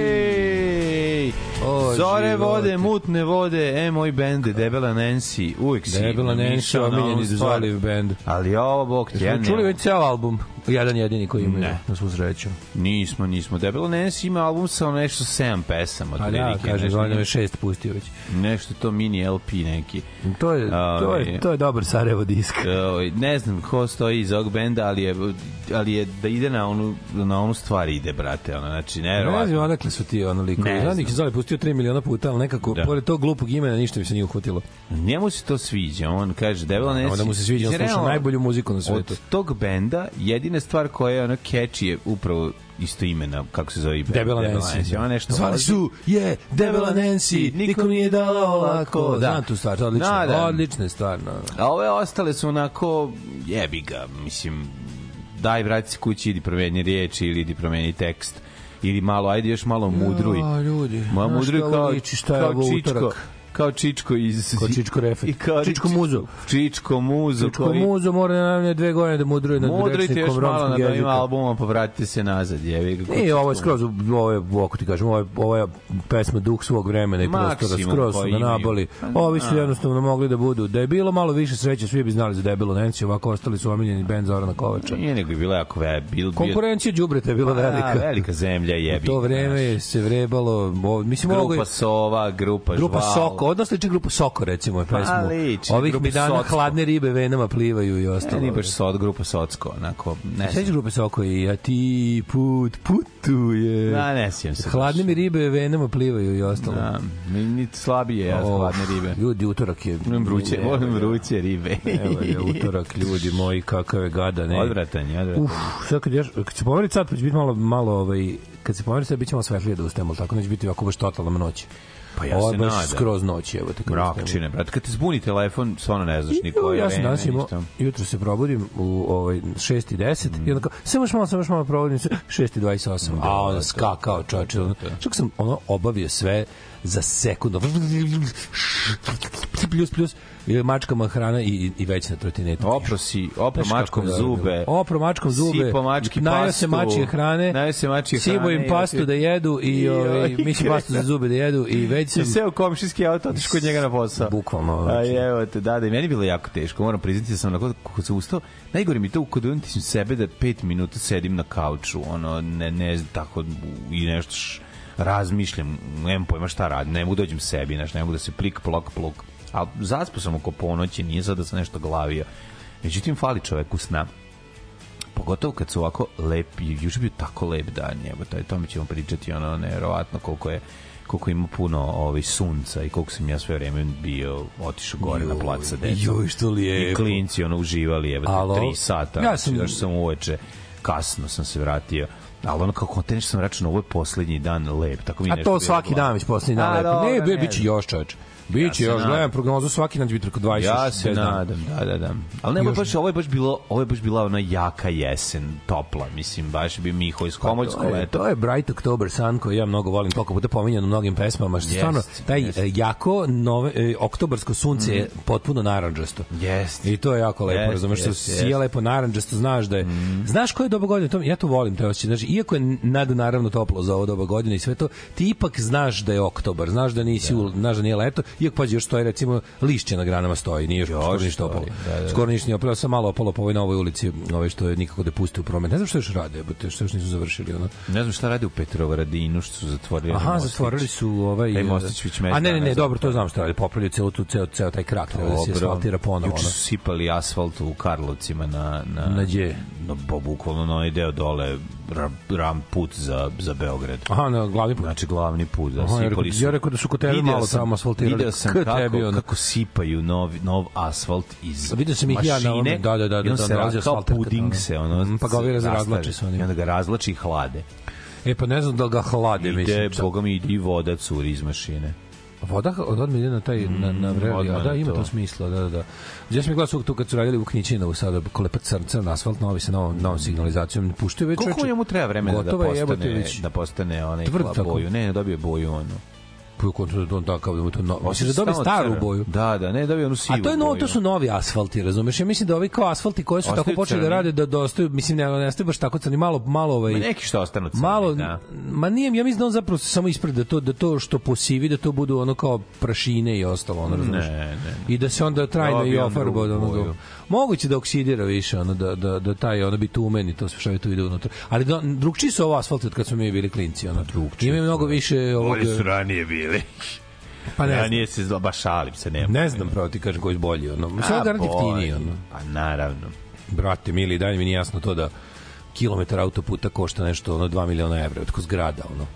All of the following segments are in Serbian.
Jej! O, Zore živote. vode, mutne vode, e moj bend, Debela Nancy, uvijek si. Debela Nancy, na omiljeni ovu stvar. Zvaliv band. Ali ovo, bog ti, ja Smo čuli ne. već ceo album, jedan jedini koji imaju, Ne. na svu sreću. Nismo, nismo. Debela Nancy ima album sa nešto sedam pesama. A da, otprilike, kaže, Zvaliv je šest pustio već. nešto to mini LP neki. To je, to Ovaj. je, to je dobar Sarajevo disk. Ovaj, ne znam ko stoji iz ovog benda, ali je, ali je da ide na onu, na onu stvar ide, brate. Ono, znači, Ne znam neverovatno. odakle su ti ono likovi. Ne Znam da ih znam. Zoli pustio 3 miliona puta, ali nekako, Da. pored tog glupog imena, ništa mi se nije uhvatilo. Njemu se to sviđa. On kaže, Debela Nancy... Onda mu se sviđa, on sluša najbolju muziku na svetu. Od tog benda, jedina stvar koja je ono catchy je upravo isto imena, kako se zove band. Debela Nancy. Ona nešto Zvali su, je, Debela Nancy, nikom nije dala olako. Da. Znam tu stvar, odlično. Da, da. Odlična je stvar. No. A ove ostale su onako, jebi ga, mislim, daj vrati se kući, idi promeni riječi ili idi promeni tekst ili malo, ajde još malo mudruj. Ja, ljudi, Ma mudruj kao, liči, šta je kao Čičko. utorak? Kao Čičko iz... Kao Čičko Refet. I kao Čičko Muzo. Čičko Muzo. Čučko koji- muzo mora da nam je dve godine da mudruje nad Mudrujte još rečnikom malo na romskog novim jezika. albumom, pa vratite se nazad, jevi ga. Nije, ovo je skroz, ovo je, ako ti kažem, ovo je, ovo je pesma duh svog vremena i prostora, Maksimum skroz su da naboli. Pa, Ovi su da. jednostavno mogli da budu. Da je bilo malo više sreće, svi bi znali za debelo Nancy, ovako ostali su omiljeni band Zorana Kovača. Nije nego je bila jako ve, bil, Konkurencija đubreta je bila velika. A, velika zemlja jebi. U to vreme se vrebalo, mislim, Grupa Sova, grupa, grupa Žval. Soko, odnosno liči grupa Soko, recimo, je Pa, pesmu. liči, Ovih mi dana Socko. hladne ribe venama plivaju i ostalo. Ne, nije baš sod, grupa Socko, onako, ne znam. grupe Soko i a ti put putuje. Da, ne sjećam se. Hladne mi ribe venama plivaju i ostalo. Da, mi ni slabije, ja, Of, hladne ribe. Ljudi, utorak je... Volim vruće, volim vruće ribe. Evo je utorak, ljudi moji, kakav je gada, ne. Odvratan je, odvratan. Uf, sad kad, još, kad se pomeri sad, pa će biti malo, malo ovaj, kad se pomeri sad, bit će malo svetlije da ustajemo, tako neće biti ovako baš totalna noć. Pa ja Ovo je baš nadam. skroz noć, evo te. Mrakčine, brate. Kad te zbuni telefon, stvarno ne znaš ni koje ja sam danas imao, jutro se probudim u ovaj 6 i 10 Mm. i onda kao, samo još malo, samo još malo probudim se 6 i 28. A onda skakao čoveče. ono. Čak sam ono obavio sve za sekundu. Plus, plus. I mačkama hrana i, i već na trotinetu. Opro si, opro Znaš mačkom je dobro zube. Opro mačkom zube. Sipo mački najeo se pastu. mačje hrane. Najeo se mačje hrane. Sibo im i pastu da jedu i, I, ovaj, ovaj, mislim pastu za zube da jedu i već sam... I sve u komšijski auto, otiš kod njega na posao. Bukvalno, A znači. evo te, da, da, i meni bilo jako teško, moram priznati da sam onako, kako se ustao, najgore mi to kod unutim sebe da pet minuta sedim na kauču, ono, ne, ne, tako, i nešto š, razmišljam, nemam pojma šta radim, ne mogu da dođem sebi, znaš, ne mogu da se plik, plok, pluk. Ali zaspao sam oko ponoći, nije sad da sam nešto glavio. Međutim, fali čoveku sna. Pogotovo kad su ovako lepi, juče je bio tako lep dan, evo, to, tome ćemo pričati, ono, nevjerovatno koliko je koliko ima puno ovaj sunca i koliko sam ja sve vreme bio otišao gore na plac sa decom. joj, što I lijepo. klinci ono uživali, evo, Alo? tri sata. Ja sam- Još sam uveče, kasno sam se vratio. Ali ono kako te nešto sam računao, ovo je poslednji dan lep. Tako mi A to svaki dan već poslednji dan dobro, Ne, bi, ne biće još čoveče. Biće Ja još, nadam. gledam prognozu svaki dan će biti preko 20. Ja se dana. nadam, da, da, da. Ali nema Još- baš, ovo je baš bilo, ovo je baš bila ona jaka jesen, topla, mislim, baš bi Miho iz Komoljsko Pa leto. to je Bright October Sun koji ja mnogo volim, toliko puta pominjan u mnogim pesmama, što Jest, stvarno taj jest. e, jako nove, e, oktobarsko sunce je potpuno naranđasto. Jest. I to je jako lepo, Jest, razumeš, što jest, sija lepo naranđasto, znaš da je. Znaš koje je doba godine? To, ja to volim, to je osjećaj. Znači, iako je nad naravno toplo za ovo doba godine i sve to, ti ipak znaš da je oktobar, znaš da nisi, u, znaš da nije leto, iako pađi još stoji recimo lišće na granama stoji, nije još, Još skoro ništa opalo. da, da, da. Skoro ništa nije opalo, sam malo opalo po ovoj novoj ulici, ove što je nikako da puste u promet. Ne znam što još rade, jebote, što još nisu završili ono. Ne znam šta rade u Petrovaradinu, što su zatvorili. Aha, mostić. zatvorili su ovaj Taj mostić već A ne, ne, ne, je dobro, to znam šta radi. Popravljaju ceo tu ceo ceo taj krak, treba da se asfaltira ponovo. Juče su sipali asfalt u Karlovcima na... Na, Na gdje? Na, bukvalno na onaj deo dole, ram, put za, za Beograd. Aha, na glavni put. Znači glavni put, da Aha, sipali su. ja rekao da su Video malo tamo asfaltirali. Video sam kako, tebi, ono. kako sipaju nov, nov asfalt iz Vidio sam ih ja na mašine da, da, da, da, se nalazi ra- kao puding se ono Mm, pa ga ovi razvlači sa onim. i onda ga razlači i hlade E, pa ne znam da ga hlade, ide, mislim. čak. boga mi ide i voda curi iz mašine Voda od odme ide na taj na na vreli, odmah a da ima to. to smisla, da da da. Ja sam gledao tu kad su radili u Knićinovu sada kolepa crn, crn asfalt novi sa novom novom signalizacijom puštaju već koliko njemu treba vremena da jebote, postane da postane onaj Tvrd boju ne ne dobije boju ono po kontu da on takav da mu to no, Mislim da dobije staru crven. boju. da da ne dobije onu sivu A to je novo, to su novi asfalti, razumeš? Ja mislim da ovi kao asfalti koji su Ostaju tako počeli da rade da dostaju, mislim ne, ne ostaju baš tako crni, malo malo ovaj Ma neki što ostanu crni malo da. ma nije ja mislim da on zapravo samo ispred da to da to što posivi da to budu ono kao prašine i ostalo ono razumeš Ne, ne. i da se onda trajno i ofarba onoga boju. moguće da oksidira više ono da da da taj ono bitumen i to sve što je tu ide unutra ali da, drugčiji su ovo asfalti od kad smo mi bili klinci ono Drugčiji ima mnogo više ovog Bolje su ranije bili. Pa ne ranije se zlo, baš šalim se, nema. ne znam pravo ti kažem koji je bolji ono. Mislim da garant jeftiniji ono. Pa naravno. brate mili dalje mi nije jasno to da kilometar autoputa košta nešto ono 2 miliona evra od ko zgrada ono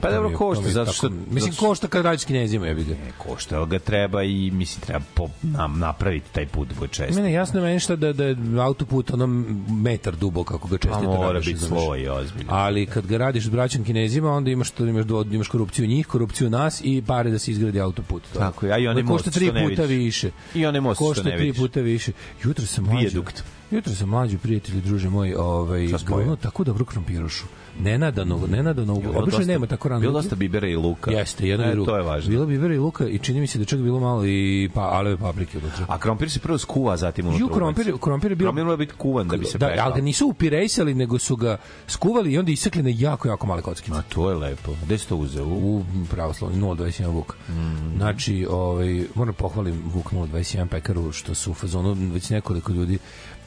Pa dobro košta, zato tako- što... mislim zato što- košta kad radiš kinezima jebi ga Ne, košta, ga treba i, mislim, treba po, nam, napraviti taj put bude često. Mene jasno meni šta da, da je autoput ono metar dubok kako ga Pa čestito mora radiš, biti razumeš. svoj ozbiljno. Ali kad ga radiš s braćom kinezima, onda imaš to imaš dvo, imaš korupciju njih, korupciju nas i pare da se izgradi autoput. To. Tako je, a i onaj Koji košta most tri što ne puta vidiš. više. I onaj most što košta ne tri vidiš. puta više. Jutro sam mlađi. Vijadukt. Jutro sam mlađi prijatelji, druže moj, ovaj glavno tako dobro krompirušu. Nenadano, nenadano. Bilo Obično nema tako rano. Bilo dosta bibera i luka. Jeste, jedno e, i drugo. To je važno. Bilo bibera i luka i čini mi se da čak bilo malo i pa aleve paprike unutra. A krompir se prvo skuva, zatim unutra. Ju krompir, krompir je bio Krompir mora biti kuvan da bi se da, pekao. ali ga nisu upirejsali, nego su ga skuvali i onda isekli na jako, jako male kockice. A to je lepo. Gde si to uzeo? U... U pravoslavni 021 Vuk. Mm. Znači, ovaj, moram pohvalim Vuk 021 pekaru što su u fazonu već nekoliko ljudi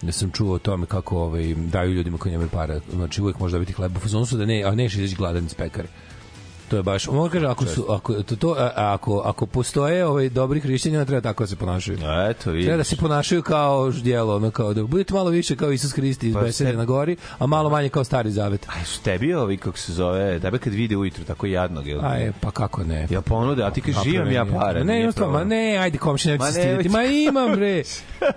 da sam čuo o tome kako ovaj, daju ljudima koji nemaju para. Znači, uvek može dobiti hleb. U fazonu su da ne, a neš izaći gladan iz pekare. To je baš, mogu kaže, ako, su, ako, to, to, a- ako, ako postoje ovaj, dobri hrišćani, treba tako da se ponašaju. A, Eto, vidiš. Treba da se ponašaju kao ždjelo, ono kao da budete malo više kao Isus Hristi iz Pa besede se- na gori, a malo manje kao stari zavet. A su tebi ovi, kako se zove, tebe kad vide ujutru tako jadnog, jel? Aj, pa kako ne? Ja ponude, a ti kaže, Napravim imam ja pare. Ne, imam stvarno, ma ne, ajde komši, neću Ma se ne, stiditi. Ma imam bre.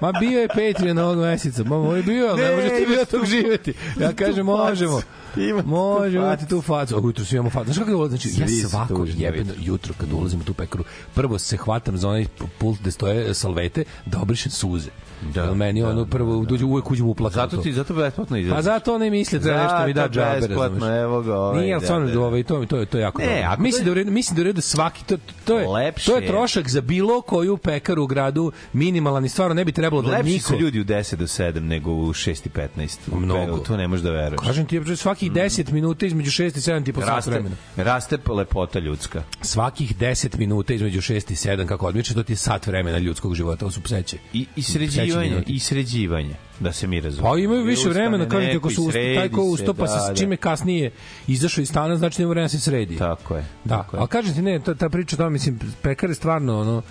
Ma bio je Patreon ovog meseca. Ma moj bio, ne, Ne, može ti imaš bio tog živeti. Ja kažem, možemo. Ima facu. imati tu facu. A ujutro svi imamo facu. Znaš kako je ovo? znači ja svako jebeno jutro kad ulazim u tu pekaru, prvo se hvatam za onaj pult gde stoje salvete da obrišem suze. Da, meni da, ono prvo dođe uvek uđem u plakatu. Zato ti zato besplatno izlazi. Pa zato ne misle treba nešto mi da džabe, besplatno, evo ga, ovaj, Nije, ali da, stvarno, da, da. ovaj, to, mi- to, je- to je jako Ne, dobro. ako Mislim to- da, je u redu, mislim da je u redu svaki, to, to, je, Lepše to je je. trošak za bilo koju pekaru u gradu minimalan i stvarno ne bi trebalo da Lepši niko... su ljudi u 10 do 7 nego u 6 i 15. Mnogo. To ne možeš da veruješ. Kažem ti, bre, svakih 10 minuta između 6 i 7 ti po sat vremena. raste lepota ljudska. Svakih 10 minuta između 6 i 7, kako odmiče, to ti je sat vremena ljudskog života, ovo su pseće. I, i Pseći sređivanje, i sređivanje, da se mi razumemo. Pa imaju više vremena, neko ako su usta, taj ko ustopa da, se da. s čime kasnije izašao iz stana, znači nema vremena da se sredi. Tako je. Da, tako je. ali kažem ti, ne, ta, ta priča o tome, mislim, pekare stvarno, ono,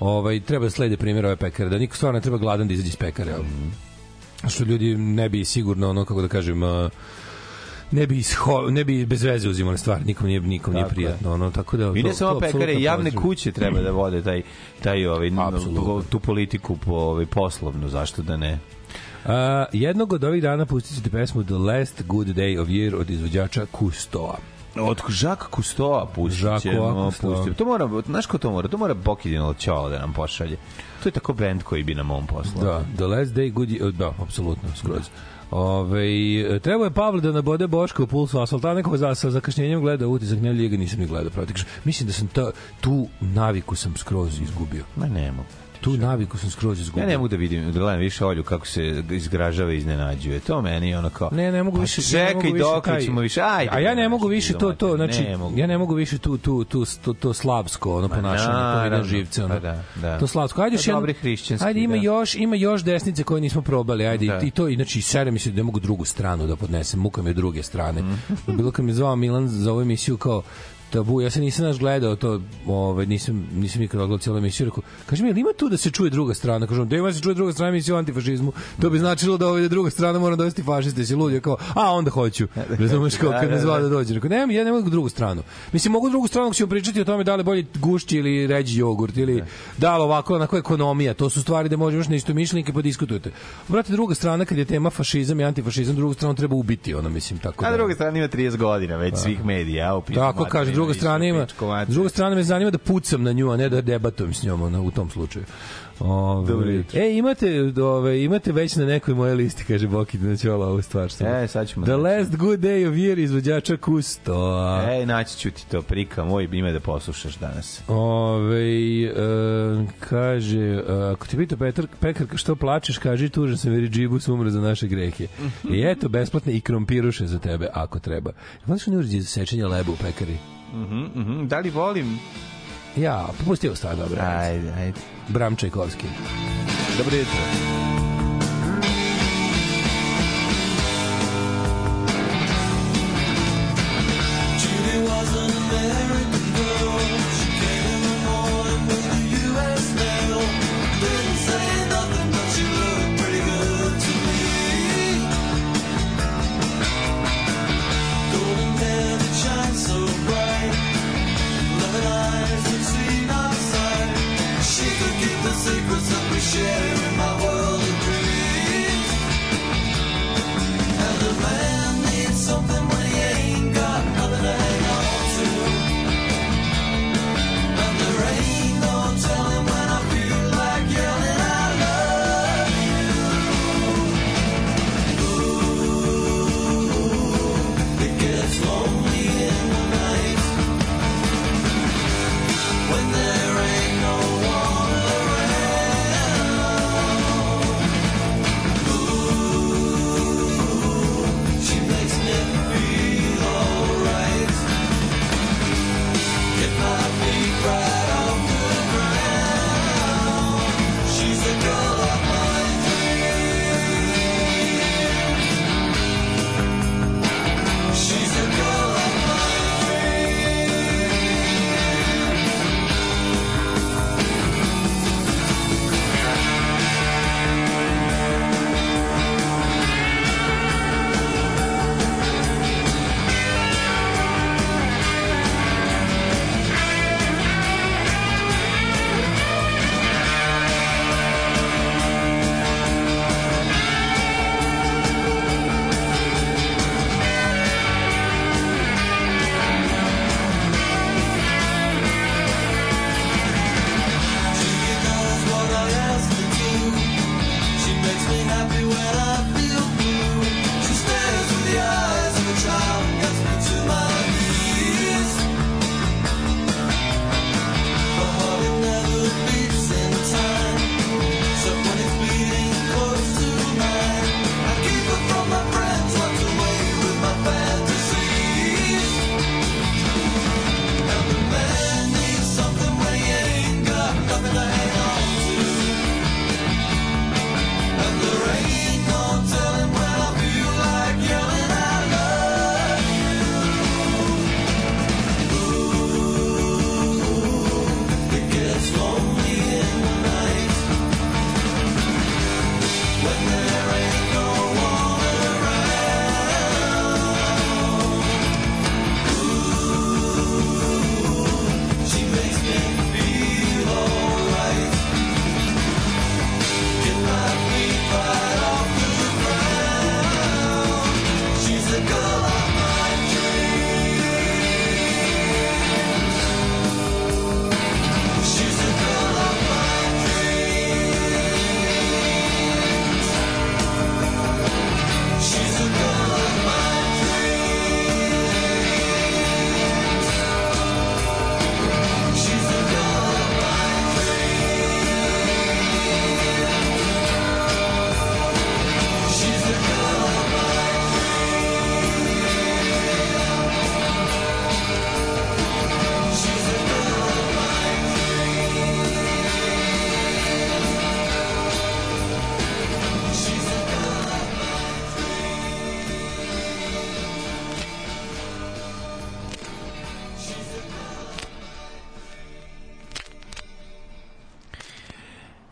ovaj, treba da slede primjer ove pekare, da niko stvarno ne treba gladan da izađe iz pekare. Mm. Što ljudi ne bi sigurno, ono, kako da kažem, a, ne bi isho, ne bi bez veze uzimali stvari, nikom nije nikom nije prijatno, ono, tako da I ne samo pekare, javne kuće treba da vode taj, taj ovaj, Apsolutno. tu politiku po, ovaj, poslovnu, zašto da ne? Uh, jednog od ovih dana pustit ćete pesmu The Last Good Day of Year od izvođača Kustoa. Od Žaka Kustoa pustit ćemo. To mora, znaš ko to mora? To mora Bokidin Ćola da nam pošalje. To je tako bend koji bi nam on poslao. Da, The Last Day Good Year, da, apsolutno, skroz. Ove, treba je Pavle da nabode Boška u pulsu asfalta, neko za, sa zakašnjenjem gleda utisak, ne liga nisam ni gledao praktično. Mislim da sam ta, tu naviku sam skroz izgubio. Ma ne mogu. Tu naviku sam skroz izgubio. Ja ne mogu da vidim, da gledam više Olju kako se izgražava i iznenađuje. To meni kao... Ne, ne mogu pa više. Čekaj, dok ćemo više... Ajde. A ja ne mogu više to to, znači ne mogu. ja ne mogu više tu tu tu to, to slavsko ono ponašanje, to ide živce ono. pa da, da. To slavsko. Ajde još Pa jedan- Ajde ima da. još ima još desnice koje nismo probali. Ajde Da. i to znači sere mi se da ne mogu drugu stranu da podnesem, muka mi je druge strane. Mhm. Bilo kad me zvao Milan za ovu emisiju kao tabu, ja se nisam naš gledao to, ovaj nisam nisam nikad gledao celu emisiju, rekao, kaže mi, ima tu da se čuje druga strana? Kažem, da ima da se čuje druga strana emisiju o antifašizmu. To bi značilo da ovaj druga strana mora dovesti fašiste, lud, ja kao, a onda hoću. Razumeš kao Da, kad me da, zvao da. dođe. Rekao, ne, ja ne mogu drugu stranu. Mislim, mogu drugu stranu ako ćemo pričati o tome da li je bolje gušći ili ređi jogurt ili da li ovako, onako ekonomija. To su stvari da možeš na isto mišljenike pa diskutujete. Brate, druga strana kad je tema fašizam i antifašizam, drugu stranu treba ubiti, ono mislim tako. A da- druga strana ima 30 godina već svih medija. a, Tako kaže, druga strana ima. S druge strane me zanima da pucam na nju, a ne da debatujem s njom ona, u tom slučaju. Ove. E, imate, ove, imate već na nekoj moje listi, kaže Boki, da ćola ovu stvar. Što E, sad ćemo The naći. Last Good Day of Year izvođača Kusto. E, naći ću ti to prika, moj ime da poslušaš danas. Ove, e, kaže, e, ako ti pita Petar, Pekarka što plačeš, kaži tužan sam jer je džibus umro za naše grehe. I eto, besplatne i krompiruše za tebe, ako treba. Voliš oni uređaj za sečenje leba u pekari? Mhm, mhm. Da li volim? Ja, pusti ovo stvar, dobro. Ajde, ajde. Bram Čajkovski. Dobro jutro.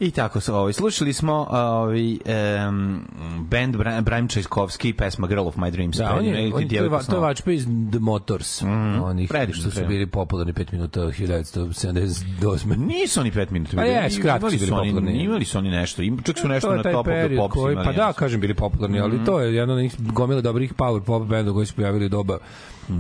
I tako se ovaj slušali smo ovaj um, band Bra Brian Čajkovski pesma Girl of My Dreams. Da, on je, on je, to je, va- to je vačpa iz The Motors, onih predivno, što su bili popularni 5 minuta 1978. Nisu oni 5 minuta Pa jes, kratko imali su bili su popularni. imali su oni nešto. Im, čak su nešto to na top of the pops koji, pa da, kažem, bili popularni, ali to je jedan od njih gomile dobrih power pop benda koji su pojavili doba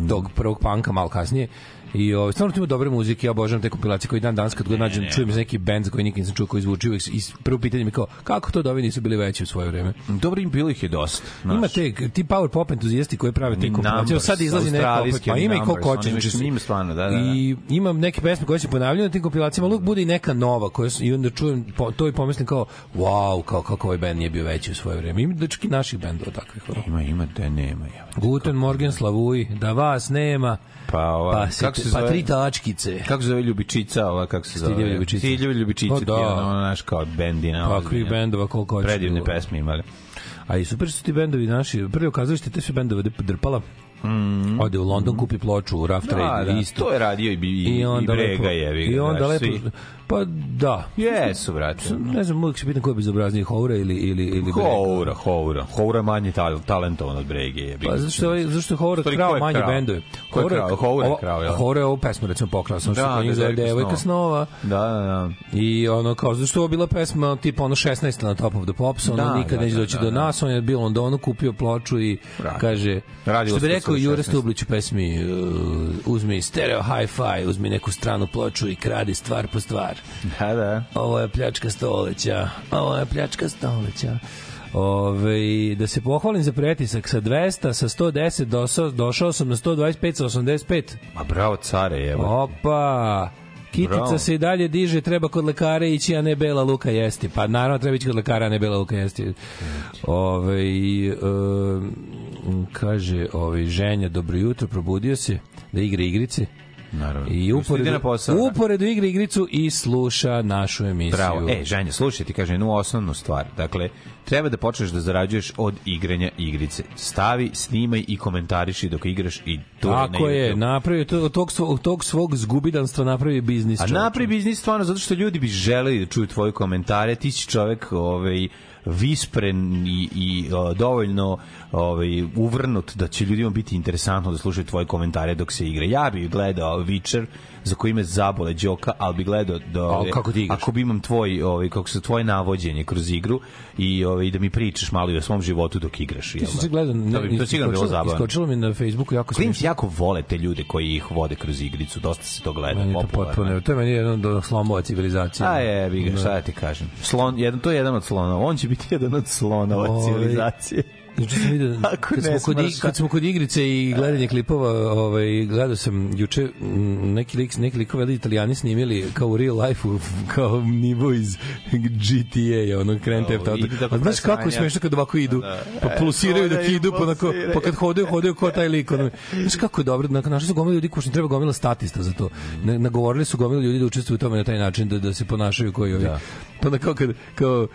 tog prvog panka malo kasnije. I ovaj stvarno ima dobre muzike, ja obožavam te kompilacije koji dan danas kad god nađem čujem za neki bend koji nikad nisam čuo koji zvuči uvijek i prvo pitanje mi kao kako to da ovi nisu bili veći u svoje vreme. Dobro im bilo ih je dosta. znaš. Ima te ti power pop entuzijasti koji prave te kompilacije. Sad izlazi neka opet, pa ima i ko hoće. ima stvarno, da, da, da. I imam neke pesme koje se ponavljaju na tim kompilacijama, uvijek bude i neka nova koja i onda čujem po, to i pomislim kao wow, kao kako ovaj bend nije bio veći u svoje vreme. Ima da čak i naših bendova takvih. Ima, ima, da nema. Ja. Guten Morgen Slavuj, da vas nema, Pa, ova, pa, kako se pa zove? tri tačkice. Kako se zove Ljubičica, ova, kako se zove? Stiljevi Ljubičice. Stiljevi Ljubičice, Pa ti da. ono, ono, naš, kao bendina. Takvih ozbiljna. bendova koliko hoćeš. Predivne pesme imali. A i super su ti bendovi naši. Prvi okazalište te su bendove drpala. Mm. Ode u London, kupi ploču u Rough Trade, Da, da, isto. to je radio i, i, i, I Brega lepo, je. I onda lepo, pa da. Jesu, brate. Ne znam, uvijek se pitam ko je bezobrazniji, Houra ili, ili, ili Brega. Houra, Houra. Houra je manje tal, talentovan od Brege. Je. Pa zašto zašto je Houra krao je manje krao? bendove. Ko je krao? Houra je krao, jel? Houra je ovu pesmu recimo pokrao, što Da, da, kod njih da, zove Devojka Devojka snova. Da, da, da. I ono kao zašto je ovo bila pesma tipa ono 16 na Top of the Pops, ono Da, nikad da, neće da, doći da, do da. nas, on je bio u Londonu, kupio ploču i Radi. kaže Radilo što bi rekao Jure 16. Stublić u pesmi uh, uzmi stereo hi-fi, uzmi neku stranu ploču i kradi stvar po stvar. Da, da. Ovo je pljačka stoleća. Ovo je pljačka stoleća. Ove, da se pohvalim za pretisak sa 200, sa 110 došao, došao sam na 125 sa 85. Ma bravo, care, evo. Opa! Kitica Bravo. se i dalje diže, treba kod lekara ići, a ne bela luka jesti. Pa naravno treba ići kod lekara, a ne bela luka jesti. Ove, um, kaže ovaj ženja, dobro jutro, probudio se da igra igrice. Naravno. I Ide uporedo, na posao. da. uporedo igra igricu i sluša našu emisiju. Bravo. E, Ženja, slušaj, ti kaže jednu osnovnu stvar. Dakle, treba da počneš da zarađuješ od igranja igrice. Stavi, snimaj i komentariši dok igraš i to Tako na je, napravio to, tog, svog, tog svog zgubidanstva napravi biznis. A napravi biznis stvarno zato što ljudi bi želeli da čuju tvoje komentare. Ti si čovek ovaj, vispren i, i o, dovoljno ovaj, uvrnut da će ljudima biti interesantno da slušaju tvoje komentare dok se igra. Ja bih gledao Witcher za koji me zabole đoka, ali bi gledao da ovaj, kako ti igraš? ako bi imam tvoj ovaj kako se tvoje navođenje kroz igru i ovaj da mi pričaš malo i o svom životu dok igraš. Ti si gledao, to bi to sigurno bilo zabavno. Iskočilo mi na Facebooku jako Klinci smiješno. jako vole te ljude koji ih vode kroz igricu, dosta se to gleda. Meni je to potpuno, to je meni jedan od slomova civilizacije. A je, bi ga, šta da ti kažem. Slon, jedan, to je jedan od slonova. On će biti jedan od slonova Ovaj, civilizacije. Juče sam vidio, kad smo, kod, kad smo kod igrice i gledanje klipova, ovaj, gledao sam juče m, neki lik, neki likove italijani snimili kao u real life-u, kao nivo iz GTA, ono Ovo, idu tako A znaš kako je smešno kad ovako idu, Da. pa pulsiraju dok idu, pa, onako, pa kad hodaju, hodaju kao taj lik. Ono, znaš kako je dobro, našli su gomila ljudi koji treba gomila statista za to. Nagovorili su gomila ljudi da učestvuju u tome na taj način, da, da se ponašaju koji ovi. Da. Pa onda kao, kad, kao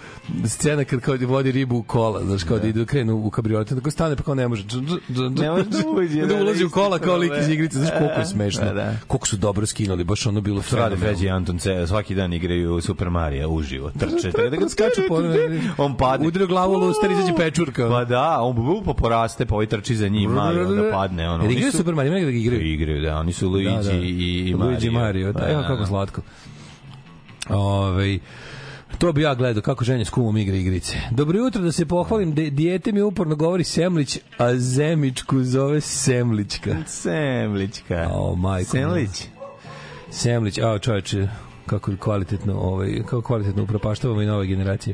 scena kad kao vodi ribu u kola, znaš, kao da, idu krenu u kabriolet, tako stane pa kao ne može. Ne može da uđe, da da, ulazi u kola kao lik iz igrice, znaš koliko je smešno. Da, da. Koliko su dobro skinuli, baš ono bilo rade fenomenalno. Feđi i Anton C, svaki dan igraju Super Mario uživo. Trče, treba da ga Skaču po On padne. Udrio glavu u luster, izađe pečurka. Pa da, on bu pa poraste, pa ovaj trči za njim, mali, onda padne. Ono. Igraju su- Super Mario, ima da igraju. Igraju, da, oni su Luigi Da, da. i, i Luigi Mario, da, kako slatko. Ove, to bi ja gledao kako ženja s kumom igra igrice. Dobro jutro, da se pohvalim, de, dijete mi uporno govori Semlić, a Zemičku zove Semlićka. Semlićka. O, majko. Semlić. Semlić, a čoveče, kako kvalitetno, ovaj, kako kvalitetno upropaštavamo i nove generacije.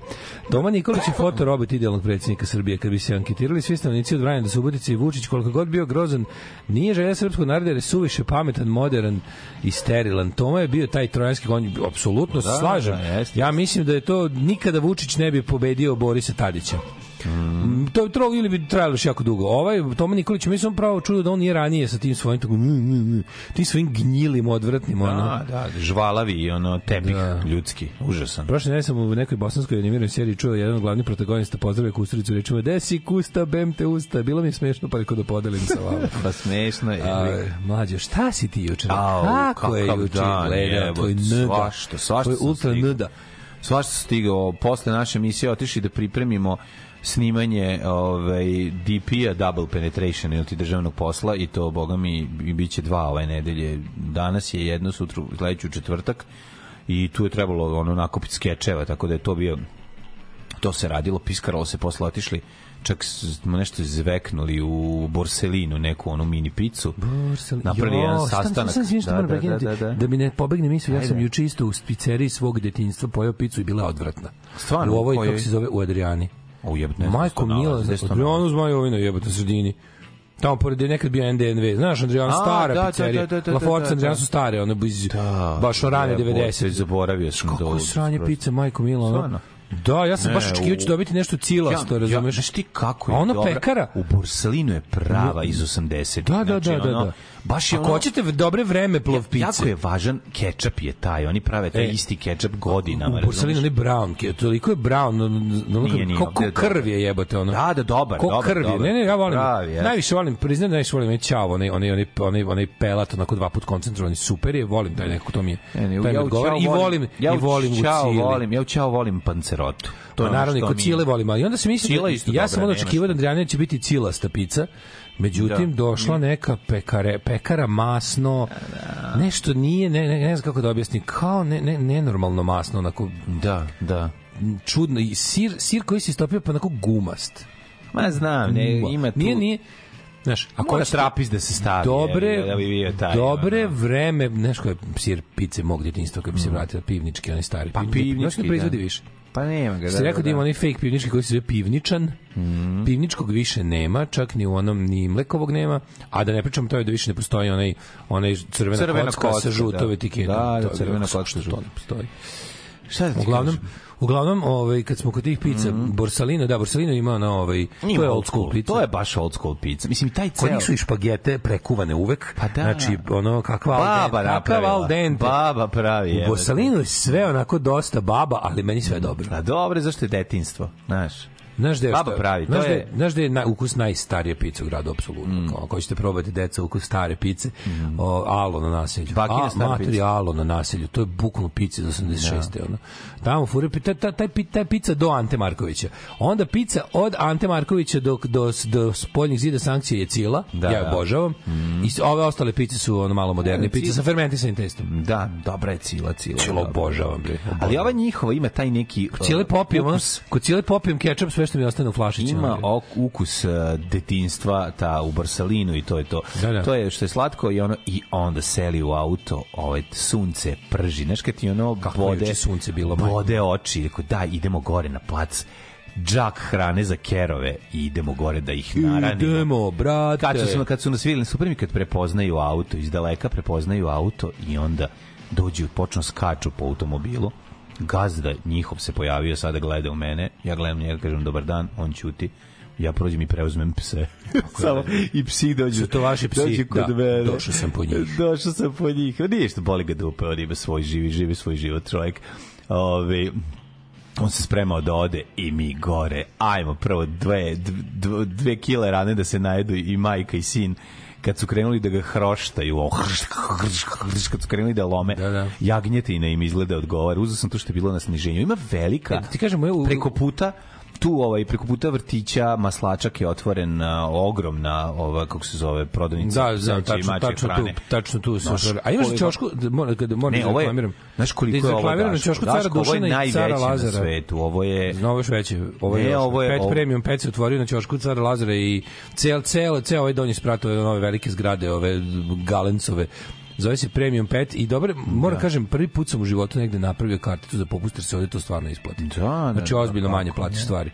Toma Nikolić je fotorobot idealnog predsjednika Srbije. Kad bi se anketirali svi stanovnici od Vranja do Subotice i Vučić, koliko god bio grozan, nije želja srpskog naroda jer je suviše pametan, modern i sterilan. Toma je bio taj trojanski konj, apsolutno Da, slažem. da, jeste. ja mislim da je to nikada Vučić ne bi pobedio Borisa Tadića. Mm. To bi trebalo ili bi trajalo još jako dugo. Ovaj Toma Nikolić, mi smo pravo čudo da on nije ranije sa tim svojim tako, mm, mm, mm, tim svojim gnjilim, odvratnim, ono. Da, da, žvalavi i ono tepih Da. ljudski, užasan. Prošle nedelje sam u nekoj bosanskoj animiranoj seriji čuo jedan od glavnih protagonista pozdravlja Kusturicu rečima "Gde si Kusta, bem te usta." Bilo mi je smešno pa rekao da podelim sa vama. Pa smešno je. A, mlađe, šta si ti juče? Kako je kakav juče dan, gledao? To je nda. svašta, svašta To je sam ultra nda. Svašta stigao. Posle naše emisije otišli da pripremimo snimanje ovaj, DP-a Double Penetration ili ti državnog posla i to, boga mi, i bit će dva ove nedelje. Danas je jedno, sutra, sledeću četvrtak i tu je trebalo ono nakupiti skečeva, tako da je to bio to se radilo, piskaralo se posle otišli čak smo nešto zveknuli u Borselinu, neku onu mini picu. Borsel- Napravili Jo, jedan sastanak. šta sam da, Da, da, da, da, da, da. mi ne pobegne misli, ja sam juče isto u pizzeriji svog detinjstva pojeo picu i bila odvratna. Stvarno? U ovoj, kako se zove, u Adriani. Ne znam Majko Mila, Adriano. Zmajovina jebote u sredini. Tamo pored je nekad bio NDNV. Znaš, Adriano, A, stara da, da, pizzerija. da, da, da, La Forza, da, da. Adriano su stare, ono iz, Da, baš o rane jebote, 90. Zaboravio sam. Kako sranje pice, majko Mila. Ono. Stvarno? Da, ja sam Ne, baš očekivao ću u- dobiti nešto cilasto, razumeš? Znaš ti kako je A ono dobra? pekara? U Borsalinu je prava iz 80. Da, da, da, da, da. Baš je Ako ono, hoćete dobre vreme plov pice. Jako je važan kečap je taj, oni prave taj E, isti kečap godinama. U Borsalinu razumeš? ne brown, ke- toliko je brown, ono, Nije, nije, ko, ko je krv je jebote, ono. Da, da, dobar, ko dobar, krv je. Ne, ne, ja volim. Pravi, je. najviše volim, priznam da najviše volim onaj ćav, onaj, onaj, onaj, onaj, onaj pelat, onako dva put koncentrovani, super je, volim taj neko, to mi je, Ne, ne, taj ja. Ćao I volim, ja i volim cili. volim, ja u Ćao volim pancerotu. To je ono naravno kod cile volim, ali onda da, isto ja sam onda očekivao da. Adriana će biti cilasta pica, Međutim, Da. došla neka pekare, pekara masno, nešto nije, ne, ne, ne znam kako da objasnim, kao ne, ne, nenormalno masno, onako Da, da. čudno, i sir, sir koji se istopio pa onako gumast. Ma znam, ne, ima tu... Nije, nije, Znaš, ako Mora hoćete trapiz da se stavi. dobre, je, da bi bio taj. dobre ono. vreme, znaš ko je sir pice mog djetinjstva kad bi se vratila pivnički, onaj stari. Pa pivnički, proizvodi da. više. Pa nema ga, da. Ste rekao da da, ima da. onaj fake pivnički koji se zove pivničan. Mhm. Pivničkog više nema, čak ni u onom ni mlekovog nema, a da ne pričam to je da više ne postoji onaj onaj crvena, Crvena kocka, kocka, sa žutom da. etiketom. Da, da, crvena kocka sa to žutom. postoji. Šta da ti Uglavnom, kažem? Uglavnom, ovaj kad smo kod tih pica, Borsalino, da Borsalino ima na ovaj Ima to je old school pizza. To je baš old school pizza. Mislim, taj ceo... njih su i špagete prekuvane uvek. Pa da. Znači, ono, kakva al Baba dente, kakav napravila. al dente. Baba pravi. U. Borsalinu je sve onako dosta baba, ali meni sve dobro. A dobro, zašto je detinstvo, znaš? Znaš da je Baba šta- pravi, to znaš da je- Mm. znaš da je na, ukus najstarije pice u gradu apsolutno. Kao, ako ćete probati deca ukus stare pice, o, alo na naselju. Bakina A, stara materi pica. alo na naselju. To je bukvalno pica iz 86. Ono. Tamo fure taj taj taj taj pica do Ante Markovića. Onda pica od Ante Markovića do do do spoljnih zida sankcije je cila. Da, ja je da. Mm. obožavam. I s- ove ostale pice su ono malo moderne Ne, pice cila- sa fermentisanim testom. Da, dobra je cila, cila. Dobra. obožavam bre. Ali ova njihova ima taj neki... uh, Cijele popijem, kod cijele popijem kečap, sve što mi ostane u flašićima. ima ok, ukus uh, detinstva ta u Barsalinu i to je to. Da, da. To je što je slatko i ono i onda seli u auto, ovaj sunce prži. Znaš kad ti ono Kako bode sunce bilo, bode oči, rekao da idemo gore na plac džak hrane za kerove i idemo gore da ih naranimo. Idemo, brate. Kad su, kad su nas vidjeli, super mi kad prepoznaju auto, iz daleka prepoznaju auto i onda dođu, počnu skaču po automobilu. Gazda njihov se pojavio, sada gleda u mene, ja gledam njega, kažem dobar dan, on ćuti, ja prođem i preuzmem pse. Samo i psi dođu. Su to vaši psi? Dođu kod Da, mene. došao sam po njih. Došao sam po njih. A Nije što boli ga dupe, on ima svoj živi, živi svoj život čovjek. Ove, on se spremao da ode i mi gore. Ajmo prvo dve, dve, dve kile rane da se najedu i majka i sin kad su krenuli da ga hroštaju, o, hrš, hrš, hrš, kad su krenuli da lome, Da, da. jagnjetina im izgleda odgovara. Uzeo sam to što je bilo na sniženju. Ima velika, E, da ti kažem, moje u- preko puta tu ovaj preko puta vrtića maslačak je otvoren uh, ogromna ova kako se zove prodavnica Da, da, zeća i tačno, tačno tu, tačno tu se otvara. A imaš ćošku, da moram, kada moram Ne, da reklamiram. znaš koliko da je ovo izreklamiram na ćošku cara Dušana i cara najveće na Lazara. svetu. Ovo je... No, ovo je još veće. Ovo je, Ne, ovo je- pet ovo- premium, pet se otvorio na ćošku cara Lazara i cel, cel, cel ovaj donji sprat, ove nove velike zgrade, ove galencove, Zove se Premium Pet i dobro, moram kažem, prvi put sam u životu negde napravio karticu za popust, jer se ovde to stvarno isplati. Da, da, znači, da, ozbiljno kako manje platiš stvari.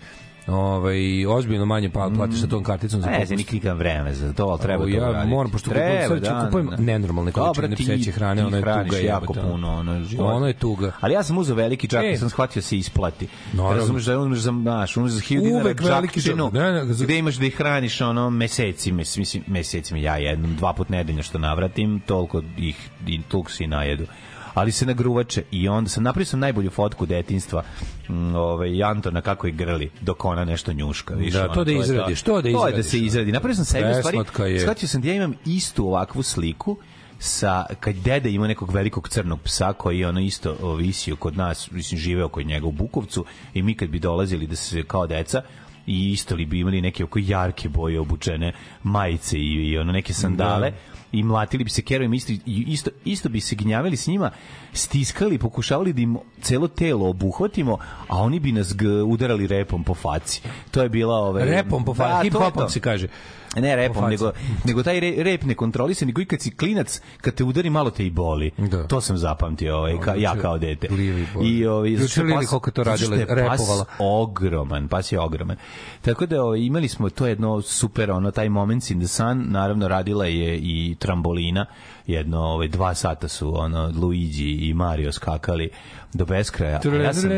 Ovaj ozbiljno manje pa platiš sa tom karticom za Ne, znam, nikakvam vreme za to, ali treba Evo, to ja uraditi. moram, pošto Treba, kupujem, da, kupujem da. nenormalne količine pseće hrane, ono je tuga jako jebote, puno, ono, život. Ono je tuga. Ali ja sam uzeo veliki džak, E. sam shvatio da se isplati. Naravno. Razumeš da uzmeš za, znaš, uzmeš za 1000 dinara džakčinu, džak. Ne, ne, gde imaš da ih hraniš ono meseci, mes, mislim, mesecima, ja jednom, dva put nedeljno što navratim, toliko ih, toliko se i najedu ali se nagruvače i onda sam napravio sam najbolju fotku detinjstva mm, ovaj Antona kako je grli dok ona nešto njuška više Da, ono, to da je izradiš, to da to je da se ono. izradi. Napravio sam sebi stvari shvatio sam da ja imam istu ovakvu sliku sa kad deda ima nekog velikog crnog psa koji je ono isto visio kod nas, mislim živeo kod njega u Bukovcu i mi kad bi dolazili da se kao deca i isto li bi imali neke oko jarke boje obučene majice i, i ono neke sandale i mlatili bi se kerovima isto, i isto, isto bi se gnjavili s njima stiskali, pokušavali da im celo telo obuhvatimo a oni bi nas udarali repom po faci to je bila ove, Repom po Da, fa, hip to je hopom se kaže. Ne repom, faci. nego, nego taj re, rep ne kontrolisa, nego i kad si klinac, kad te udari malo te i boli. Da. To sam zapamtio, ovaj, ka, ja kao dete. Livi Bože. I ovaj Juče Lili koliko to radila, je pas repovala. ogroman, pas je ogroman. Tako da ovaj, imali smo to jedno super, ono, taj Moments in the Sun, naravno radila je i trambolina, jedno, ovaj, dva sata su, ono, Luigi i Mario skakali do beskraja. A ja sam,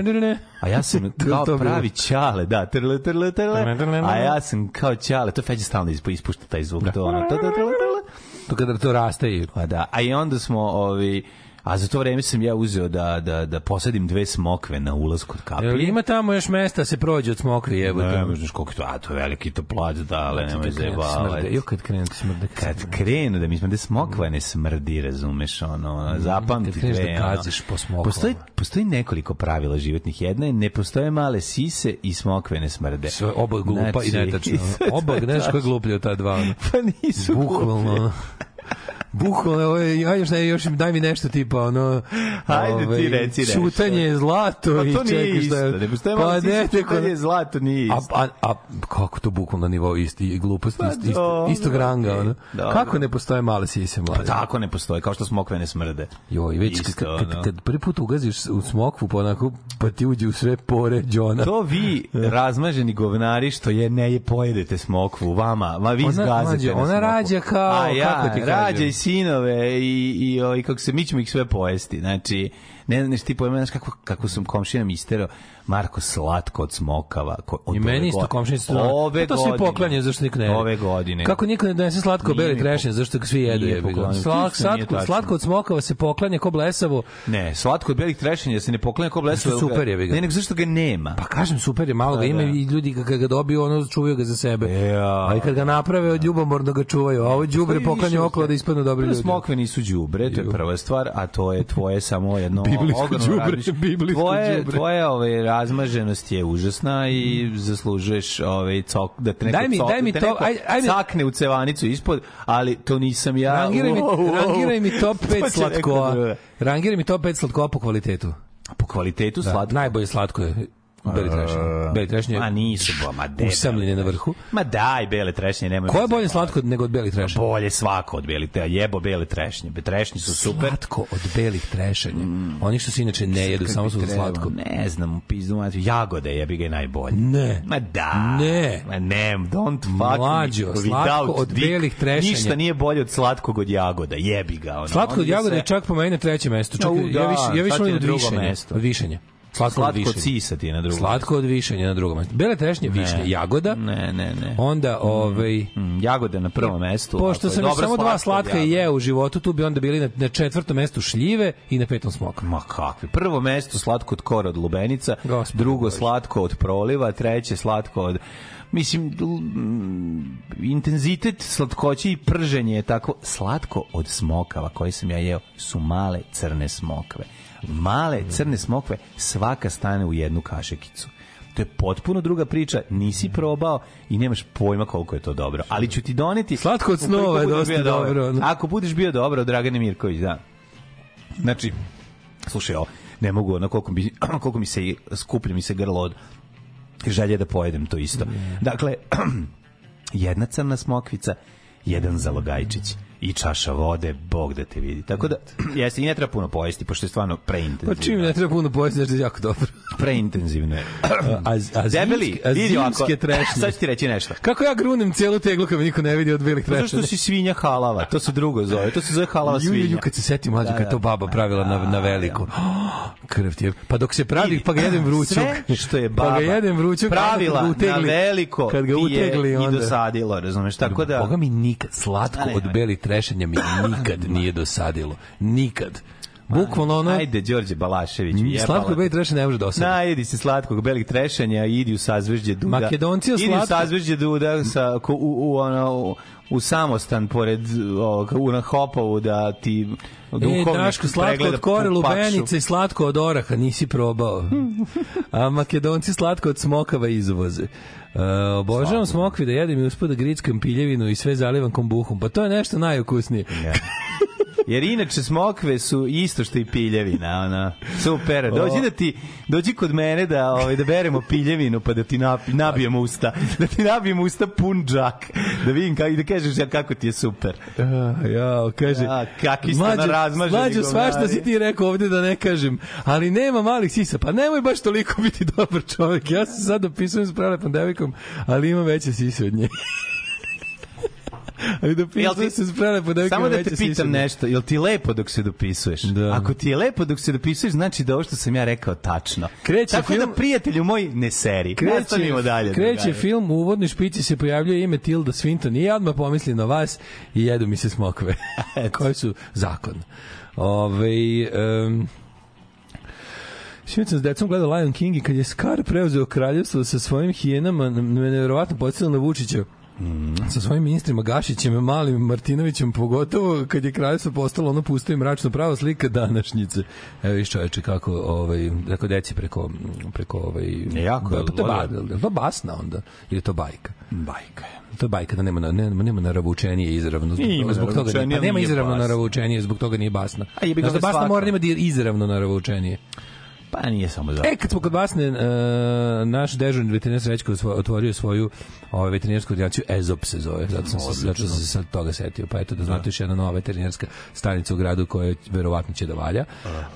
a ja sam kao pravi ćale, da, trle, trle, trle, a ja sam kao ćale, to Feđa stalno ispu- ispušta taj zvuk, to ono, to, to, to, to, To kada to raste Pa da, a i onda smo, ovi, a za to vreme sam ja uzeo da, da, da posadim dve smokve na ulaz kod Jel kaplje. ima tamo još mesta da se prođe od smokri jebote. Ne, ne znaš koliko to, a to je veliki to plac, da, ali nemoj zajebavati. Jo kad krenu ti smrde. Kad krenu da mi smo da smokva ne smrdi, razumeš, ono, zapamti Kad kreneš da gaziš po smokvama. Postoji, postoji nekoliko pravila životnih. Jedna je, ne postoje male sise i smokve ne smrde. Sve oba glupa i Znači, netačno. sve to Oba, znaš ko je tačno. gluplji od ta dva? Pa nisu Bukvalno. Bukvalno, ovo je, ja još ne, još daj mi nešto tipa, ono, Ajde ti reci nešto. Čutanje je zlato Pa i to nije čekaj šta isto. je. Ne postoje pa dete, čutanje je zlato, nije A, isto. a, a kako to bukvalno na nivou isti glupost, Pa isto, isto, istog ranga, ono. dobro. Kako ne postoje male sise, mlade? Pa tako ne postoji, kao što smokve ne smrde. Joj, već Isto, kad, kad, ono. kad prvi put ugaziš u smokvu, pa onako, pa ti uđe u sve pore Džona. To vi razmaženi govnari što je ne je pojedete smokvu vama, ma vi Ona- na ona smokvu. rađa kao- A ja, kako ti rađa i sinove i, i, i, kako se, mi ćemo ih sve pojesti. Znači, ne znaš ti pojma, znaš kako, kako sam komšina mi isterao, Marko slatko od smokava. Ko, od I meni isto godine. komšinica. Ove to svi godine. poklanje, zašto niko ne jede? Ove godine. Kako niko ne donese slatko beli trešnje, zašto ga svi jedu? Isto nije slatko, slatko od smokava se poklanja ko blesavo. Ne, slatko od belih trešenja se ne poklanja ko blesav. super je. Ne, nego zašto ga nema? Pa kažem, super je, malo ga Da, ima da. i ljudi kad ga dobiju, ono čuvaju ga za sebe. Ja. A i kad ga naprave, od ljubomorno ga čuvaju. A ovo đubre Postoji poklanja okolo da ispadnu dobri ljudi. Smokve nisu đubre, to je prva stvar, a to je tvoje samo jedno Biblijsko đubre, biblijsko tvoje, đubre. Tvoje ove, razmaženost je užasna i zaslužuješ ove, cok, da te neko, Daj mi- cok, daj mi da te to, neko aj- aj mi- cakne u cevanicu ispod, ali to nisam ja. Rangiraj mi, rangiraj mi top To 5 će neko slatkova. drugo. Rangiraj mi top 5 slatkova po kvalitetu. Po kvalitetu Da, slatko. najbolje slatko je beli trešnje. Beli trešnje. Ma nisu, bo, ma de. Usamljen je na vrhu. Ma daj, bele trešnje, nemoj. Ko je bolje zajebavati. slatko nego od belih trešnja? Bolje svako od belih trešnja. Jebo bele trešnje. Be trešnje su super. Slatko od belih trešanja. Oni što se inače ne jedu, samo su slatko. Ne znam, pizdu mati. Jagode jebi ga je najbolje. Ne. Ma da. Ne. Ma ne, don't fuck Mlađo, me slatko od dick. belih trešanja. Ništa nije bolje od slatkog od jagoda. Jebi ga. Ono. Slatko od jagode je čak po meni na trećem mestu. Čak, ja da, više, ja više volim od višenja. Od višenja. Slatko, od Slatko od višenja. sisa ti je na drugom. Slatko od višenja na drugom. Bele trešnje, višnje, jagoda. Ne, ne, ne. Onda, ovaj... Mm, jagode na prvom mestu. Pošto je sam samo dva slatko slatka jagode. jeo u životu, tu bi onda bili na, na četvrtom mestu šljive i na petom smok. Ma kakvi. Prvo mesto slatko od kora od lubenica, Gospode drugo Bože. slatko od proliva, treće slatko od mislim mm, intenzitet slatkoće i prženje je tako slatko od smokava koje sam ja jeo su male crne smokve. Male crne smokve svaka stane u jednu kašekicu. To je potpuno druga priča, nisi probao i nemaš pojma koliko je to dobro. Ali ću ti doneti... Slatko od snova je dosta dobro, ono. Ako budeš bio dobro, Dragane Mirković, da. Znači, slušaj, ovo, ne mogu, na koliko mi, koliko mi se skuplja mi se grlo od želje da pojedem to isto. Dakle, jedna crna smokvica, jedan zalogajčić i čaša vode, bog da te vidi. Tako da, jeste, i ne treba puno pojesti, pošto je stvarno Pa preintenzivno. čim ne treba puno pojesti, znači da je jako dobro. Preintenzivno je. A, a Debeli, a vidi ovako, trešnje. sad ću ti reći nešto. Kako ja grunem cijelu teglu kad me niko ne vidi od belih Pa Zašto trešnja? si svinja halava? To se drugo zove. To se zove halava Ju, ju, ju, svinja. kad se setim mlađe, Da, kad da. to baba pravila na, na veliko. Krv ti je. Pa dok se pravi, pa ga jedem vrućog. Sve što je baba pa ga jedem vrućog. pravila utegli, na veliko kad ga utegli, i onda. dosadilo, razumeš? Tako da... Boga mi nikad, slatko od belih trešanja mi nikad nije dosadilo. Nikad. Bukvalno ono... Ajde, Đorđe Balašević. Mm, Slatko bej treše ne može da osadi. Najedi se slatkog belih trešanja i idi u sazvežđe Duda. Makedonci o Idi u slatko- sazvežđe Duda sa, ko, u, u, ono, u, u samostan pored ovog, u na Hopovu da ti E, duhovnik Daško, slatko od kore lubenice i slatko od oraha, nisi probao. A makedonci slatko od smokava izvoze. Uh, obožavam smokvi da jedem i uspod da grickam piljevinu i sve zalivam kombuhom. Pa to je nešto najukusnije. Ja. Jer inače smokve su isto što i piljevina, ona. Super. Dođi da ti dođi kod mene da ovaj da beremo piljevinu pa da ti nabijemo usta. Da ti nabijemo usta pun džak. Da vidim kako da kažeš ja kako ti je super. Ja, ja, kaže. Ja, kakvi ste na razmaženi Mlađo, svašta si ti rekao ovde da ne kažem, ali nema malih sisa. Pa nemoj baš toliko biti dobar čovjek. Ja se sad opisujem s prelepom devojkom, ali imam veće sise od nje. Ali Jel dopisujem ti- se s prelepom devojkom Samo da te pitam od nje. nešto, jel ti lepo dok se dopisuješ? Da. Ako ti je lepo dok se dopisuješ, znači da ovo što sam ja rekao tačno. Kreće Tako film- da, prijatelju moj, ne seri. Nastavimo dalje. kreće drugari. film, u uvodnoj špici se pojavljuje ime Tilda Swinton i ja odmah pomislim na vas i jedu mi se smokve. Koji su zakon. Ove, um, Sinoć sam s decom gledao Lion King i kad je Scar preuzeo kraljevstvo sa svojim hijenama, me nevjerovatno podsjetilo na Vučića sa svojim ministrima Gašićem, Malim Martinovićem, pogotovo kad je kraljevstvo postalo ono pusto i mračno pravo slika današnjice. Evo viš čoveče kako, ovaj, kako deci preko, preko ovaj, Jako je, pa to, je ba, je to basna onda, ili je to bajka? Bajka je. To je bajka da nema, na, nema, nema naravučenije izravno. Zbog, Ima zbog toga, naravučenije, pa nema izravno naravučenije, zbog toga nije basna. A jebi ga, Znaš da je basna mora da ima izravno naravučenije. Pa nije samo za... E, kad smo kod Basne, uh, naš dežurni veterinar Srećko otvorio svoju ovaj, veterinarsku ordinaciju, EZOP se zove, zato sam, se, zato sam se sad toga setio. Pa eto da znate još jedna nova veterinarska stanica u gradu koja verovatno će da valja.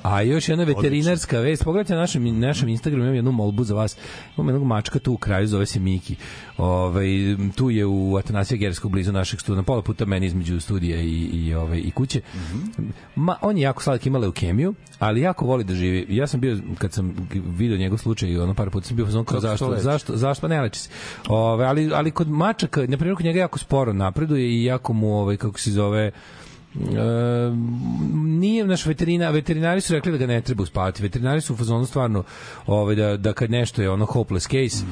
A još jedna veterinarska vest, pogledajte na našem, našem Instagramu, imam jednu molbu za vas. Imam jednog mačka tu u kraju, zove se Miki. Ovaj, tu je u Atanasija Gerskog blizu našeg studija, na pola puta meni između studija i, i, ovaj, i kuće. Ma, on je jako sladak, ima leukemiju, ali jako voli da živi. Ja sam bio, kad sam video njegov slučaj, ono par puta sam bio kao to zašto, zašto, zašto, pa ne leči se. Ove, ali, ali kod mačaka, na primjer, kod njega jako sporo napreduje i jako mu, ovaj, kako se zove, E, nije naš veterina veterinari su rekli da ga ne treba uspavati veterinari su u fazonu stvarno ovaj da da kad nešto je ono hopeless case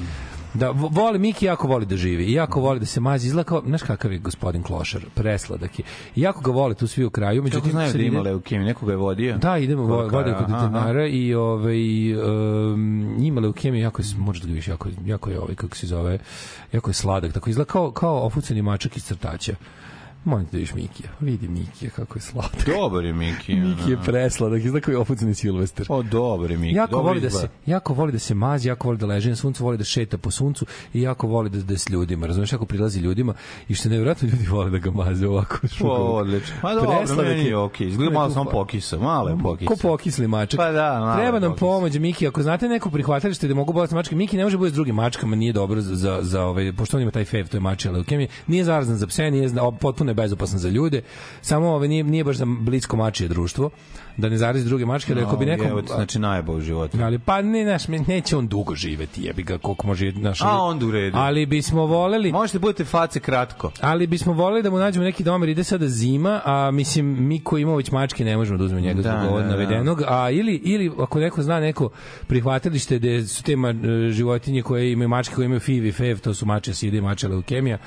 da vo- voli Miki jako voli da živi i jako voli da se mazi izgleda kao znaš kakav je gospodin Klošar presladak je I jako ga vole tu svi u kraju međutim Kako znaju da ima leukemiju? Nekoga je vodio? Da, idemo vo- Kod vode kod veterinara i ovaj um, ima leukemiju jako je možda ga više jako jako je ovaj kako se zove jako je sladak tako izgleda kao kao ofuceni mačak iz crtaća Molim da vidiš Mikija. Vidi Mikija kako je sladak. Dobar je Miki. Miki je presladak, izgleda kao je ofuceni Silvester. O, dobar je Miki. Jako dobro voli da se jako voli da se mazi, jako voli da leže na suncu, voli da šeta po suncu i jako voli da da s ljudima. Razumeš kako prilazi ljudima i što je nevjerojatno ljudi vole da ga maze ovako. O, odlično. Ma dobro, Presladak meni je. okej. Izgleda malo sam pokisa, malo je pokisa. Ko pokisli mačak. Pa da, malo Treba nam pokisli. pomoć, Miki. Ako znate neko prihvatilište da mogu bolesti mačke, Miki ne može biti s drugim mačkama, nije dobro za, za, za ovaj, pošto on ima taj fev, to je mačija leukemija, nije zarazan za pse, nije potpuno je bezopasan za ljude, samo ovaj, nije, nije baš za blisko mačije društvo, da ne zarazi druge mačke, ali ako bi nekom... Evo, znači najbolj u životu. Ali pa ne, naš, neće on dugo živeti, jebi ga koliko može naš. A, onda u redu. Ali bismo voleli Možete budete face kratko. ali bismo voleli da mu nađemo neki domer ide sada zima, a mislim mi koji imamo već mačke ne možemo da uzmemo njega Da, zbog ovog da, da. navedenog, a ili ili ako neko zna neko prihvatilište gde su te ma, životinje koje imaju mačke koje imaju FIV i FEV, to su mače sida i mače leukemija.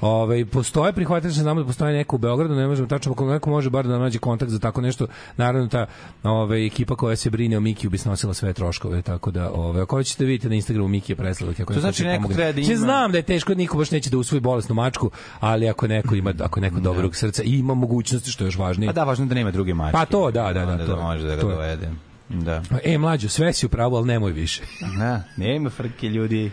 Ovaj postoje prihvatilište, znamo da postoje neko u Beogradu, ne možemo tačno ako neko može bar da nađe kontakt za tako nešto. Naravno ta ovaj ekipa koja se brine o Mikiju bi snosila sve troškove, tako da ovaj ako hoćete vidite na Instagramu Mikija Presladak, ako To znači hoće neko pomogne. treba da ima- Znam da je teško, niko baš neće da usvoji bolesnu mačku, ali ako neko ima ako neko dobrog srca i ima mogućnosti što je još važnije. A da, važno je da nema druge mačke. Pa to, da, da, da, to- da može da ga to je. dovede. Da. E, mlađo, sve si u pravu, ali nemoj više. Da, nema frke ljudi.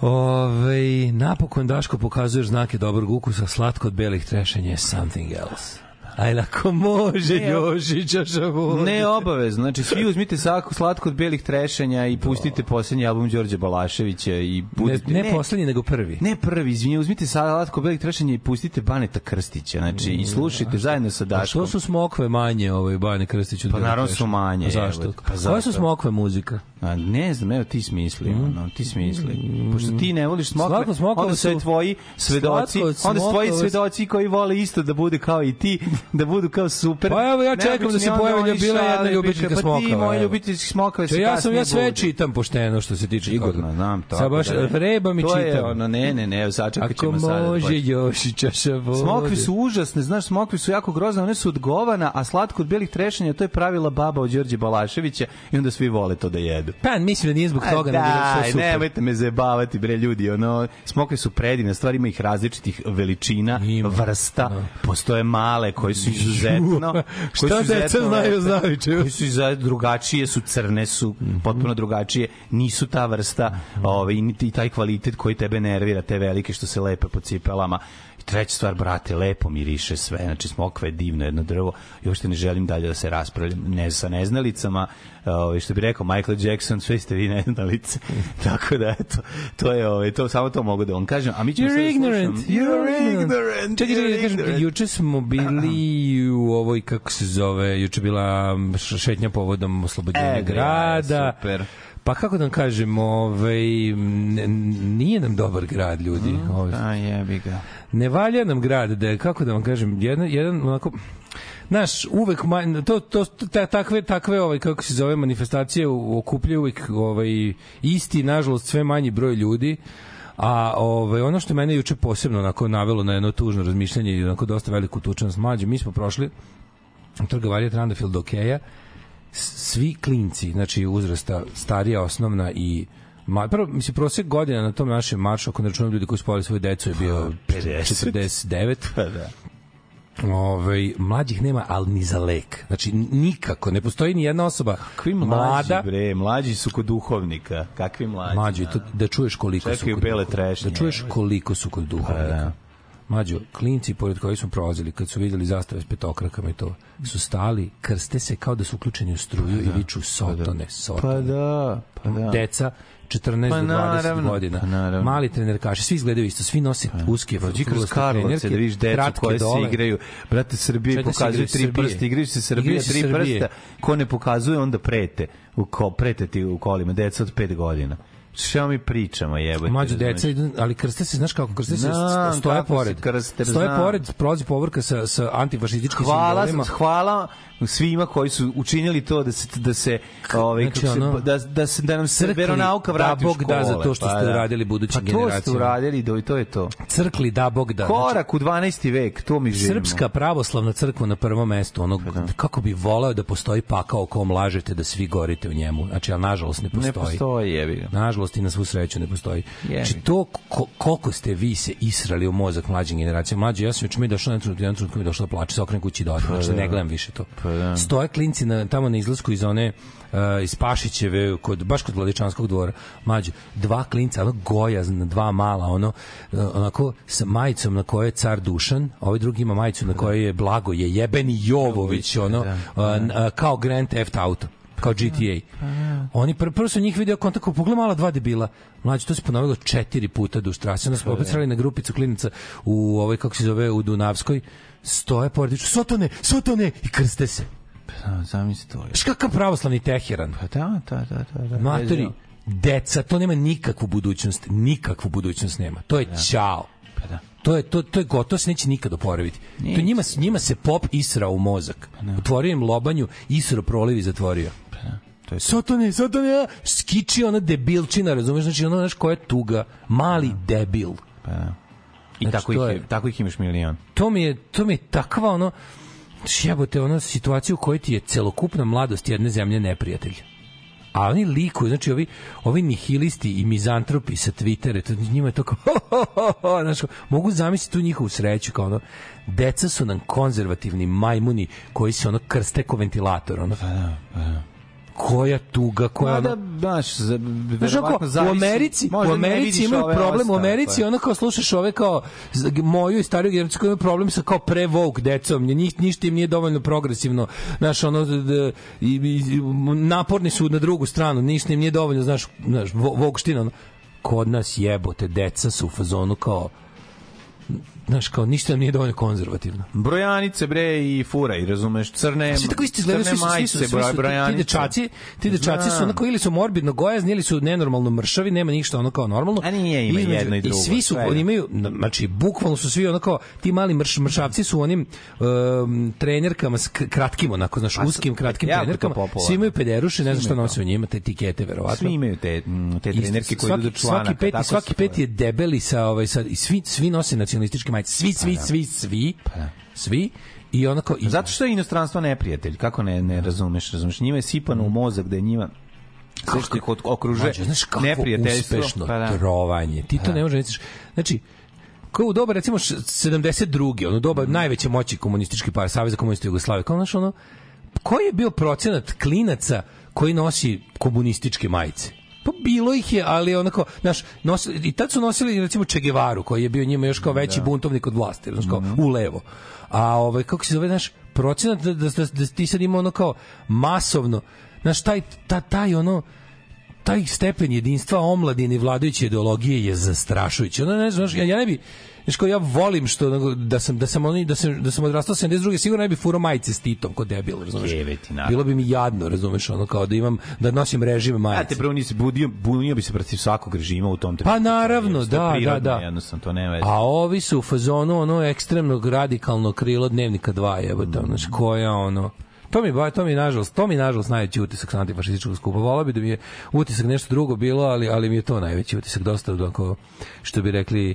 Ove, napokon Daško pokazuješ znake dobrog ukusa, slatko od belih trešenja je something else. Aj, ako može, Ne, Jožića šavod. Ne obavezno, znači svi uzmite sako slatko od belih trešenja i pustite poslednji album Đorđe Balaševića i Ne, budite... ne, poslednji, nego prvi. Ne prvi, izvinite, uzmite slatko od belih trešenja i pustite Baneta Krstića, znači i slušajte zajedno sa A Daškom. što su smokve manje, ovaj Bane Krstić? od Pa naravno su manje, A Zašto? evo, pa Koje zato. su smokve muzika? A, ne znam, evo ti smisli, ono, ti smisli. Pošto ti ne voliš smokve, Slatko smokve onda su tvoji svedoci, onda su tvoji svedoci koji vole isto da bude kao i ti, da budu kao super. Pa evo, ja čekam da se pojavi, oni bila jedna ljubiteljka piše, Pa ti smokava, moji evo. ljubiteljski smokave su Če, ja sam ja sve čitam pošteno što se tiče toga. znam to. Sad baš da, da. rebam i To je čitam. ono, ne, ne, ne, sačekat Ako ćemo sada. da može još i čaša vode. Smokvi su užasne, znaš, smokvi su jako grozne, one su od govana, a slatko od belih trešanja, to je pravila baba od Đorđe Balaševića i onda svi vole to da jedu. Pa, mislim da nije zbog toga, nego da super. nemojte me zajebavati, bre, ljudi, ono, smokve su predivne, stvari ima ih različitih veličina, vrsta, postoje male koje su izuzetno, koje Šta su deca izuzetno znaju, znaju, koje su iza- drugačije, su crne, su potpuno drugačije, nisu ta vrsta, ovaj, niti taj kvalitet koji tebe nervira, te velike što se lepe po cipelama. I treća stvar, brate, lepo miriše sve, znači smokva je divno jedno drvo i uopšte ne želim dalje da se raspravljam ne sa neznalicama, ovaj, što bi rekao Michael Jackson, sve ste vi neznalice. Tako da, eto, to je, ovaj, to, samo to mogu da vam kažem. A mi ćemo You're sada ignorant. slušam- You're ignorant. Čekaj, čekaj, kažem, ignorant. juče smo bili u ovoj, kako se zove, juče je bila š- šetnja povodom oslobođenja E, grada. super. Pa kako da vam kažem, ovaj, nije nam dobar grad, ljudi. Ovaj, A jebi ga. Ne valja nam grad, da je, kako da vam kažem, jedan, jedan onako, Znaš, uvek manj, to, to, ta, takve, takve ovaj, kako se zove, manifestacije okupljaju uvek ovaj, isti, nažalost, sve manji broj ljudi, a ovaj, ono što mene juče posebno onako navelo na jedno tužno razmišljanje i onako dosta veliku tučanost mlađe, mi smo prošli trgovarija Trandafield do Keja, s- svi klinci, znači uzrasta starija osnovna i Ma, prvo, mislim, prosek godina na tom našem maršu, ako ne računam ljudi koji su povali svoju decu, je bio 50. 49. Pa da. Ovaj mlađih nema, ali ni za lek. Znači, nikako, ne postoji ni jedna osoba Kakvi mlađi, mlada, bre, mlađi su kod duhovnika. Kakvi mlađi? Mlađi, to, da čuješ koliko su Čekaju kod bele trešnje, Da čuješ koliko su kod duhovnika. da. Mađo, klinci pored kojih smo prolazili, kad su videli zastave s petokrakama i to, su stali, krste se kao da su uključeni u struju i viču sotone, sotone. Pa da, pa da. Deca, 14 Pa do 20 naravno, godina. pa naravno. Mali trenerkaši, svi izgledaju isto, svi nose uske Prođi kroz Karlovce da vidiš decu koje se dole. igraju. Brate, Srbije se pokazuju tri Srbije. prsta, igraju se se tri Srbije. prsta. Ko ne pokazuje, onda prete. U ko, prete ti u kolima, deca od pet godina. Šta mi pričamo, jebote? Razumeš? deca idu, ali krste se, znaš kako krste se, Znam stoje se pored. krste, stoje znam. pored, prolazi povorka sa, sa antifašističkim hvala, simbolima. hvala svima koji su učinili to da se da se ovaj Znači, kako se, ono, da da se da nam se veronauka vrati da Bog da za to što ste uradili budućim pa to ste generacijama. uradili, do i to je to. Crkli da Bog da. Znači, Korak u 12. vek, to mi živimo. Srpska pravoslavna crkva na prvom mestu, ono, kako bi voleo da postoji pakao kom lažete da svi gorite u njemu. Znači, ali nažalost ne postoji. ne postoji, jebi ga. Nažalost i na svu sreću ne postoji. Jebi Znači, to ko, koliko ste vi se israli u mozak mlađim generacijama. Mlađi, ja sam juče mi došao na trenutku, jedan trenutku mi da plače, se okrenem kući da odem, znači da ne gledam više to. Pa da. Stoje klinci na, tamo na izlasku iz one uh, iz Pašićeve, kod, baš kod Vladičanskog dvora, mlađe, dva klinca, ono gojazna, dva mala, ono, uh, onako, sa majicom na kojoj je car Dušan, a ovaj drugi ima majicu na kojoj je Blago, je jebeni Jovović, ono, uh, n- uh, kao Grand Theft Auto kao GTA. Oni pr prvo su njih video kontakt, pogledaj mala dva debila. Mlađe, to se ponovilo četiri puta do štrase. Onda smo opet srali na grupicu klinaca u ovoj, kako se zove, u Dunavskoj. Stoje pored, Sotone, Sotone! I krste se. Pa, Zamisli to. je. Znaš kakav pravoslavni Teheran? Pa da, da, da, da. da. Matori, deca, to nema nikakvu budućnost, nikakvu budućnost nema. To je ćao. Pa da. To je to to je gotovo se neće nikad oporaviti. To njima njima se pop isra u mozak. Otvorio im lobanju, isro proliv i zatvorio. To je to. Sotone, Sotone, ja, skiči ona debilčina, razumeš, znači ono, znaš, koja je tuga, mali debil. Pa da. I Znači, tako, ih, je, tako ih imaš milion. To mi je, to mi je takva, ono, jebote, ono, situacija u kojoj ti je celokupna mladost jedne zemlje neprijatelj. A oni likuju, znači ovi, ovi nihilisti i mizantropi sa Twittera, to, njima je to kao, znaš, kao, mogu zamisliti tu njihovu sreću, kao ono, deca su nam konzervativni majmuni koji se ono krste ko ventilator, ono. Tuga, koja Pa ono, da, znaš, za- Znaš, verovatno u zavisi- Americi, možda u Americi imaju problem, u Americi ono kao slušaš ove kao moju i stariju generaciju koji imaju problem sa kao pre woke decom, njih ništa im nije dovoljno progresivno, znaš, ono d- i, i, naporni su na drugu stranu, ništa im nije dovoljno, znaš, znaš, wo- woke ština, ono. kod nas jebote, deca su u fazonu kao znaš, kao ništa nam nije dovoljno konzervativno. Brojanice bre i fura i razumeš crne Svi tako isti izgledaju, svi su, svi su, svi su, ti brojanice. dečaci, ti dečaci su onako ili su morbidno gojazni ili su nenormalno mršavi, nema ništa ono kao normalno. A nije, ima Između- jedno i drugo, I svi su, oni imaju, znači, bukvalno su svi onako, ti mali mrš, mršavci su onim um, trenerkama s kratkim, onako, znaš, uskim, kratkim to trenerkama. Svi imaju pederuše, ne znam šta nose u njima, te etikete, verovatno. Svi imaju te, te trenerke koje idu do članaka. svaki peti, svaki peti je debeli sa ovaj sa i svi svi nose nacionalističke majice. Svi, svi, svi, svi. Svi. I onako i Zato što je inostranstvo neprijatelj, kako ne, ne razumeš, razumeš, njima je sipano u mozak da je njima sve što ih okružuje Mlađe, znaš kako uspešno Pa da. trovanje. Ti to ne možeš misliš. Znači, kao u doba recimo š- 72. ono doba Mhm. najveće moći komunistički par Saveza komunista Jugoslavije. Kao znaš ono koji je bio procenat klinaca koji nosi komunističke majice? Pa bilo ih je, ali onako, znaš, nosili, i tad su nosili recimo Che Guevaru, koji je bio njima još kao veći buntovnik od vlasti, znaš, kao Mhm. u levo. A ovaj, kako se zove, znaš, procenat da, da, da, da ti sad ima ono kao masovno, znaš, taj, ta, taj ono, taj stepen jedinstva omladine i vladajuće ideologije je zastrašujući. Ono ne znaš, ja, ja ne bi Znaš kao ja volim što da sam da sam oni da sam da sam odrastao 72. sigurno ne bi furao majice s Titom kod debil, razumeš? Jebe ti, naravno. Bilo bi mi jadno, razumeš, ono kao da imam da nosim režime Ja majice. te prvo nisi budio, bunio bi se protiv svakog režima u tom Pa trenutku. naravno, To je da, da, prirodno, da. Jednostavno, to nema veze. A ovi su u fazonu ono ekstremnog radikalno krilo dnevnika 2, jebote, ono, znaš, koja ono To mi ba, to mi nažalost, to mi nažalost najveći utisak sa antifašističkog skupa. Volao bi da mi je utisak nešto drugo bilo, ali ali mi je to najveći utisak dosta onako što bi rekli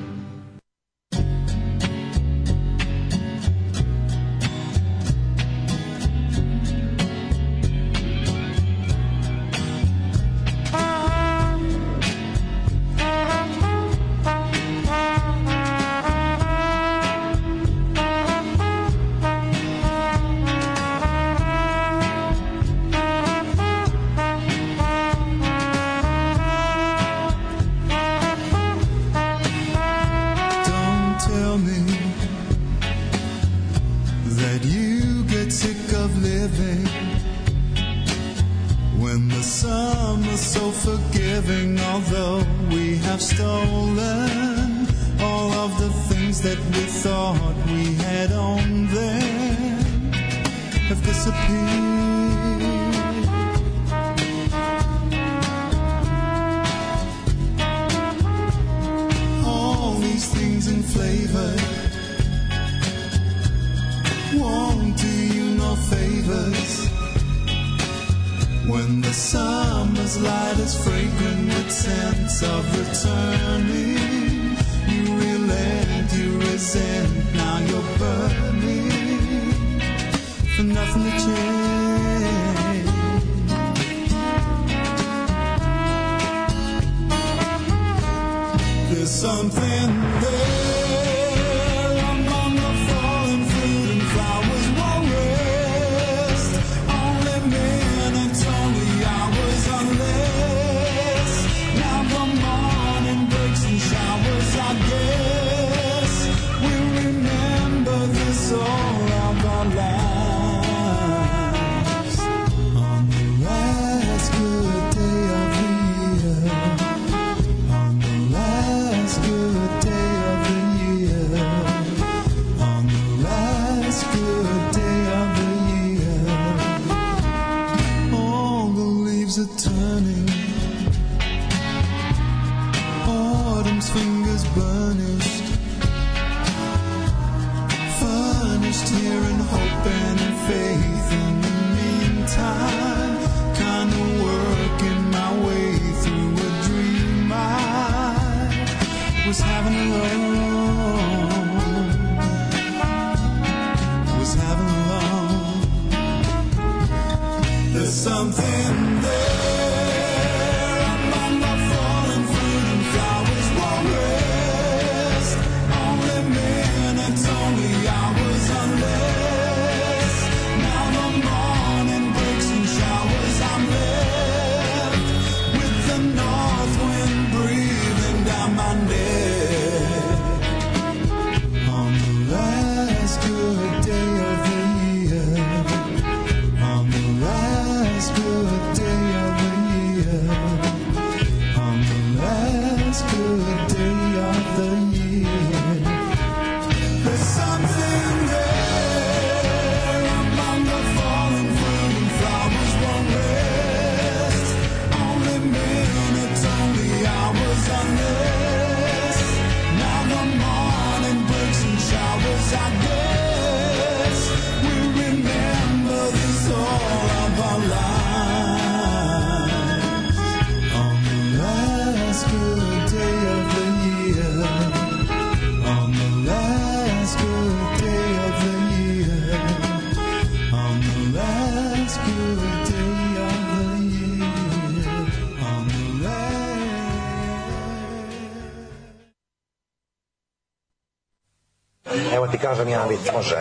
može.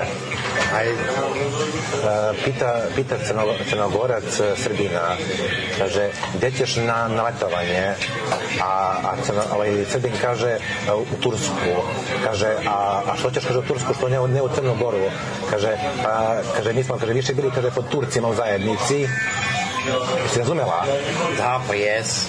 Aj, e, pita, pita crno, crnogorac e, Srbina, kaže, gde ćeš na, na letovanje? A, a crno, ovaj, Srbin kaže, e, u Tursku. Kaže, a, a što ćeš, kaže, u Tursku, što ne, ne u Crnu Kaže, a, kaže, mi smo, kaže, više bili, kaže, pod Turcima u zajednici. Jesi razumela? Da, pa jes.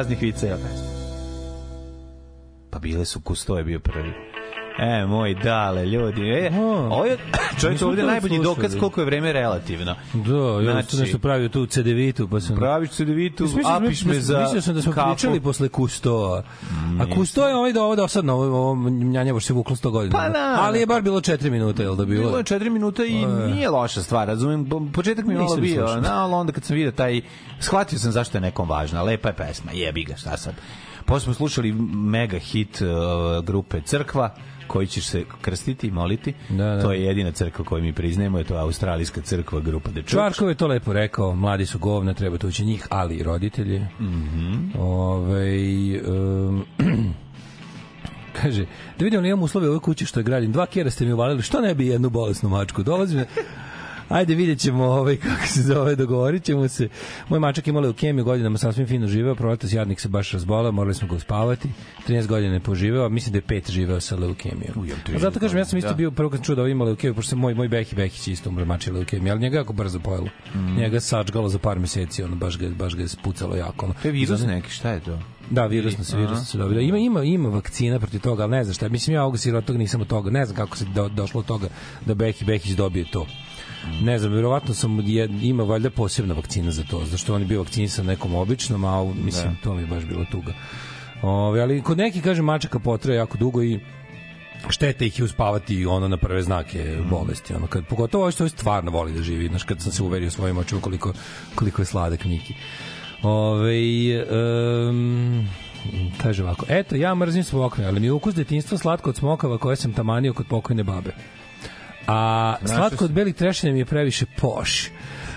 raznih viceva. Pa bile su Kusto je bio prvi. E, moj dale, ljudi. E, ovo je, čovječ, ovde najbolji slušali. dokaz koliko je vreme relativno. Da, ja znači, sam nešto pravio tu CD-vitu. Pa sam... Praviš CD-vitu, da apiš me za Mislio sam da smo kapu. pričali posle Kustova. A Kusto je ovaj da ovo dosadno, ovo, ovo njanjavo se vuklo 100 godina. Pa da. Ali je bar bilo 4 minuta, jel da bilo? Bilo je 4 minuta i nije loša stvar, razumem. Početak mi je malo bio, na, ali onda kad sam vidio taj, shvatio sam zašto je nekom važna. Lepa je pesma, jebi ga, šta sad. Posle smo slušali mega hit uh, grupe Crkva, koji ćeš se krstiti i moliti. Da, da. To je jedina crkva koju mi priznajemo, je to australijska crkva grupa The Church. Čvarkov je to lepo rekao, mladi su govna, treba tući njih, ali i roditelji. Mm. -hmm. Ove, um, kaže, da vidimo li imam uslove u ovoj kući što je gradim. Dva kjera ste mi uvalili, što ne bi jednu bolesnu mačku? Dolazi me, Ajde vidjet ćemo ovaj, kako se zove, dogovorit ćemo se. Moj mačak imao leukemiju, godinama sasvim fino živeo, proletas jadnik se baš razbolao, morali smo ga uspavati. 13 godina je poživeo, a mislim da je pet živeo sa leukemijom. A zato kažem, ja sam isto Da. bio prvo kad čuo da ovo ima leukemiju, pošto se moj, moj Behi Behić isto umro mači leukemiju, ali njega je jako brzo pojelo. Mhm. Njega sačgalo za par meseci, ono, baš ga, baš ga je spucalo jako. Ono. To je virus neki, šta je to? Da, virusno se, virusno se dobilo. Ima, ima, ima vakcina protiv toga, ali ne znam šta. Mislim, ja ovog sirotog nisam od toga. Ne znam kako se do, došlo od toga da Behi Behić dobije to. Ne znam, verovatno sam je, ima valjda posebna vakcina za to, zašto on je bio vakcinisan nekom običnom, a ovo, mislim, to mi je baš bilo tuga. Ove, ali kod neki, kažem, mačaka potraje jako dugo i štete ih je uspavati ono na prve znake bolesti ono kad pogotovo ovo što stvarno voli da živi znaš kad sam se uverio svojim očima koliko koliko je sladak Miki Ove, um, kaže ovako, eto, ja mrzim smokve, ali mi je ukus detinjstva slatko od smokava koje sam tamanio kod pokojne babe. A slatko od belih trešanja mi je previše poš.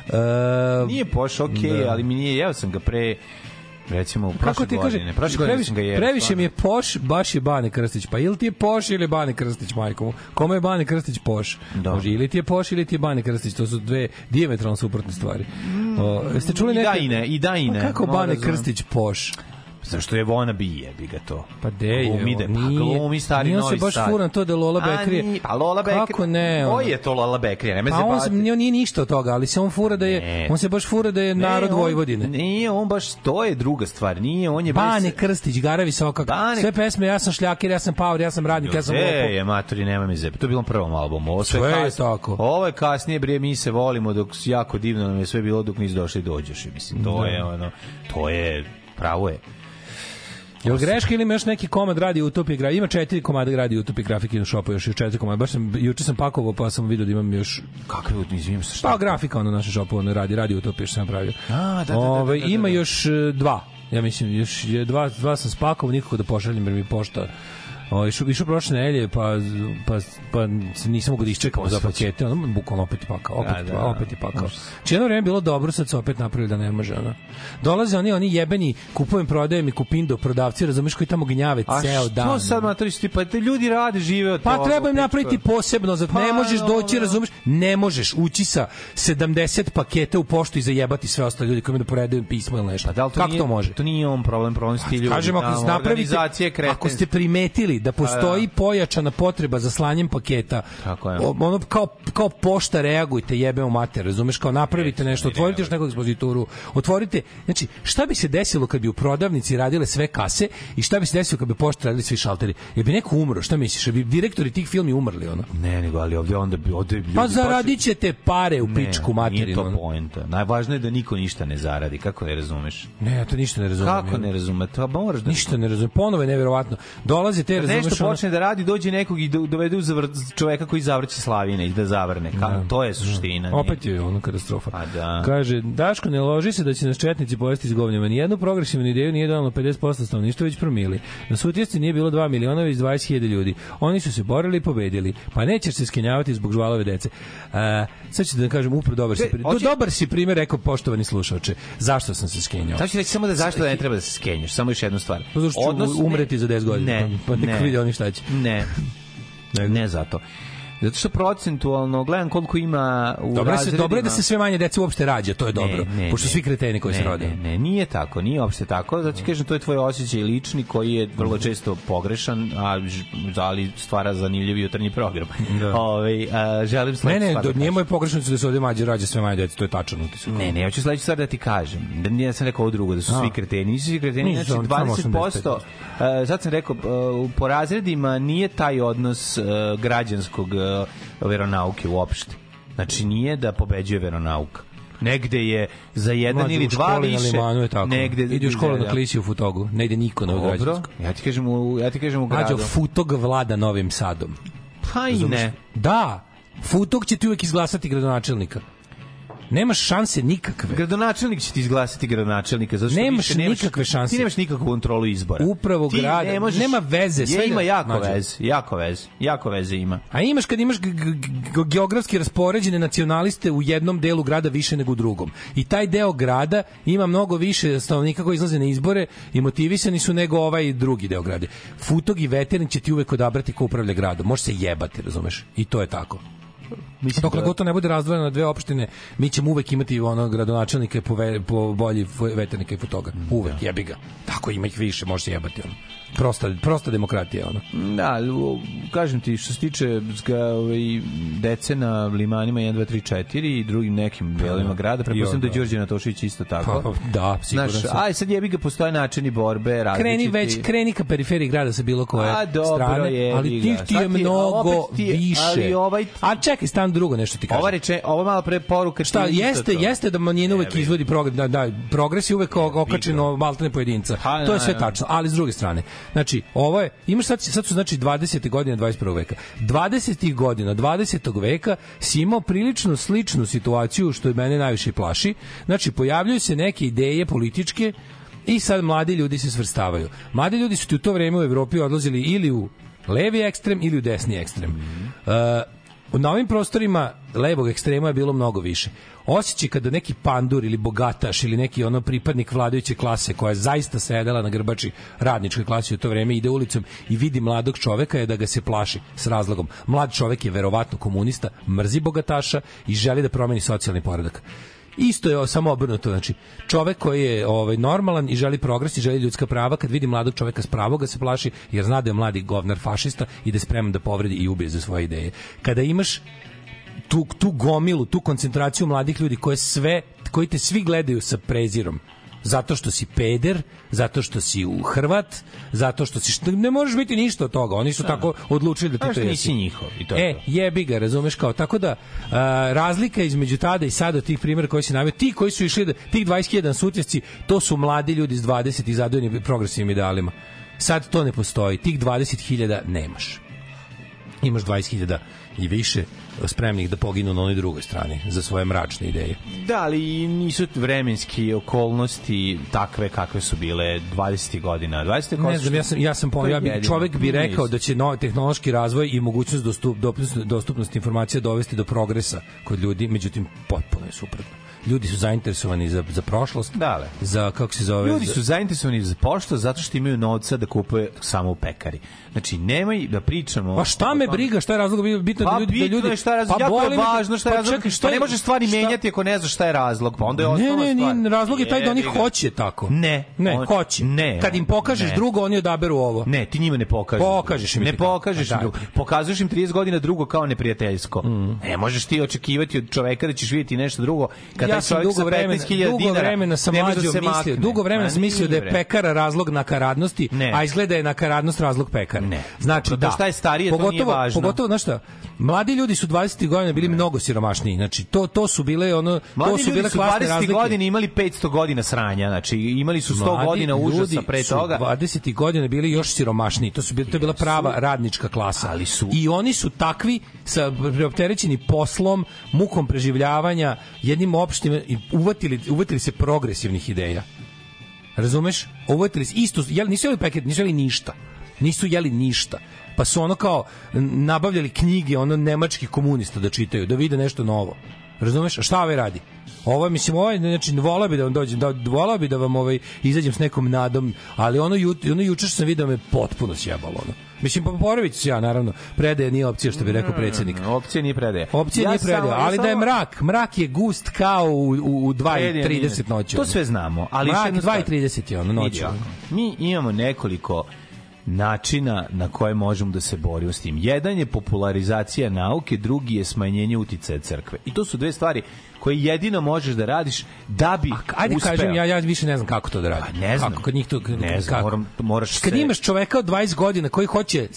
Uh, Nije pošao, okej, Da. ali mi nije, jeo sam ga pre recimo u kako prošle ti kaže, godine. Prošle godine previše, sam ga jeo. previše mi je poš, baš je Bane Krstić. Pa ili ti je poš ili je Bane Krstić, majko? Kome je Bane Krstić poš? Da. Može, ili ti je poš ili ti je Bane Krstić. To su dve diametralno suprotne stvari. O, jeste čuli I neke... da i ne, i da i Pa ne. kako Moram Bane da znam. Krstić poš? Zašto je Vona bi jebi ga to. Pa de je, Glumi da, pa glumi stari nije Novi se baš Sad. fura na to da je Lola A, Bekrije. nije- Pa Lola Bekrije. Kako ne? Koji je to Lola Bekrije? Nema Pa on, se, on nije ništa od toga, ali se on fura da je, Ne. on se baš fura da je narod on- Vojvodine. Nije, on baš, to je druga stvar. Nije, on je baš... Bane Krstić, Gara Visoka, Bane- sve pesme, ja sam šljakir, ja sam power, ja sam radnik, ja sam lopov. je, maturi, nema mi zebe. To je bilo na prvom albumu. Ovo sve, Sve je kasnije- tako. Ovo je kasnije, bre, mi se volimo dok jako divno nam je sve bilo dok nisi došli dođeš. Mislim, to Da. je ono, to je, pravo je. Jel greška ili ima još neki komad radi Utopije grafike? Ima četiri komada radi Utopije grafike na šopu, još još četiri komada. Baš sam, juče sam pakovao pa sam video da imam još Kakav, izvinim se, šta? Pa grafika ono naše šopu, ono radi, radi Utopije što sam pravio. A, da, da, da, Ovaj, da, da, Ima da. još e, dva. Ja mislim, još je dva, dva sam spakovao, nikako da pošaljem jer mi pošta O, išao, išao prošle nedelje, pa, pa, pa se nisam mogu da iščekam za pakete, ono, bukvalno opet pakao, opet, Da, da, da, opet je pakao. Či jedno vreme bilo dobro, sad se opet napravili da ne može, ono. Dolaze oni, oni jebeni, kupujem, prodajem i kupindo, prodavci, razumeš, koji tamo gnjave A ceo dan. što sad, maturi, ti, pa te ljudi rade, žive od Pa toga. treba im napraviti posebno, zato ne Pa, možeš doći, razumeš, ne možeš ući sa 70 paketa u poštu i zajebati sve ostale ljudi koji imaju da poredaju pismo ili nešto. Pa da to Kako nije, to može? To nije on problem, problem su ti ljudi. Kažemo, ako napravite, ako ste primetili da postoji pojačana potreba za slanjem paketa, Tako je. ono kao, kao pošta reagujte, jebemo mater, razumeš, kao napravite nešto, otvorite još neku ekspozituru, otvorite, znači, šta bi se desilo kad bi u prodavnici radile sve kase i šta bi se desilo kad bi pošta radili svi šalteri? Je bi neko umro, šta misliš, je bi direktori tih filmi umrli, ono? Ne, nego, ali ovde onda bi ovde bi ljudi Pa zaradit ćete pare u pičku Ne, nije to materinu. poenta. Najvažnije je da niko ništa ne zaradi. Kako ne razumeš? Ne, ja to ništa ne razumem. Kako ne razumeš? To moraš da Ništa ne razumem. Ponovo je neverovatno. Dolaze te, Kad nešto počne da radi, dođe nekog i do- dovede u zavr, čoveka koji zavrće slavine i da zavrne. Ka, to je suština. nije. Opet je ono katastrofa. Pa da. Kaže, Daško, ne loži se da će nas četnici pojesti iz govnjama. Nijednu progresivnu ideju nije donalo 50% stanovništva, već promili. Na sutjesci nije bilo 2 miliona, već 20.000 ljudi. Oni su se borili i pobedili. Pa nećeš se skenjavati zbog žvalove dece. A, sad ću da kažem, upro dobar si. Be, pri- To hoće- dobar si primjer, rekao poštovani slušaoče. Zašto sam se skenjao? Sad ću reći samo da zašto da ne treba da se skenješ, samo još jednu stvar. Pa zašto ću umreti za 10 godina, Ne, pa- pa neka ne, vide oni šta će. Ne, ne zato. Zato što procentualno gledam koliko ima u Dobro je, se, razredima. dobro je da se sve manje dece uopšte rađa, to je dobro. Ne, ne, pošto ne. svi kreteni koji se ne, rode. Ne, ne, nije tako, nije uopšte tako. Zato ti kažem, to je tvoj osjećaj lični koji je vrlo često pogrešan, a ali stvara zanimljiv jutarnji program. Da. Ove, a, želim Ne, sledeću ne, do, da nije kažem. moj pogrešnici da se ovde mađe rađa sve manje dece, to je tačan utisak. Ne, ne, hoću sledeću stvar da ti kažem. Da nije sam rekao ovo drugo, da su A. svi kreteni. Nisu svi kreteni, znači oni samo 20%, uh, sad sam rekao, uh, po razredima nije taj odnos uh, građanskog veronauke uopšte. Znači nije da pobeđuje veronauka. Negde je za jedan Mlađe, ili dva više. na limanu je tako. Negde, Ide u školu da, na klisi u Futogu. Ne ide niko na Dobro, građansku. ja ti kažem u, ja ti kažem u gradu. Futog vlada Novim Sadom. Pa i ne. Da, Futog će ti uvek izglasati gradonačelnika. Nemaš šanse nikakve. Gradonačelnik će ti izglasati gradonačelnika zato što Nemaš više nikakve šanse. Ti nemaš nikakvu kontrolu izbora. Upravo Ti grad- ne možeš- nema veze, Je, svega- ima jako Mlađe. veze, jako veze, jako veze ima. A imaš kad imaš geografski raspoređene nacionaliste u jednom delu grada više nego u drugom. I taj deo grada ima mnogo više stanovnika koji izlaze na izbore i motivisani su nego ovaj drugi deo grada. Futog i veteran će ti uvek odabrati ko upravlja gradom. Može se jebati, razumeš? I to je tako. Mislim Dokle da- god to ne bude razdvojeno na dve opštine, mi ćemo uvek imati ono gradonačelnike po, ve, po bolji veternika i fotoga. Uvek, jebi ga. Tako ima ih više, može se jebati. Ono. Prosta, prosta demokratija. Ono. Da, kažem ti, što se tiče zga, ovaj, dece na limanima 1, 2, 3, 4 i drugim nekim delovima grada, pretpostavljam da je da. Đorđe Natošić isto Pa, tako. pa, da, siguran Znaš, sam. aj sad jebi ga, postoje načini borbe, različiti. Kreni već, kreni ka periferiji grada sa bilo koje A, dobro, strane, jebi ali tih ti je mnogo ti je- više. ali ovaj- A čekaj, stan drugo nešto ti kažem. Ova reče, ova malo pre poruka Šta, jeste, to. jeste da manjina uvek izvodi progres, da, da, progres je uvek okačeno maltene pojedinca. Ha, to je sve tačno, ali s druge strane. Znači, ovo je, imaš sad, sad su znači 20. godine 21. veka. 20. godina 20. veka si imao prilično sličnu situaciju, što je mene najviše plaši. Znači, pojavljuju se neke ideje političke i sad mladi ljudi se svrstavaju. Mladi ljudi su ti u to vreme u Evropi odlazili ili u levi ekstrem ili u desni ekstrem. Uh, na ovim prostorima levog ekstrema je bilo mnogo više. Osjećaj kada neki pandur ili bogataš ili neki ono pripadnik vladajuće klase koja je zaista sedela na grbači radničke klase u to vreme ide ulicom i vidi mladog čoveka je da ga se plaši s razlogom. Mlad čovek je verovatno komunista, mrzi bogataša i želi da promeni socijalni poredak. Isto je samo obrnuto, znači čovek koji je ovaj normalan i želi progres i želi ljudska prava, kad vidi mladog čoveka s pravo ga se plaši jer zna da je mladi govnar fašista i da je spreman da povredi i ubije za svoje ideje. Kada imaš tu, tu gomilu, tu koncentraciju mladih ljudi koje sve, koji te svi gledaju sa prezirom zato što si peder, zato što si u Hrvat, zato što si što ne možeš biti ništa od toga. Oni su tako odlučili da ti Pa to što jesi. nisi njihov i to je E, to. jebi ga, razumeš kao. Tako da, a, razlika između tada i sada tih primjera koji si navio, ti koji su išli, da, tih 21 sutjesci, to su mladi ljudi iz 20 i zadojeni progresivnim idealima. Sad to ne postoji. Tih 20.000 nemaš. Imaš 20.000 i više spremnih da poginu na onoj drugoj strani za svoje mračne ideje. Da, ali nisu vremenski okolnosti takve kakve su bile 20. godina. 20. Ne znam, ja sam ja sam To po, je ja bi čovek bi rekao da će no, tehnološki razvoj i mogućnost dostup, dostupnosti informacija dovesti do progresa kod ljudi, međutim potpuno je suprotno. Ljudi su zainteresovani za za prošlost, Dale. za kako se zove Ljudi su zainteresovani za pošto zato što imaju novca da kupuje samo u pekari. Znači, nemoj da pričamo... Pa šta me briga, šta je razlog, bitno je Pa da ljudi da bitno ljudi je šta je razlog, pa jako je me- važno šta je pa razlog, čekaj, šta pa ne je- možeš stvari šta- menjati ako ne znaš šta je razlog, pa onda je Ne, osnovna ne, stvar. ne, razlog je taj da oni hoće tako. Ne, Ne, on- hoće. ne, Kad im pokažeš ne. drugo, oni odaberu ovo. Ne, ti njima ne pokažeš. Pokažeš im Ne pokažeš Pa im daj. drugo. Pokazuješ im 30 godina drugo kao neprijateljsko. Ne možeš ti očekivati od čoveka da ćeš vidjeti nešto drugo kad ja sam dugo vremena, 15.000 dugo vremena sam da mlađo se mislio, dugo vremena sam mislio da je pekara razlog nakaradnosti, Ne. a izgleda je nakaradnost razlog pekara. Ne. Znači da. šta je starije, to nije važno. Pogotovo, znaš šta, mladi ljudi su 20. godina bili mnogo siromašniji. Znači to to su bile ono to Mladi su ljudi bile su klasne 20. razlike. godine imali 500 godina sranja, znači imali su 100 Mladi godina užasa pre su toga. 20. godina bili još siromašniji. To su bili to je bila prava radnička klasa. Ali su- I oni su takvi sa preopterećeni poslom, mukom preživljavanja, jednim opštim i uvatili uvatili se progresivnih ideja. Razumeš? Uvatili se isto, jel nisu jeli paket, nisu jeli ništa. Nisu jeli ništa. Pa su ono kao nabavljali knjige ono nemačkih komunista da čitaju, da vide nešto novo. Razumeš? A šta ovaj radi? Ovo je, mislim, ovo je, znači, volao bi da vam dođem, da, volao bi da vam ovaj, izađem s nekom nadom, ali ono, ju, ono juče što sam vidio me potpuno sjebalo, ono. Mislim, pa Borović se ja, naravno, predaje nije opcija, što bi rekao predsjednik. Opcija nije predaje. Opcija nije predaja, samo- ali da je mrak, mrak je gust kao u, u, u 2 i Predaja nije. 30 noći. To sve znamo, ali Mrak jedna 2 i stvar. 30 je ono noći. Mi imamo nekoliko načina na koje možemo da se borimo s tim. Jedan je popularizacija nauke, drugi je smanjenje uticaja crkve. I to su dve stvari koje jedino možeš da radiš da bi Ajde uspeo. kažem, ja, ja više ne znam kako to da radi. Pa ne znam. Kako, kod njih to, Ne znam, kako? moram- moraš Kad se- imaš čoveka od 20 godina koji hoće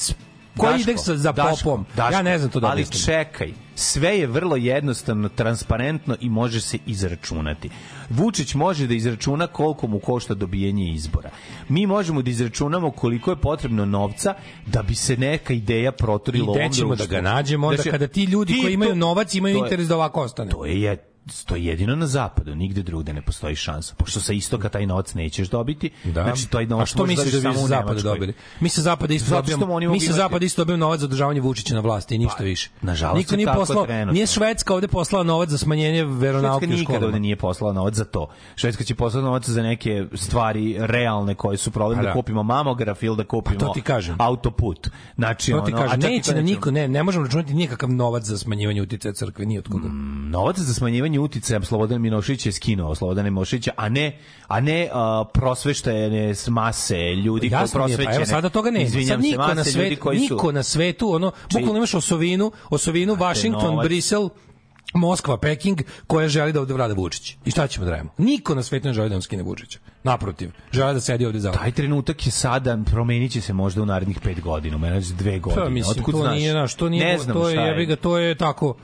koji Daško, za Daško, popom, Daško, ja ne znam to da Ali čekaj, sve je vrlo jednostavno, transparentno i može se izračunati. Vučić može da izračuna koliko mu košta dobijanje izbora. Mi možemo da izračunamo koliko je potrebno novca da bi se neka ideja proturila I u ovom gde ćemo da društvu. ga nađemo onda Znači, kada ti ljudi ti koji imaju to- novac imaju to je- interes da ovako ostane. To je to je jedino na zapadu, nigde drugde ne postoji šansa. Pošto sa istoka taj novac nećeš dobiti, Da. znači taj novac A što možeš misliš da samo sa u Nemačkoj. dobili? Mi sa zapada isto dobijamo, mi imati- zapada isto dobijamo novac za održavanje Vučića na vlasti i ništa više. nažalost Niko je nije poslao, trenutno. nije Švedska ovde poslala novac za smanjenje veronauke u nikada ovde školama. nije poslala novac za to. Švedska će poslati novac za neke stvari realne koje su problem Pa da. da. kupimo mamograf ili da kupimo Pa to ti kažem. autoput. Znači, To ti ono, kažem, neće to nam niko, ne, ne možemo računati nikakav novac za smanjivanje uticaja crkve, ni od koga. Novac za smanjivanje uticaja Slobodan Milošević je skinuo Slobodana Miloševića, a ne a ne uh, prosveštene s mase ljudi koji je, pa prosvećene. evo sada toga nema. Izvinjam Sad se, niko mase na ljudi svetu, koji su niko na svetu, ono, bukvalno imaš osovinu, osovinu Washington. Brisel, Moskva, Peking, koja želi da ovde vlada Vučić. I šta ćemo da radimo? Niko na svetu ne želi da on skine Vučića. Naprotiv, žele da sedi ovde za Taj trenutak je sada, promenit će se možda u narednih pet godina, u dve godine. Pa mislim, Otkud to znaš? nije, naš, to nije, ne znam to je, jebi ga, to je tako,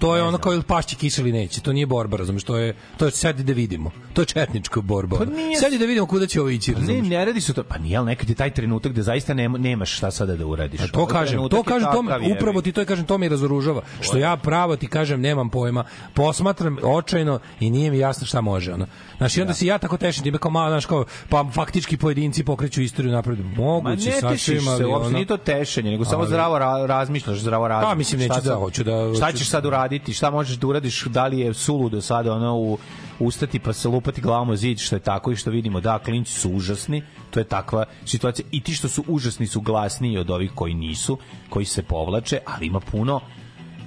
to je ono kao ili pašće kiseli neće, to nije borba, razumeš, to je, to je sedi da vidimo, to je četnička borba. Pa nije- Sedi da vidimo kuda će ovo ići, Ne, razumeš. ne radi se to. Pa nije, ali nekad je taj trenutak da zaista nema, nemaš šta sada da uradiš. A to Ovaj kažem, to kažem, to upravo ti to kažem, to me razoružava. Što ja pravo ti kažem, nemam pojma. Posmatram očajno i nije mi jasno šta može ono. Znači onda se ja tako tešim time kao malo, znaš, kao, pa faktički pojedinci pokreću istoriju napred. Ma Moguće ne tešiš se, uopšte nije to tešenje, nego samo zdravo ra, razmišljaš, zdravo razmišljaš. Pa, mislim, neću da, hoću da- Šta ćeš sad uraditi, šta možeš da uradiš, da li je suludo sada ono u ustati pa se lupati glavom o zid, što je tako i što vidimo, da, klinci su užasni, to je takva situacija. I ti što su užasni su glasniji od ovih koji nisu, koji se povlače, ali ima puno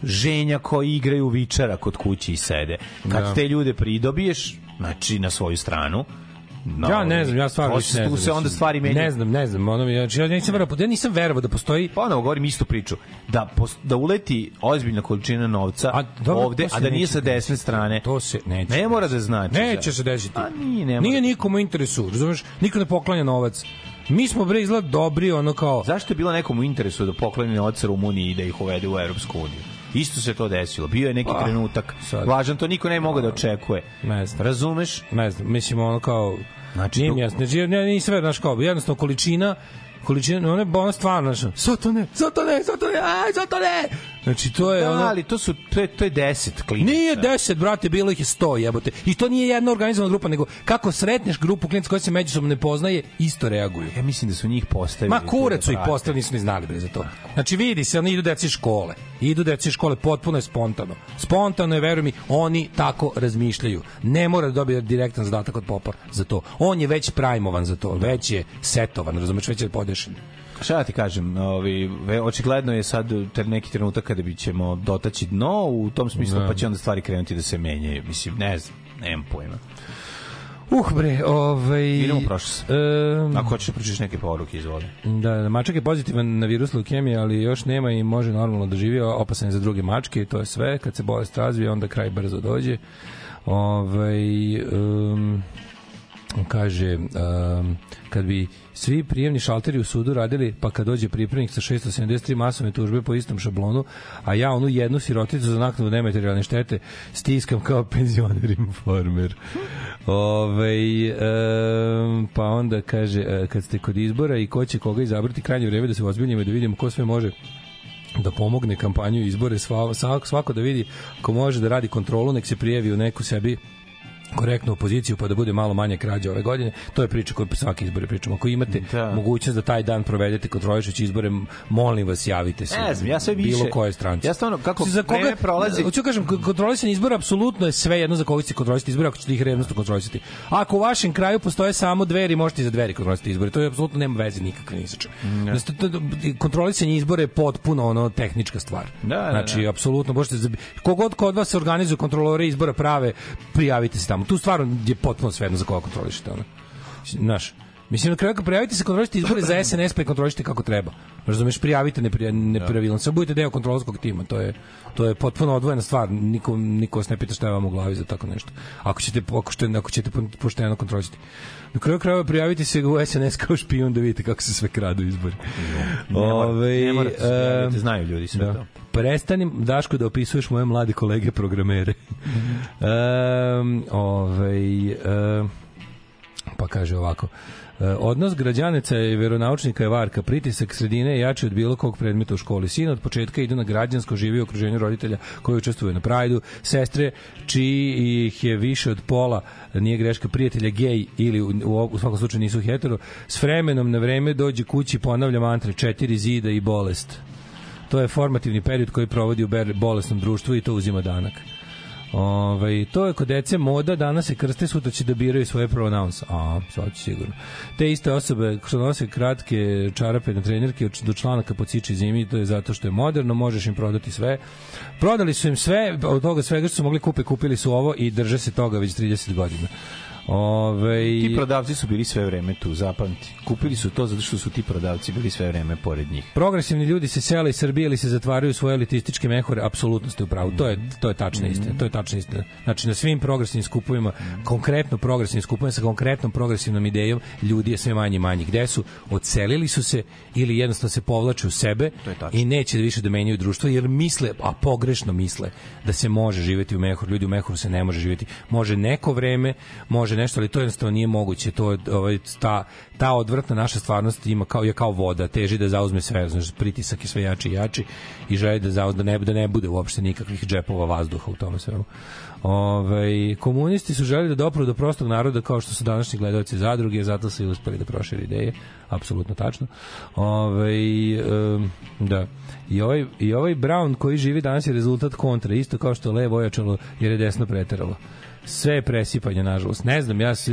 ženja koji igraju vičara kod kuće i sede. Kad Da. te ljude pridobiješ, znači na svoju stranu, na Ja ne znam, ja stvarno ne znam. Tu se onda stvari menjaju. Ne znam, ne znam, ono mi znači ja nisam verovao, ja nisam verovao da postoji Ponovo govorim istu priču. Da, pos- da uleti ozbiljna količina novca A, dobro, ovde, a da nije neće sa desne strane. To se neće. Ne mora da znači. Neće se desiti. A nije, ne mora. Nije nikomu interesu, razumeš? Niko ne poklanja novac. Mi smo bre izgled dobri, ono kao Zašto je bilo nekom u interesu da pokloni novac Rumuniji i da ih uvede u Evropsku uniju? Isto se to desilo. Bio je neki Pa, trenutak sad. važan, to niko ne mogu da očekuje. Ne znam. Razumeš? ne znam, mislim ono kao Znači, nije to- mi jasno, ja ne, nisam verovatno, znaš kao, jednostavno količina količina, ona ona stvarno, znači, zato ne, zato ne, zato ne, aj, zato ne. Znači, to je Da, ono, ali to su to je to je 10 klinaca. Nije 10, brate, bilo ih je 100, jebote. I to nije jedna organizovana grupa, nego kako sretneš grupu klinaca koja se međusobno ne poznaje, isto reaguju. Ja mislim da su njih postavili. Ma kurac da su ih postavili, nisu ni znali bre za to. Znači vidi se, oni idu deci iz škole. Idu deci iz škole, potpuno je spontano. Spontano je, veruj mi, oni tako razmišljaju. Ne mora da dobije direktan zadatak od popa za to. On je već prajmovan za to, već je setovan, razumeš, već je podešen. Šta ja ti kažem, ovi, očigledno je sad ter neki trenutak kada bi ćemo dotaći dno u tom smislu, Da. pa će onda stvari krenuti da se menjaju. Mislim, ne znam, nemam pojma. Uh bre, ovaj... Idemo prošlost. Um, Ako hoćeš da neke poruke, izvoli. Da, da, mačak je pozitivan na virus leukemije, ali još nema i može normalno da živi, opasan je za druge mačke i to je sve. Kad se bolest razvije, onda kraj brzo dođe. Ovaj um, kaže um, kad bi svi prijemni šalteri u sudu radili, pa kad dođe pripravnik sa 673 masovne tužbe po istom šablonu, a ja onu jednu siroticu za naknadu nematerijalne štete stiskam kao penzioner informer. Ove, um, pa onda kaže, e, kad ste kod izbora i ko će koga izabrati, krajnje vreme da se ozbiljimo i da vidimo ko sve može da pomogne kampanju izbore sva, svako, svako da vidi ko može da radi kontrolu nek se prijavi u neku sebi korektnu opoziciju pa da bude malo manje krađa ove godine. To je priča koju svaki izbore pričamo. Ako imate Da. mogućnost da taj dan provedete kontrolišući izbore, molim vas javite se. Ne znam, ja sve više- Bilo koje stranci. Ja stvarno, kako za koga prolazi- Hoću kažem, k- kontrolisanje izbora apsolutno je sve jedno za koga ćete kontrolisati izbore ako ćete ih revnosno kontrolisati. Ako u vašem kraju postoje samo dveri, možete i za dveri kontrolisati izbore. To je apsolutno nema veze nikakve ni sa čim. To- Kontrolisanje izbora je potpuno ono tehnička stvar. Da, da, znači, da. apsolutno možete kogod kod vas se organizuju kontrolore izbora prave, prijavite se tamo. Tu stvarno je potpuno svejedno za koga kontrolišete ono. Znaš, Mislim, na kraju prijavite se, kontrolišite izbore za SNS, pa i kontrolišite kako treba. Razumeš, prijavite neprija, nepravilnost. Samo budete deo kontrolskog tima, to je, to je potpuno odvojena stvar. Niko, niko vas ne pita šta je vam u glavi za tako nešto. Ako ćete, ako ćete, ako ćete pošteno kontrolisati. Na kraju krajeva prijavite se u SNS kao špijun da vidite kako se sve kradu izbori. Ne Ovaj, ne morate se prijaviti, znaju ljudi sve da. to. Prestanim, Daško, da opisuješ moje mlade kolege programere. um, ovaj, um, pa kaže ovako. E, Odnos građaneca i veronaučnika je varka. Pritisak sredine je jači od bilo kog predmeta u školi. Sin od početka idu na građansko, živi u okruženju roditelja koji učestvuju na prajdu, sestre čiji ih je više od pola, nije greška, prijatelja gej ili u, u, u svakom slučaju nisu hetero, s vremenom na vreme dođe kući i ponavlja mantre četiri zida i bolest. To je formativni period koji provodi u bolesnom društvu i to uzima danak. Ove, to je kod dece moda, danas se krste, sutra će da biraju svoje pronouns. A, sad sigurno. Te iste osobe što nose kratke čarape na trenerke do članaka po ciči zimi, to je zato što je moderno, možeš im prodati sve. Prodali su im sve, od toga svega što su mogli kupe, kupili su ovo i drže se toga već 30 godina. Ove, Ti prodavci su bili sve vreme tu, zapamti. Kupili su to zato što su ti prodavci bili sve vreme pored njih. progresivni ljudi se sele iz Srbije ili se zatvaraju u svoje elitističke mehore, apsolutno ste u pravu. To je to je tačna istina. To je tačna istina. Znači na svim progresivnim skupovima, konkretno progresivnim skupovima sa konkretnom progresivnom idejom, ljudi je sve manje i manje. Gde su? Odselili su se ili jednostavno se povlače u sebe i neće više da menjaju društvo jer misle, a pogrešno misle da se može živeti u mehoru. Ljudi u mehoru se ne može živeti. Može neko vreme, može nešto, ali to jednostavno nije moguće. To je ovaj ta ta odvrtna naša stvarnost ima kao je kao voda, teži da zauzme sve, znači pritisak je sve jači i jači i želi da zauzme da ne da ne bude uopšte nikakvih džepova vazduha u tome svemu. Ove, komunisti su želi da dopru do prostog naroda kao što su današnji gledaoci zadruge, zato su i uspeli da prošire ideje, apsolutno tačno. Ove, um, da. I ovaj, I ovaj Brown koji živi danas je rezultat kontra, isto kao što je levo ojačalo jer je desno preteralo sve je presipanje nažalost. Ne znam, ja se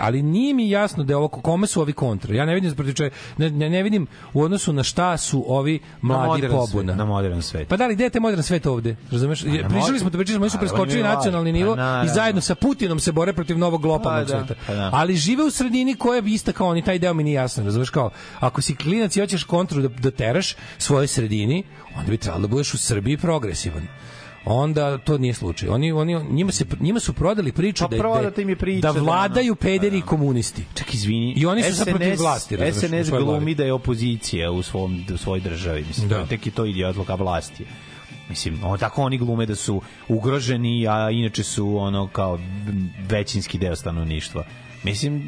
ali nije mi jasno da je ovo kome su ovi kontra. Ja ne vidim protiv čega- ne, ne, ne vidim u odnosu na šta su ovi mladi modern pobuna. svet, na modern svet. Pa da li taj modern svet ovde? Razumeš? na Pričali smo to, pričali smo, oni su Pa, preskočili nacionalni nivo Pa, naravno. i zajedno sa Putinom se bore protiv novog globalnog Pa, da, sveta. pa, da. Ali žive u sredini koja je ista kao oni, taj deo mi nije jasan, razumeš kao, ako si klinac i hoćeš kontru da, da teraš svojoj sredini, onda bi trebalo da budeš u Srbiji progresivan onda to nije slučaj. Oni oni njima se njima su prodali priču Pa da prodata im je priča da da vladaju pederi i komunisti. Čak izvini. I oni su sad protiv vlasti, SNS glumi da je opozicija u svom u svojoj državi, mislim. Da. Da. Tek je to idiotlaka vlasti. Mislim, on, tako oni glume da su ugroženi, a inače su ono kao većinski deo stanovništva. Mislim,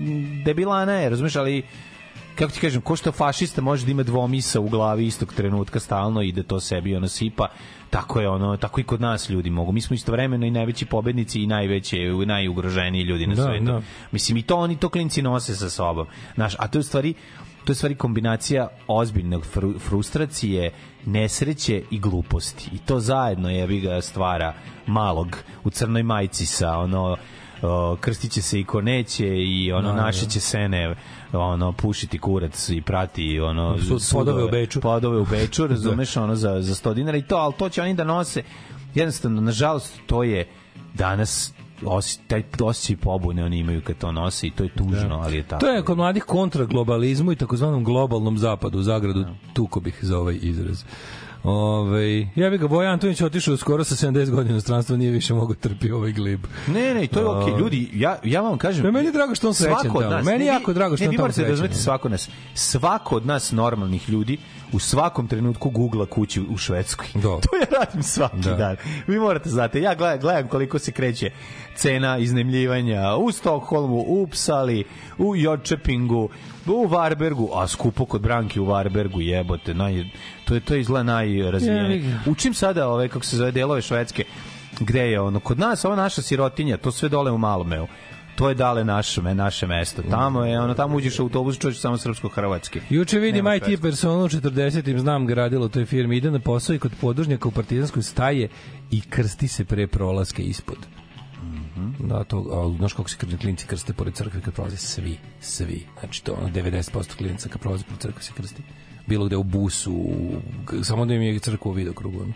debilana je, razumeš, ali kako ti kažem, ko što fašista može da ima dvomisa u glavi istog trenutka stalno i da to sebi ono sipa, tako je ono, tako i kod nas ljudi mogu. Mi smo istovremeno i najveći pobednici i najveće, najugroženiji ljudi na Da, svetu. da. Mislim, i to oni to klinci nose sa sobom. Znaš, a to je u stvari to je stvari kombinacija ozbiljnog fru, frustracije, nesreće i gluposti. I to zajedno je ga stvara malog u crnoj majici sa ono krstiće se i ko neće i ono Da, naše će sene ono pušiti kurac i prati ono Sud- podove u Beču. podove u Beču razumeš ono za za 100 dinara. I to al to će oni da nose. Jednostavno nažalost to je danas osi, taj osjećaj pobune oni imaju kad to nose i to je tužno, ali je tako. To je kod mladih kontra globalizmu i takozvanom globalnom zapadu, u zagradu tuko bih za ovaj izraz. Ove, ja bih ga Bojan Antonić otišao skoro sa 70 godina u inostranstvo, nije više mogo trpi ovaj glib. Ne, ne, to je okej. Ljudi, ja, ja vam kažem... Ne, meni je drago što on svako od tamo. nas, Meni je ne, jako drago što ne, on vi tamo morate da srećan. razumete svako od nas. Svako od nas normalnih ljudi u svakom trenutku googla kuću u Švedskoj. Da. To ja radim svaki Da. dan. Vi morate znati, ja gledam, gledam koliko se kreće cena iznemljivanja u Stokholmu, u Upsali, u Jodčepingu, u Varbergu, a skupo kod Branki u Varbergu, jebote, naj, to je to izgleda Ja, najrazvijenije. Učim sada ove, kako se zove, delove Švedske, Gde je ono? Kod nas, ova naša sirotinja, to sve dole u Malmeu. To je dale naše, naše mesto. Tamo je, ono, tamo uđeš u autobus, čuješ samo srpsko-hrvatski. Juče vidim Nema IT personu u 40. znam ga radilo u toj firmi. Ide na posao i kod podružnjaka u partizanskoj staje i krsti se pre prolaske ispod. Mhm. Da, to, a, znaš kako se klinci krste pored crkve kad prolaze? Svi, svi. Znači, to ono, 90% klinaca kad prolaze pored crkve se krsti. Bilo gde u busu, u, samo da im je crkva u vidokrugu. Ono.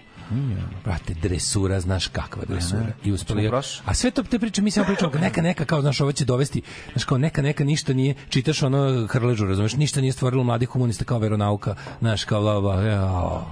Brate, dresura, znaš kakva dresura. I uspeli. A sve to te priče, mi samo pričamo, neka, neka, kao, znaš, ovo će dovesti, znaš, kao neka, neka, ništa nije, čitaš ono Hrležu, razumeš, ništa nije stvorilo mladih komunista kao veronauka, znaš, kao, bla, bla, jao.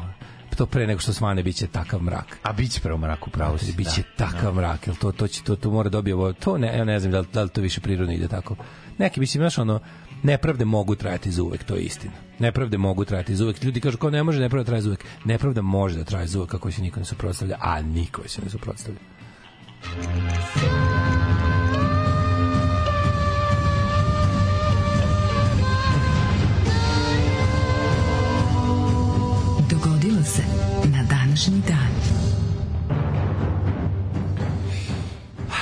To pre nego što svane biće takav mrak. A bit će pravo mraku, pravo si. Biće da. takav mrak, jel to to će to to mora dobije ovo. To ne ja ne znam da li, da li to više prirodno ide tako. Neki mislim znaš ono nepravde mogu trajati za uvek, to je istina. Nepravde mogu trajati za uvek. Ljudi kažu kao ne može nepravda da traje za uvek. Nepravda može da traje za uvek kako se niko ne suprotstavlja, a niko se ne suprotstavlja.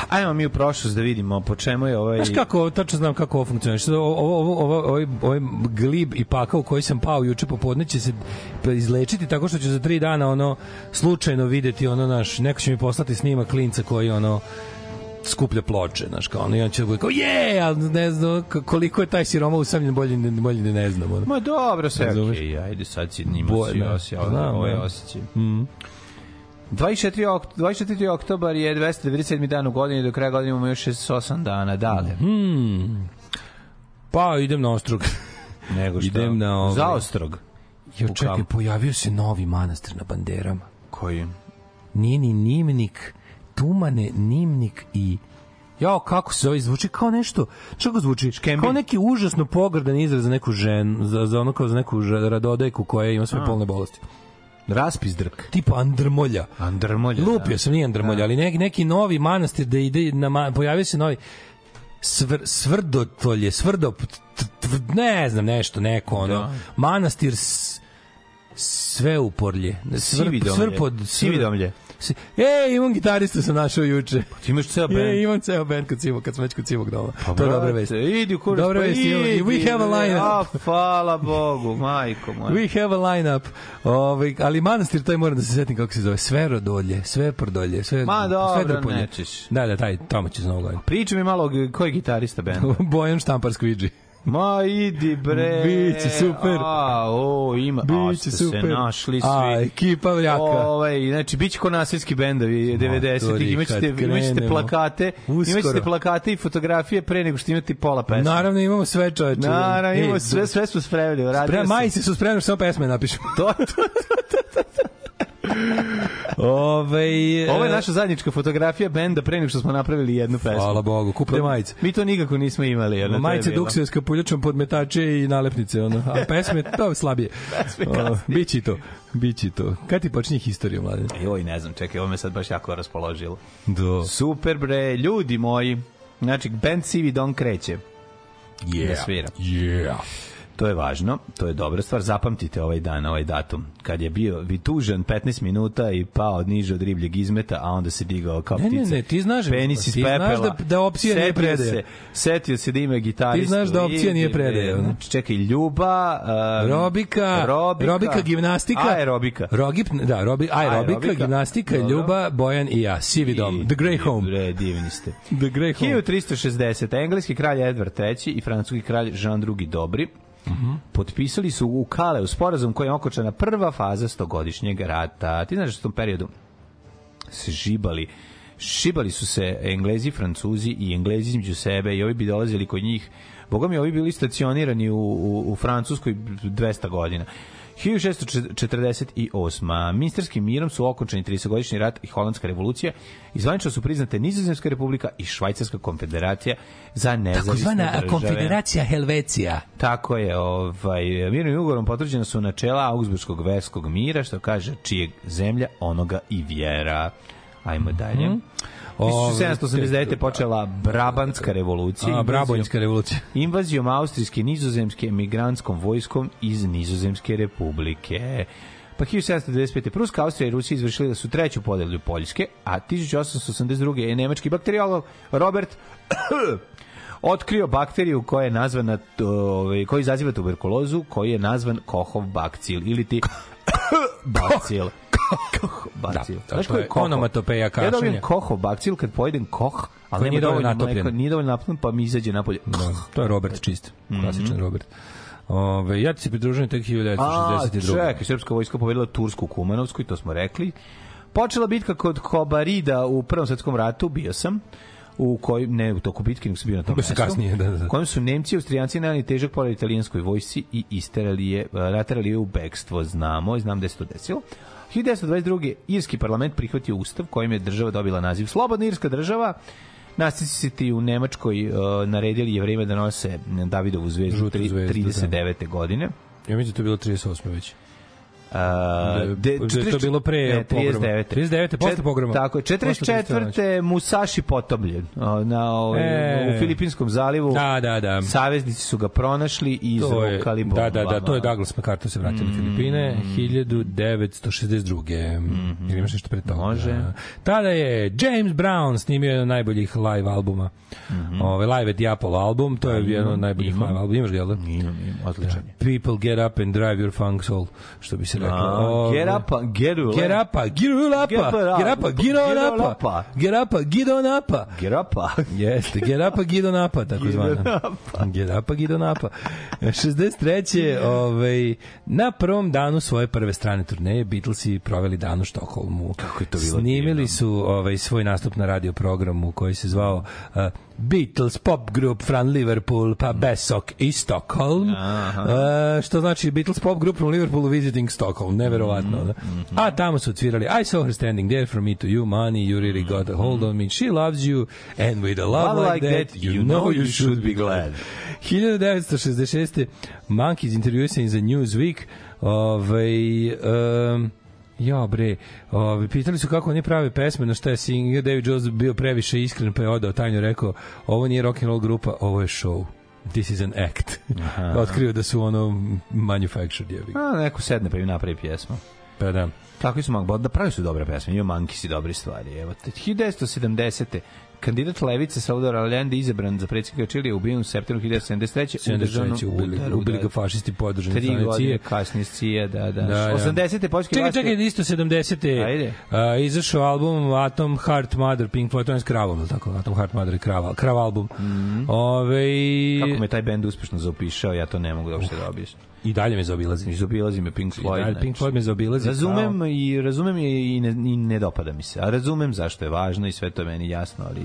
Ajmo mi u prošlost da vidimo po čemu je ovaj... Znaš kako, tačno znam kako ovo funkcioniše. Ovo, ovo, ovo, ovo, ovaj, ovaj glib i pakao koji sam pao juče popodne će se izlečiti tako što ću za tri dana ono slučajno videti ono naš, neko će mi poslati snima klinca koji ono skuplja ploče, znaš, kao ono, i on će bude kao, je, ali ne znam koliko je taj siroma usamljen, bolje, ne- bolje da ne znam. Ono. Ma dobro, sve okej, ajde sad si njima Bo- si ne, osjećao znam, ovaj ne. Osjećaj. 24. Ok 24. oktobar je 297. dan u godini, do kraja godine imamo još 68 dana. Dale. Pa, idem na ostrog. Nego šta? Idem na ovaj- Zaostrog. Jo, U čekaj, pojavio se novi manastir na banderama. Koji? nije ni nimnik, tumane, nimnik i Jao, kako se zove, zvuči kao nešto, što kako zvuči? Škembin. Kao neki užasno pogrdan izraz za neku ženu, za, za ono kao za neku radodejku koja ima sve polne bolesti. Raspis drk. Tipa Andrmolja. Andrmolja. Lupio sam, nije Andrmolja, ali neki, neki novi manastir da ide, na, pojavio se novi svr, svrdotolje, svrdo, t- t- ne znam, nešto, neko, ono, Da. manastir s, sve uporlje. Sividomlje. Svrpod, Sividomlje. Si- E, imam gitaristu sam našao juče. Ti imaš ceo band. Je, imam ceo band kod Cimo, kad sam već kod Cimog doma. Pa, to je dobra vest. Idi u kurac. Dobra pa vest, idi, we have a lineup. A, hvala Bogu, majko moja. We have a lineup. Ovaj, ali manastir, taj moram da se setim kako se zove. Sve rodolje, sve Ma, dobro, sve Dropolje. nećeš. Da, da, taj, tamo će novu godinu. Priča mi malo o- ko je gitarista benda. Bojan Štampar Squidgy. Ma idi bre. Biće super. A, o, ima. Biće super. se našli svi. A, ekipa jaka. Ovaj, znači biće ko nasilski bendovi 90-ih. Imaćete imaćete plakate, Uskoro. imaćete plakate i fotografije pre nego što imate pola pesme. Naravno imamo sve čoveče. Naravno, imamo sve, sve smo spremili. Sam. majice su spremne, samo pesme napišemo. To, to, Ove, Ovo je naša zajednička fotografija benda pre nego što smo napravili jednu pesmu. Hvala Bogu, kupite To- majice. Mi to nikako nismo imali. Jer Majice Duksija s kapuljačom podmetače i nalepnice, ono. A pesme, to je slabije. Pesme O. Bići to, bići to. Kad ti počinje historija, mladen? Joj, ne znam, čekaj, ovo me sad baš jako raspoložilo. Do. Super bre, ljudi moji. Znači, band Sivi Don kreće. Da svira. Yeah. To je važno, to je dobra stvar. Zapamtite ovaj dan, ovaj datum. Kad je bio vitužan 15 minuta i pao niže od ribljeg izmeta, a onda se digao kao Ne, ne, ptica. ne, ti znaš- Penis iz ti znaš pepela. da- da opcija nije predaja. Se, setio se da ima gitaristu. Ti znaš da opcija nije predaja, ono. Znači, čekaj, Ljuba... um, Robika, Robika, Robika gimnastika. Aerobika. Rogip, da, robi, aerobika, Aerobika. gimnastika, Dobro. Ljuba, Bojan i ja. Sivi dom. I- The Grey Home. Bre, divni ste. The Grey Home. 1360. Engleski kralj Edward III i francuski kralj Jean II Dobri Mhm. potpisali su u Kaleu sporazum koji je okočena prva faza stogodišnjeg rata. Ti znaš da u tom periodu se žibali šibali su se Englezi, Francuzi i Englezi između sebe i ovi bi dolazili kod njih. Boga mi, ovi bili stacionirani u, u, u Francuskoj 200 godina. 1648. Minsterskim mirom su okončeni 30-godišnji rat i Holandska revolucija i zvanično su priznate Nizozemska republika i Švajcarska konfederacija za nezavisne Takozvana države. konfederacija Helvecija. Tako je, ovaj, mirnim ugovorom potvrđena su načela Augsburgskog verskog mira, što kaže čijeg zemlja, onoga i vjera. Ajmo dalje. Mhm. Ove, 1789. je počela Brabantska revolucija. A, Brabojnska revolucija. Invazijom austrijske nizozemske emigrantskom vojskom iz Nizozemske republike. Pa 1795. Pruska, Austrija i Rusija izvršili da su treću podelju Poljske, a 1882. je nemački bakteriolog Robert otkrio bakteriju koja je nazvana ovaj koji izaziva tuberkulozu, koji je nazvan Kohov bakcil ili ti bacil. Koh bacil. Da, to je Kohov? onomatopeja Ja dobijem Kohov bakcil kad pojedem koh, ali Koji nema nije dovoljno natopljen. mleka, nije dovoljno napljen, pa mi izađe napolje. Da, to je Robert čist, klasičan Robert. Ove, ja ti se pridružujem tek A, 1962. čekaj, srpska vojska pobedila Tursku Kumanovsku i to smo rekli. Počela bitka kod Kobarida u Prvom svetskom ratu, bio sam u kojoj ne u toku bitke, nego sam bio na tom mestu. kasnije, da, da, da. U kojem su Nemci i Austrijanci naneli težak pored italijanskoj vojsci i isterali je, naterali je u bekstvo, znamo, i znam gde se to desilo. 1922. Irski parlament prihvatio ustav kojim je država dobila naziv Slobodna irska država. Nacisti u Nemačkoj uh, naredili je vreme da nose Davidovu zvezdu, Žutu zvezdu, da. 39. godine. Ja mislim da to bilo 38. već. Uh, je- da je to bilo pre ne, pogroma. 39. 39. posle pogroma. Tako je, Posle 44. Musashi potomljen o, na ovaj, E. u Filipinskom zalivu. Da, da, da. Saveznici su ga pronašli i je, izrukali da, da, da, to je bombama. Douglas MacArthur se vratio na Filipine 1962. Ili imaš nešto pre toga? Može. Da. Tada je James Brown snimio jedan od najboljih live albuma. Ovaj Live at the Apollo album, to je jedan od najboljih imam. live albuma. Imaš ga, jel? Imam, imam, odličan je. People get up and drive your funk soul, što bi se Get up, get up. Get up, get up, Get up, get up, get up, get up, get up. Get up. Jeste, tako zvana. Get up, get up. 63. Ovaj, na prvom danu svoje prve strane turneje Beatlesi proveli dan u Štokholmu. Kako je to bilo Snimili su ovaj, svoj nastup na radio programu koji se zvao uh, Beatles pop group from Liverpool pa Besok i Stockholm. Uh, što znači Beatles pop group from Liverpool visiting Stockholm. Neverovatno. Da? A tamo su odsvirali I saw her standing there from me to you, money, you really got a hold on me. She loves you and with a love, like, that, you know you should be glad. 1966. Monkeys intervjuisani za Newsweek. Ovaj, um, Ja bre, ovaj pitali su kako oni prave pesme, na šta je Singer David Jones bio previše iskren pa je odao tajno rekao, ovo nije rock and roll grupa, ovo je show. This is an act. Otkrio da su ono manufactured jebi. ga. A, neko sedne pa im napravi pjesmu. Pa da. Tako su Monk, da pravi su dobre pesme, imaju Monkeys i dobre stvari. Evo, te, 1970. Kandidat Levice Salvador Allende izabran za predsjednika Čilija ubijen u septembru 1973. u državnom 73. ubili, udaru, ubili ga da. fašisti podržani Tri strane godine kasnije Cije, da, da. Da, da. 80. poljski Čekaj, vlasti- čekaj, isto 70. Ajde. A, izašao album Atom Heart Mother, Pink Floyd, to je s kravom, ili tako? Atom Heart Mother i krava, krav album. Ove, Mhm. Kako me taj bend uspešno zaopišao, ja to ne mogu da uopšte da objasnim. I dalje me zaobilazi. Izobilazi me Pink Floyd. Floyd, Pink znači. Floyd me zaobilazi. Razumem i razumem je i ne, i ne dopada mi se. A razumem zašto je važno i sve to meni jasno, ali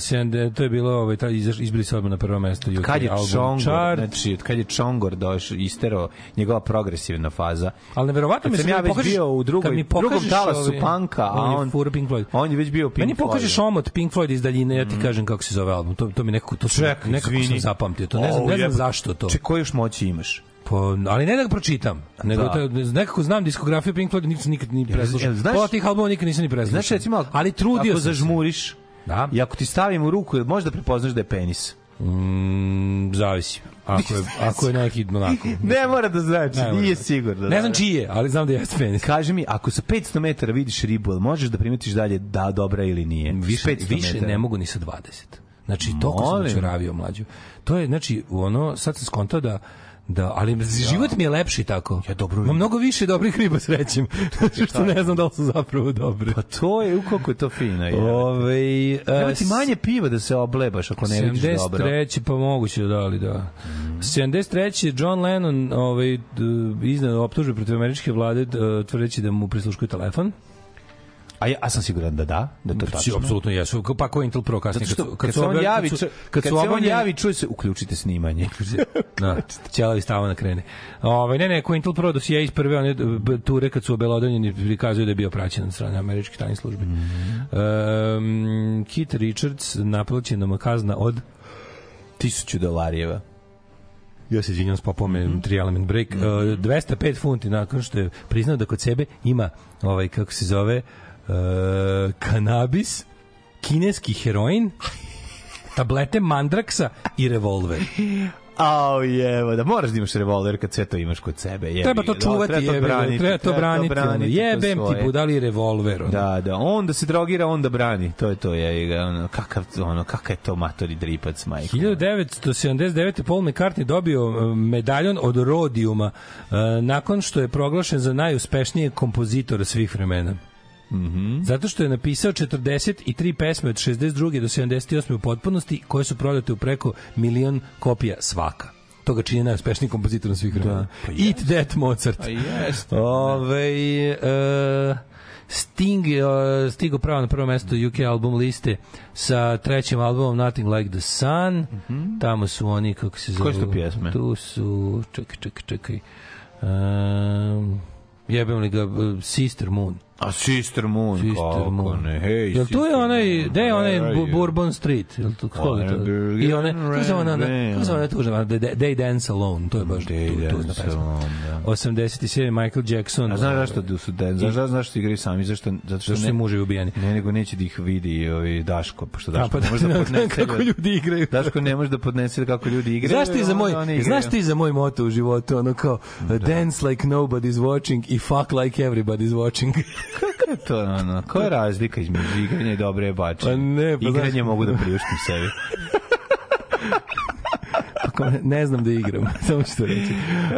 sende- to je bilo, ovaj, taj, izbili se odmah na prvo mesto UK kad je album Čongor, chart, znači kad je Čongor došao, istero njegova progresivna faza. ali neverovatno mi se ja pokažeš- bio u drugoj, mi drugom talasu ovaj- panka, a on je on, fura Pink Floyd. on je već bio Pink Meni pokažeš omot Pink Floyd iz daljine, ja ti kažem kako se zove album. To, to mi nekako, to sam, Čekaj, nekako sam zapamtio. To ne znam, O, ne znam zašto to. Ček, koje još moći imaš? Pa, ali ne da ga pročitam, nego Da. to, nekako znam diskografiju Pink Floyd, nikad, nikad ni preslušao. Pola tih albuma nikad nisam ni preslušao. Znaš, recimo, ali trudio ako sam zažmuriš, Da. i ako ti stavim u ruku, možda prepoznaš da je penis. Mm, zavisi. Ako je, ako je neki onako... Ne mora da znači, Ne mora nije da. sigurno. Ne znam čiji je, ali znam da jeste penis. Kaži mi, ako sa 500 metara vidiš ribu, možeš da primetiš dalje da dobra ili nije? Više, 500 više metara. ne mogu ni sa 20. Znači, toliko sam Molim. čuravio mlađu. To je, znači, ono, sad sam skontao da Da, ali život mi je lepši tako. Ja dobro Ima mnogo više dobrih riba srećem. što ne znam da li su zapravo dobre. Pa to je, u koliko je to fino. Je. E, Treba ti manje piva da se oblebaš ako ne vidiš dobro. 73. pa moguće da li da. 73. John Lennon ovaj, iznad optužbe protiv američke vlade tvrdeći da mu prisluškuju telefon. A ja, a sam siguran da da, da to tačno. apsolutno jesu. Pa ko Intel Pro kasnije kad što su kad, se on javi, kad su, kad kad se on javi, čuje se, uključite snimanje. Da, ćelavi stava na krene. Ovaj ne ne, ko Intel Pro dosije iz prve one b- ture kad su obelodanjeni prikazuju da je bio praćen od strane američkih tajnih službi. Mm -hmm. um, Kit Richards naplaćena mu kazna od Tisuću dolarijeva. ja se izvinjam s popome mm -hmm. Tri Element Break, mm -hmm. uh, 205 funti nakon što je priznao da kod sebe ima ovaj, kako se zove, uh, kanabis, kineski heroin, tablete mandraksa i revolver. Au jevo, da moraš da imaš revolver kad sve to imaš kod sebe. Jebi Treba to da, čuvati, treba to jebe, braniti, treba to braniti. ono, to Jebem ti svoje. budali revolver. ono. Da, da, on da se drogira, on da brani. To je to, je ono, kakav, ono, kakav je to matori dripac, majko. 1979. Paul McCartney dobio e, medaljon od Rodiuma e, nakon što je proglašen za najuspešnijeg kompozitora svih vremena. Mhm. Zato što je napisao 43 pesme od 62. do 78. u potpunosti koje su prodate u preko milion kopija svaka. To ga čini najuspešnijim kompozitorom svih vremena. pa Eat that Mozart. Pa jeste. Ove, e, Sting je e, stigao pravo na prvo mesto UK album liste sa trećim albumom Nothing Like the Sun. Tamo su oni, kako se zove... Koje su pjesme? Tu su... Čekaj, čekaj, čekaj. Um, jebem li ga e, Sister Moon. A Sister Moon, Sister kako Moon. ne, hej, Jel tu je onaj, gde je onaj? Bourbon Street? Jel to kako je to? I one, kako se ona, kako se ona tužna, They Dance Alone, to je baš They tu, tužna Dance pesma. Da. 87. Michael Jackson. A znaš zašto da su den? Znaš, znaš zašto igraju sami? Zašto, zato što Zašto su ne, ubijeni? Ne, nego neće da ih vidi ovi Daško, pošto A, Daško pa ne može da da, podnese. kako ljudi igraju. Daško ne može da podnese kako ljudi igraju. Znaš ti za moj, znaš ti za moj moto u životu, ono kao dance like nobody's watching i fuck like everybody's watching. Kako je to, ono, koja je razlika između igranja i dobre bače? Pa ne, pa Igranje znaš- mogu da priuštim sebi. Ako ne- znam da igram, samo ću to reći.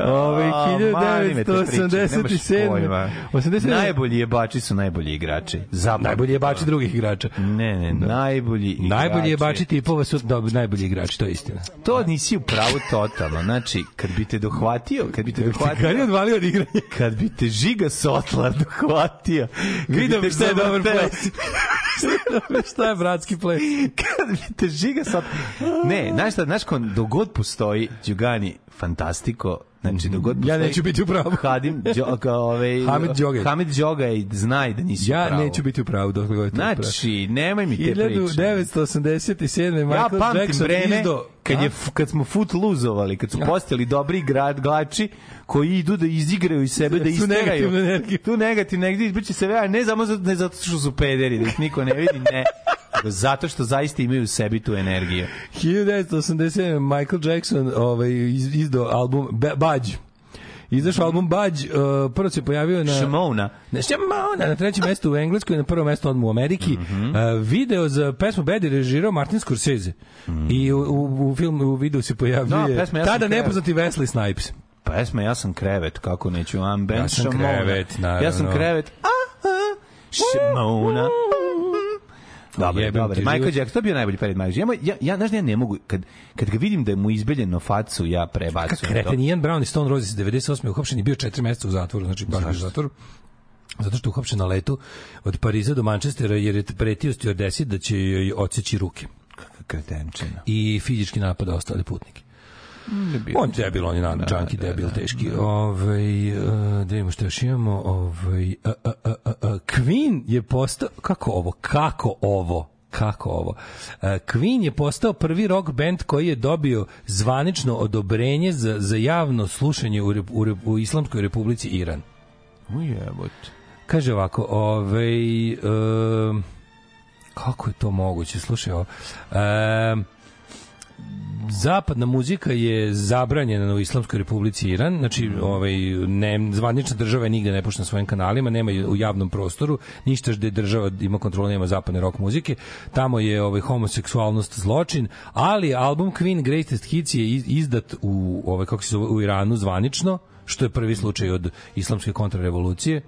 Ove, A, mani me te priče, nemaš 1987. pojma. 87. Najbolji jebači su najbolji igrači. Zapamti Najbolji je bači to. drugih igrača. Ne, ne, najbolji igrači. Najbolji je bači tipova su dobro, najbolji igrači, to je istina. To nisi u pravu totalno. Znači, kad bi te dohvatio, kad bi te dohvatio... Kad je odvalio od igranja? Kad bi te Žiga Sotlar dohvatio... bi Vidim šta je dobar ples. šta je bratski ples? kad bi te Žiga Sotlar... Ne, znaš šta, znaš ko, dogod postoji Đugani Fantastiko, znači dogod Ja postoji... neću biti u pravu. Hadim, Đo, kao, ovaj, Hamid Đogaj. Hamid Đogaj, znaj da nisi u Ja pravu. neću biti u pravu dok god je to. Znači, nemoj mi te priče. 1987. Michael Ja pamtim Jackson vreme izdo... kad, je, kad smo foot luzovali, kad su postali dobri grad glači koji idu da izigraju iz sebe, da Su isteraju. negativnu energiju. Tu negativno negdje izbiće se a ne samo zato, ne zato što su pederi, da ih niko ne vidi, ne. Zato što zaista imaju u sebi tu energiju. 1987. Michael Jackson ovaj, iz, izdao album Ba- Bađ. Izašao album Bađ, uh, prvo se pojavio na... Šamona. Ne, Šamona, na trećem mestu u Engleskoj, na prvo mesto odmah u Ameriki. Mhm. uh, video za pesmu Bad je režirao Martin Scorsese. I u, u, u filmu, u videu se pojavljuje Mhm. Da, pesma Ja tada nepoznati Wesley Snipes. Pesma Ja sam krevet, kako neću, I'm Ben Ja sam Šamona. krevet, naravno. Ja sam krevet, a, a, Šamona. Dobar, Jebem dobar. ti Michael. Jackson, to bio najbolji period Michael Jackson. Ja, ja, znaš, da ja ne mogu, kad, kad ga vidim da je mu izbeljeno facu, ja prebacujem to. Kreten Ian Brown i Stone Roses 98. uhapšen je bio 4 meseca u zatvoru, znači baš u zatvoru. Zato što je uhapšen na letu od Pariza do Manchestera jer je pretio stewardesi da će joj odseći ruke Kakva kretenčina. i fizički napad ostale putnike. On je debil, on je naravno junkie, debil, teški. Ovaj, uh, da vidimo što još imamo. Ovaj, uh, uh, uh, uh, uh, Queen je postao... Kako ovo? Kako ovo? Kako ovo? Uh, Queen je postao prvi rock band koji je dobio zvanično odobrenje za, za javno slušanje u, u, u Islamskoj republici Iran. Ujebote. Kaže ovako, ovaj, um, kako je to moguće? Slušaj ovo. Um, zapadna muzika je zabranjena u Islamskoj republici Iran, znači ovaj ne zvanična država je nigde ne pušta na svojim kanalima, nema u javnom prostoru, ništa gde država ima kontrolu, nema zapadne rock muzike. Tamo je ovaj homoseksualnost zločin, ali album Queen Greatest Hits je iz- izdat u ovaj kako se zove u Iranu zvanično, što je prvi slučaj od islamske kontrarevolucije.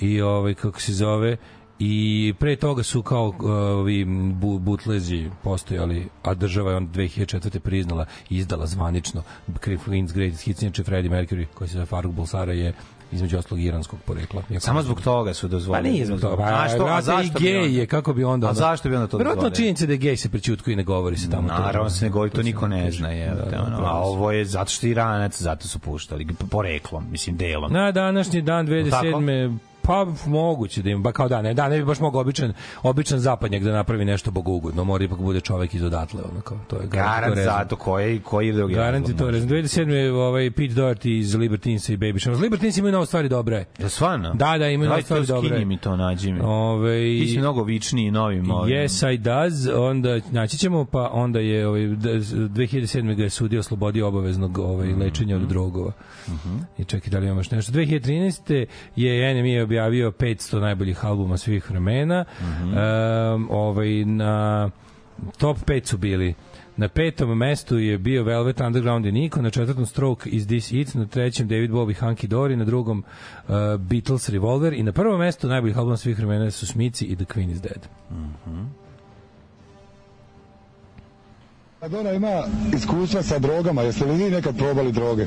I ovaj kako se zove i pre toga su kao uh, ovi bu, butlezi postojali, a država je on 2004. priznala i izdala zvanično Queen's Greatest Hits, inače Freddie Mercury, koji se zove Faruk Bulsara, je između ostalog iranskog porekla. Iako- Samo zbog toga su Pa dozvolili. nije zbog toga. A Pa, što? A zašto i bi gej je, kako bi onda... A zašto bi onda to Vjerojatno dozvolili? činjenica da je gej se prećutku i ne govori se tamo. to. Naravno se ne govori, to niko ne zna, je. Da, da, ono, da. a ovo je zato što je Iranac, zato su puštali, poreklom, mislim, delom. Na današnji dan 2007. Pa moguće da ima, ba kao da, ne, da, ne bi baš mogao običan, običan zapadnjak da napravi nešto bogougodno, mora ipak bude čovek iz odatle, ono kao, to je Garant to zato koji, koji je drugi Garant je to rezon. 2007. je ovaj Pete Doherty iz Libertinsa i Baby Shark. Libertins imaju novo stvari dobre. Ja stvarno? Da, da, imaju nove stvari to dobre. skinji mi to, nađi mi. Ove, Ti si mnogo vičniji novim ovim. Yes, I does. Onda naći ćemo, pa onda je ovaj, d- 2007. ga je sudio oslobodio obaveznog ovaj, Mhm. lečenja od drogova. I čekaj, da li imamo još nešto? 2013. je NME objavio 500 najboljih albuma svih vremena. Mhm. Em, ovaj, na top 5 su bili Na petom mestu je bio Velvet Underground i Nico, na četvrtom Stroke is This It, na trećem David Bowie Hunky Dory, na drugom uh, Beatles Revolver i na prvom mestu najboljih albuma svih vremena su Smici i The Queen is Dead. Maradona ima iskustva sa drogama, jeste li vi nekad probali droge?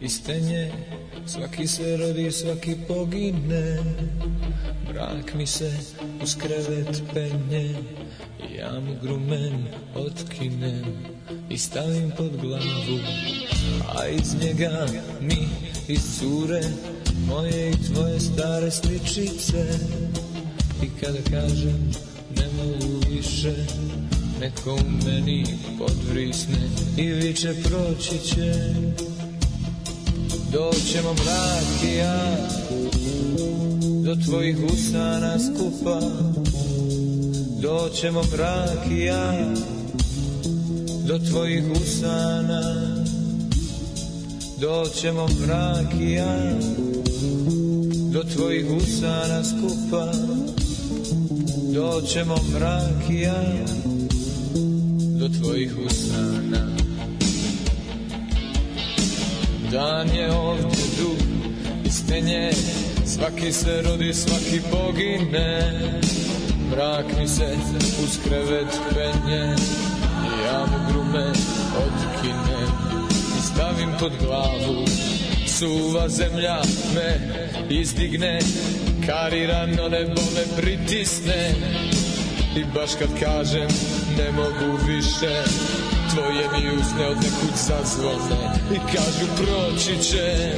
i stenje, svaki se rodi, svaki pogine. Mrak mi se uz krevet penje, ja mu grumen otkinem i stavim pod glavu, a iz njega mi iscure moje i tvoje stare sličice. I kada kažem ne mogu više, neko u meni podvrisne i viče proći će. Doćemo mrak i ja, do tvojih usana skupa. Doćemo mrak i ja, do tvojih usana. Doćemo mrak i ja, do tvojih usana skupa. Doćemo mrak i ja, do tvojih usana. Dan je ovdje dug i stenje, svaki se rodi, svaki pogine. Mrak mi se uz krevet penje, ja mu grume otkinem i stavim pod glavu. Suva zemlja me izdigne, karirano nebo me pritisne. I baš kad kažem ne mogu više Tvoje mi usne od nekud zazvone I kažu proći će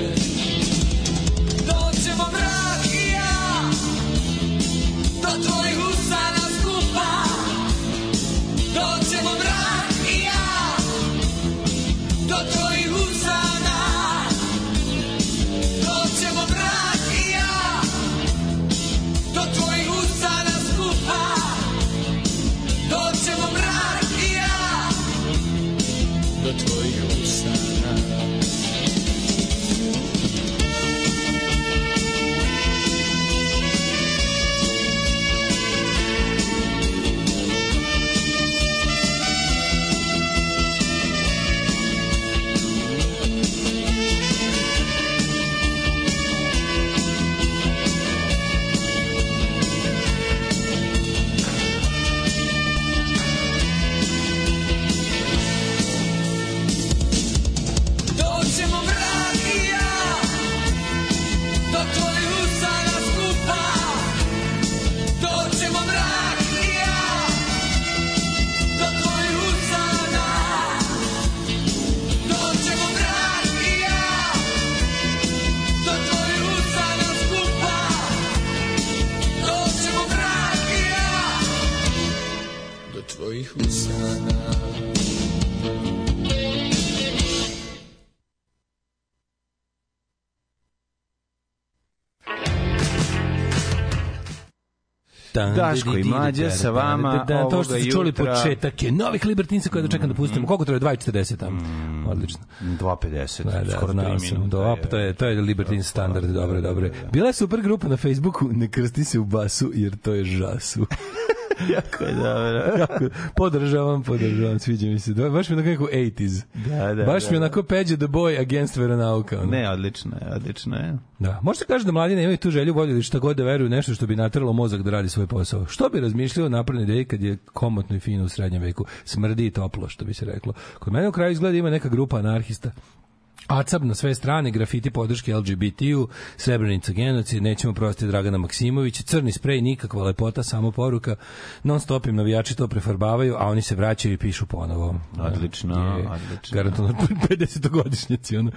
Daško i Mlađa sa vama Da, to što ste čuli početak je novih libertinca koje da čekam da pustimo. Koliko traje? 2.40 tamo. Odlično. 2.50, Da, da, skoro 3 sam. Do, to je, to je Libertin standard, dobro, dobro. Bila je super grupa na Facebooku, ne krsti se u basu, jer to je žasu. Jako je dobro. Jako, podržavam, podržavam, sviđa mi se. Da, Baš mi onako kako 80s. Da, da, Baš da, mi da. onako peđe the boy against veronauka. Ono. Ne, odlično je, odlično je. Da. Možete kaže da mladi nemaju tu želju volju ili šta god da veruju nešto što bi natrlo mozak da radi svoj posao. Što bi razmišljao o naprednoj ideji kad je komotno i fino u srednjem veku? Smrdi i toplo, što bi se reklo. Kod mene u kraju izgleda ima neka grupa anarhista ACAB na sve strane, grafiti podrške LGBT-u, Srebrenica genocid, nećemo prostiti Dragana Maksimovića, crni sprej, nikakva lepota, samo poruka, non stop im navijači to prefarbavaju, a oni se vraćaju i pišu ponovo. Odlično, Je, odlično. Garantovno 50-godišnjaci. Ono.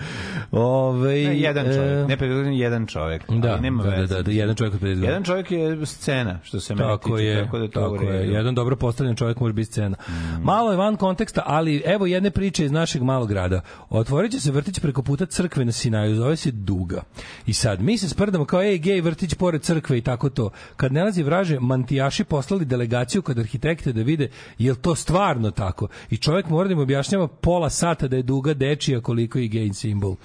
Ove, Ne, jedan e, čovjek, ne 50 jedan čovjek. Da, ali nema da, da, veze. da, da, jedan čovjek od 50 godina. Jedan čovjek je scena, što se mene Tako tiče, je, tako da to tako je. Jedan dobro postavljen čovjek može biti scena. Mm. Malo je van konteksta, ali evo jedne priče iz našeg malog grada. Otvorit će se vrtić preko puta crkve na Sinaju, zove se Duga. I sad, mi se sprdamo kao, ej, gej, vrtić pored crkve i tako to. Kad nalazi vraže, mantijaši poslali delegaciju kod arhitekte da vide je to stvarno tako. I čovjek mora da im objašnjava pola sata da je Duga dečija koliko je gej simbol.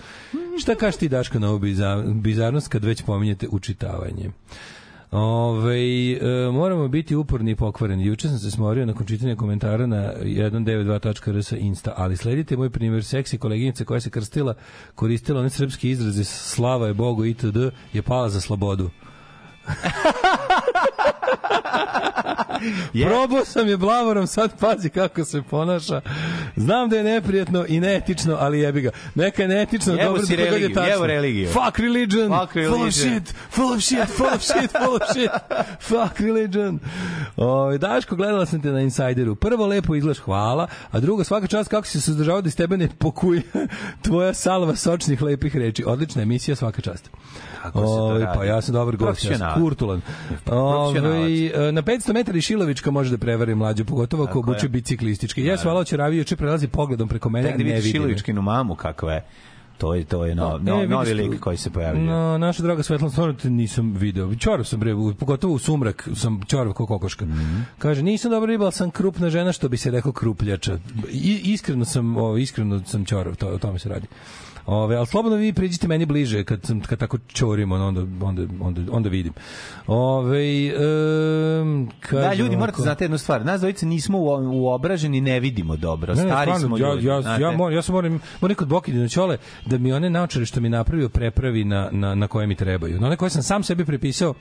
Šta kažeš ti, Daško, na ovu biza- bizarnost kad već pominjete učitavanje? Ove, e, moramo biti uporni i pokvareni. Juče sam se smorio nakon čitanja komentara na 192.rs Insta, ali sledite moj primjer seksi koleginice koja se krstila, koristila one srpske izraze slava je Bogu itd. je pala za slobodu. Probao sam je blavorom, sad pazi kako se ponaša. Znam da je neprijatno i neetično, ali jebi ga. Neka je neetično, Jevo dobro si da je tačno. jevo religiju. Fuck religion, Fuck full of religion. shit, full of shit, full of shit, full of shit. Fuck religion. O, Daško, gledala sam te na Insideru. Prvo, lepo izgledaš, hvala, a drugo, svaka čast kako si se suzdržavao da iz tebe ne pokuje tvoja salva sočnih lepih reči. Odlična emisija, svaka čast. Kako se to Oj, radi? pa ja sam dobar gost, ja sam kurtulan. Ove, e, na 500 metara i Šilovička može da prevari mlađu, pogotovo ako Tako obuče biciklistički. Ja sam će ravio, juče prelazi pogledom preko mene, da ne vidim. Šilovičkinu mamu kakva je. To je, to je no, E, no, vidiš novi lik koji se pojavljuje. No, naša draga Svetlana te nisam video. Čorav sam bre, pogotovo u sumrak sam čorav kao kokoška. Mhm. Kaže, nisam dobra riba, ali sam krupna žena, što bi se rekao krupljača. I, iskreno sam, o, iskreno sam čorav, to, o tome se radi. Ove, ali slobodno vi priđite meni bliže kad kad tako čorimo onda onda onda onda vidim. Ove, um, Da, ljudi, morate znati jednu stvar. Nas dvojice nismo u, uobraženi, ne vidimo dobro. Ne, Stari stvarno, smo ja, ljudi. ja, znate. ja, moram, ja sam moram, moram kod Bokidi na čole da mi one naočare što mi napravio prepravi na, na, na koje mi trebaju. Na one koje sam sam sebi prepisao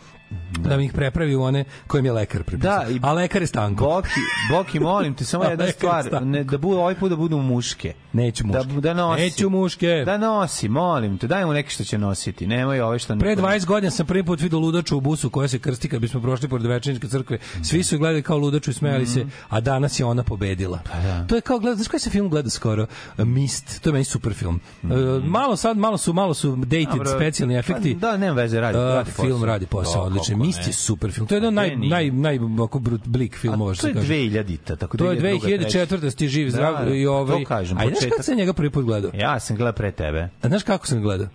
da, mi ih prepravi u one koje mi je lekar prepisao. Da, i- A lekar je Stanko. Boki, Boki, molim te, samo jedna stvar, ne, da budu ovaj put da budu muške. Neću Da, muške. da nosi. Neću muške. Da nosi, molim te, daj mu neki što će nositi. Nemoj ove što... Pre 20 godina sam prvi put vidio ludaču u busu koja se krsti kad bismo prošli pored Večaničke crkve. Svi su je gledali kao ludaču i smejali se, a danas je ona pobedila. To je kao gleda, znaš koji se film gleda skoro? Mist. To je meni super film. E, malo sad, malo su, malo su dated Dobro. specijalni efekti. Pa, da, nema veze, radi- E, radi film posao. radi posao, Da, odličan. kako Mist je super film. To je jedan naj, naj, naj, blik filmova, što to se je kaže. 2000-ta, tako To je 2002, 2004. sti živ Da, zdrav da, i ovaj. to kažem, A znaš kad sam njega prvi put gledao? Ja sam gledao pre tebe. A znaš kako sam gledao?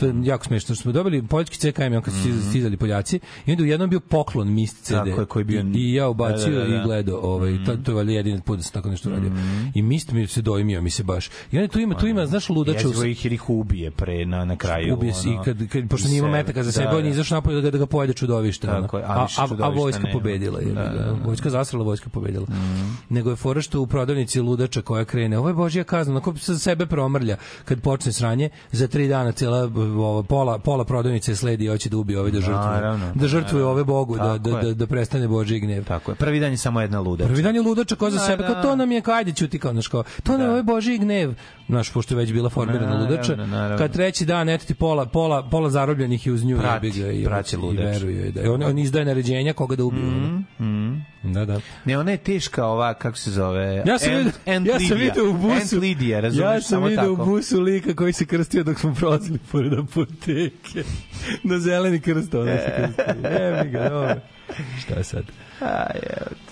To je jako smešno. Što smo dobili poljski CKM, on kad su stizali- stizali Poljaci, i onda u jednom bio poklon Mist CD. Mhm. Tako je, koji bio- I, i ja ubacio Da, da, da, da. i gledao. Ovaj, to, to je valjda jedini put da sam tako nešto radio. I Mist mi se dojmio, mi se baš. I onda tu ima, tu ima, znaš, ludača Jezivo ih jer ih ubije pre na, na kraju. ubije se i kad, kad pošto sebe. metaka za Da, sebe, on da. izašao napolje da ga, da ga pojede čudovište. Tako a a, a, vojska pobedila. Je, Da, da, da. Vojska zasrala, vojska pobedila. Nego je fora što u prodavnici ludača koja krene, ovo je božja kazna, onako sa sebe promrlja kad počne sranje, za tri dana cijela ovo, pola, pola prodavnice sledi i hoće da ubije ove da žrtvuje. Naravno, da žrtvuje ove Bogu, da, da, da, da prestane božji gnev. Tako je. Prvi dan je samo jedna ludača. Prvi dan je ludača ko za Da, sebe, kao da. to nam je, kao ajde ćuti, kao, znaš, kao, to nam je ovaj božji gnev, znaš, pošto je već bila formirana Naravno, ludača, naravno. kad treći dan, eto ti pola, pola, pola zarobljenih je uz nju, Prati, i, prati i ludač. veruju joj da, on, on izdaje naređenja koga da ubije. ono. Da, da. Ne, ona je teška ova, kako se zove? Ja sam Ant- Ant ja sam vidio u busu. Ant Lidija, razumeš, ja sam vidio u busu lika koji se krstio dok smo prolazili pored apoteke. Na zeleni krst, ona se krstio. Jebi ga, dobro. Šta sad?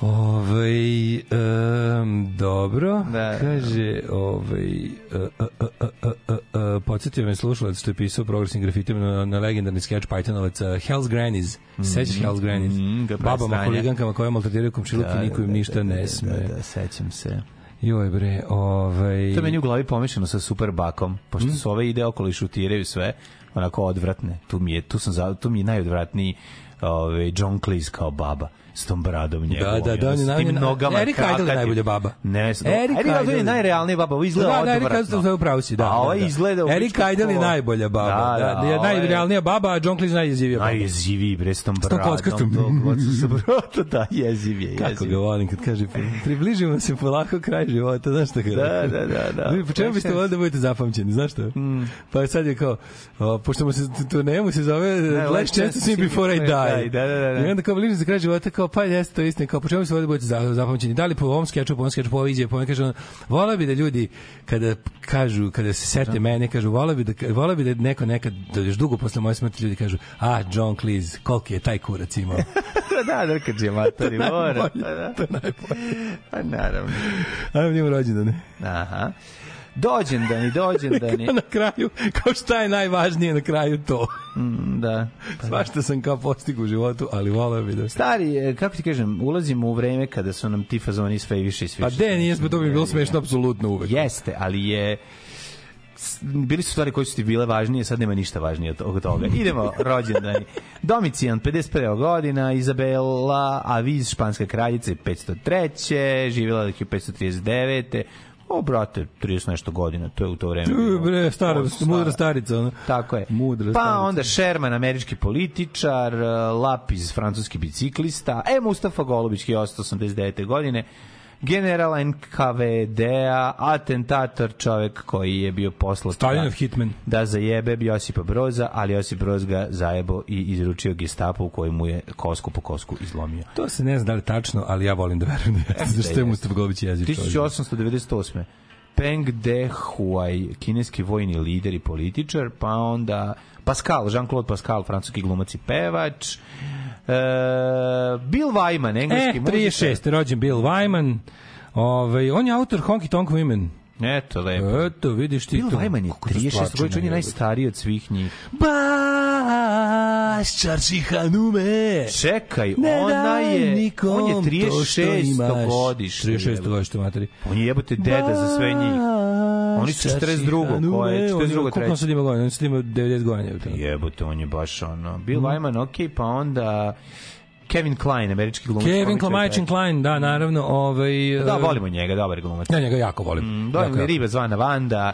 Ovaj um, dobro, Da. kaže, ovaj uh, uh, uh, uh, uh, uh, podsjetio me slušalac što je pisao progresnim grafitima na, na legendarni skeč Pythonovac Hell's Grannies. Sećaš Hell's Grannies? Mhm, ga Babama, huligankama koje maltretiraju komšiluke, Da, niko im da, ništa da, da, ne da, sme. Da, da, sećam se. Joj bre, ovaj... To je meni u glavi pomešano sa Superbakom, pošto Mhm. su ove ide okolo i šutiraju sve. onako odvratne. Tu mi je, tu sam, za, tu mi je najodvratniji ovaj John Cleese kao baba s tom bradom njegovom. da, da, on je s tim najbolja- nogama. Erika Idle je najbolja baba. Ne, Erika Erika Idle je najrealnija baba, ovo izgleda Da, da, Erika odvratno. Idle, upravo si, da. A ovo da, da. izgleda pičku Idle je najbolja baba. Da, da, je ovo je- najrealnija baba, a John Cleese najjezivija baba. Najjeziviji bre s tom tom bradom. kockastom. tom kockastom bradom, da, jeziv je, Kako jeziv. ga volim kad kaže približimo se polako kraj života, znaš šta kaže? Da, da, da, da. Po čemu biste volili da budete zapamćeni, znaš šta? Pa sad je kao, o, pošto mu se turnemu se zove Last Chance to See Before I Die. Da, da, da, da. I onda kao bliže se kraj života, kao pa jeste to istina, kao po čemu se da budete za- zapamćeni? Da li po ovom skeču, po ovom skeču, po ovoj izjavi, po ovom kaže vola bi da ljudi kada kažu, kada se sete mene, kažu, vola bi da, vola bi da neko nekad, da još dugo posle moje smrti ljudi kažu, a, John Cleese, koliki je taj kurac imao. da, da, kad je matori, mora. da. to je najbolje. Pa naravno. Ajmo njemu rođendane. Aha. Dođendani, dođendani. na kraju, kao šta je najvažnije na kraju to. Mm, da. Svašta sam kao postigu u životu, ali voleo bi da... Stari, e, kako ti kažem, ulazimo u vreme kada su nam ti fazoni sve više i sve Pa više. de, nije to bi bilo smešno apsolutno uvek. Jeste, ali je bili su stvari koje su ti bile važnije, sad nema ništa važnije od toga. Idemo, rođendani. Domicijan, 51. godina, Izabela Aviz, španska kraljica, 503. Živjela je 539. O, brate, 30 nešto godina, to je u to vreme. Tu, bre, stara, O, mudra starica, ono. Tako je. Mudra pa starica. onda Sherman, američki političar, eh, Lapiz, francuski biciklista, e, Mustafa Golubić, 1889. godine, general NKVD-a, atentator, čovek koji je bio poslat Stalinov da, hitman. da zajebe Josipa Broza, ali Josip Broz ga zajebo i izručio gestapo u kojoj mu je kosku po kosku izlomio. To se ne zna da li tačno, ali ja volim da verujem da jeste. Zašto je. Mustafa Golubić jezik čovjek? 1898. Peng Dehuai, kineski vojni lider i političar, pa onda Pascal, Jean-Claude Pascal, francuski glumac i pevač, e, Bill Wyman, engleski E, muzičar. 36. rođen Bill Wyman. Ovaj, on je autor Honky Tonk Women. Eto, lepo. Eto, vidiš ti Bill to. Wyman je Kako to 36 stlačeno godina, on je najstariji od svih njih. Baš, čarši hanume. Čekaj, Ne ona je, nikom on je to što 36 imaš. godište. 36 godište, materi. On je jebote deda za sve njih. Oni su 42. Ko je? 42. Koliko on sad ima godina? On sad ima 90 godina. to. Jebote, on je baš ono. Bill. Wyman, ok, pa onda Kevin Klein, američki glumac. Kevin treći. Klein, da, naravno. Ovaj, Da, e, volimo njega, dobar glumac. Ja njega jako volim. Mm, Da, jako. riba zvana Vanda,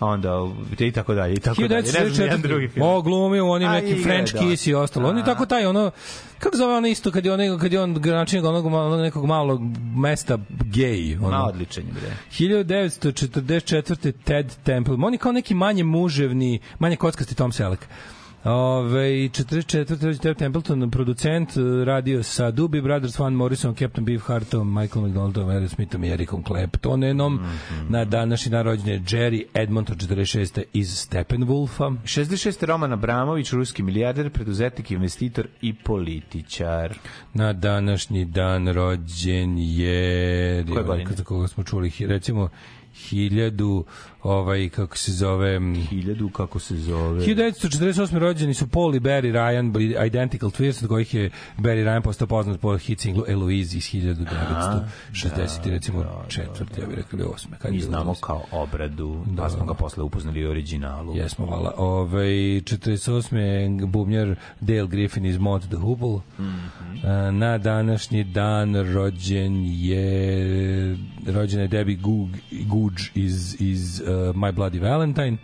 onda i tako dalje, i tako dalje. Ne znam, jedan drugi 1944. film. O, glumio u onim nekim French da. Kiss i ostalo. On je tako taj, ono, kako zove ono isto, kad je, on, kad je on gračinjeg onog, onog nekog malog mesta gej. Ono. Ma, odličan je, bre. 1944. Ted Temple. On je kao neki manje muževni, manje kockasti Tom Selleck. Ove, 44. Ted Templeton, producent, eh, radio sa Doobie Brothers, Van Morrison, Captain Beefheartom, Michael McDonaldom, Aerosmithom i Ericom Claptonenom. Mhm. Na današnji dan rođen je Jerry Edmonton, 46. iz Steppenwolfa. 66. Roman Abramović, ruski milijarder, preduzetnik, investitor i političar. Na današnji dan rođen je... Koje godine? Za koga smo čuli, recimo, hiljadu, ovaj, kako se zove... Hiljadu, kako se zove. 1948. rođeni su Paul i Barry Ryan, Identical Twins, od kojih je Barry Ryan postao poznat po hit singlu Eloise iz 1960. recimo četvrti, ja bih rekao, ili osme. Kad Mi znamo kao obradu, pa smo ga posle upoznali u originalu. Jesmo, hvala. Ove, 48. bubnjar Dale Griffin iz Mod the Hoople. A, Na današnji dan rođen je rođena je Debbie Goog, Googe iz, iz uh, My Bloody Valentine.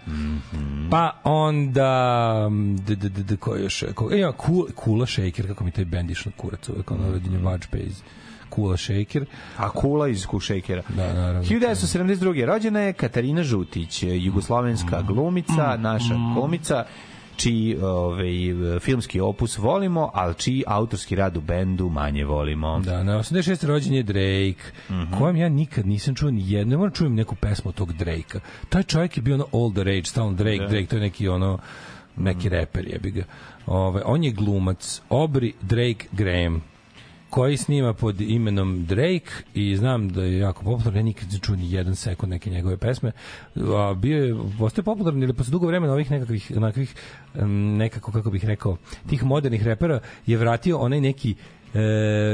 Pa onda mm, d, d, d, d, ko još? Ko, e, ja, Kula, Kula Shaker, kako mi taj bend išao kurac uvek, ono rođen je Vačpe iz Kula Shaker. A kula iz Kušejkera. Da, naravno. 1972. rođena je Katarina Žutić, jugoslovenska glumica, naša glumica, čiji ovaj, filmski opus volimo, ali čiji autorski rad u bendu manje volimo. Da, na 86. rođen je Drake, kojem ja nikad nisam čuo ni jednu, ne moram čujem neku pesmu tog Drakea. Taj čovjek je bio ono all the rage, stalno Drake, Drake, to je neki ono, neki reper jebi ga. Ove, on je glumac, Aubrey Drake Graham, koji snima pod imenom Drake i znam da je jako popularan, ja nikad ne čuo ni jedan sekund neke njegove pesme. A bio je, postoje popularan ili posle dugo vremena ovih nekakvih, em, nekako, kako bih rekao, tih modernih repera je vratio onaj neki e,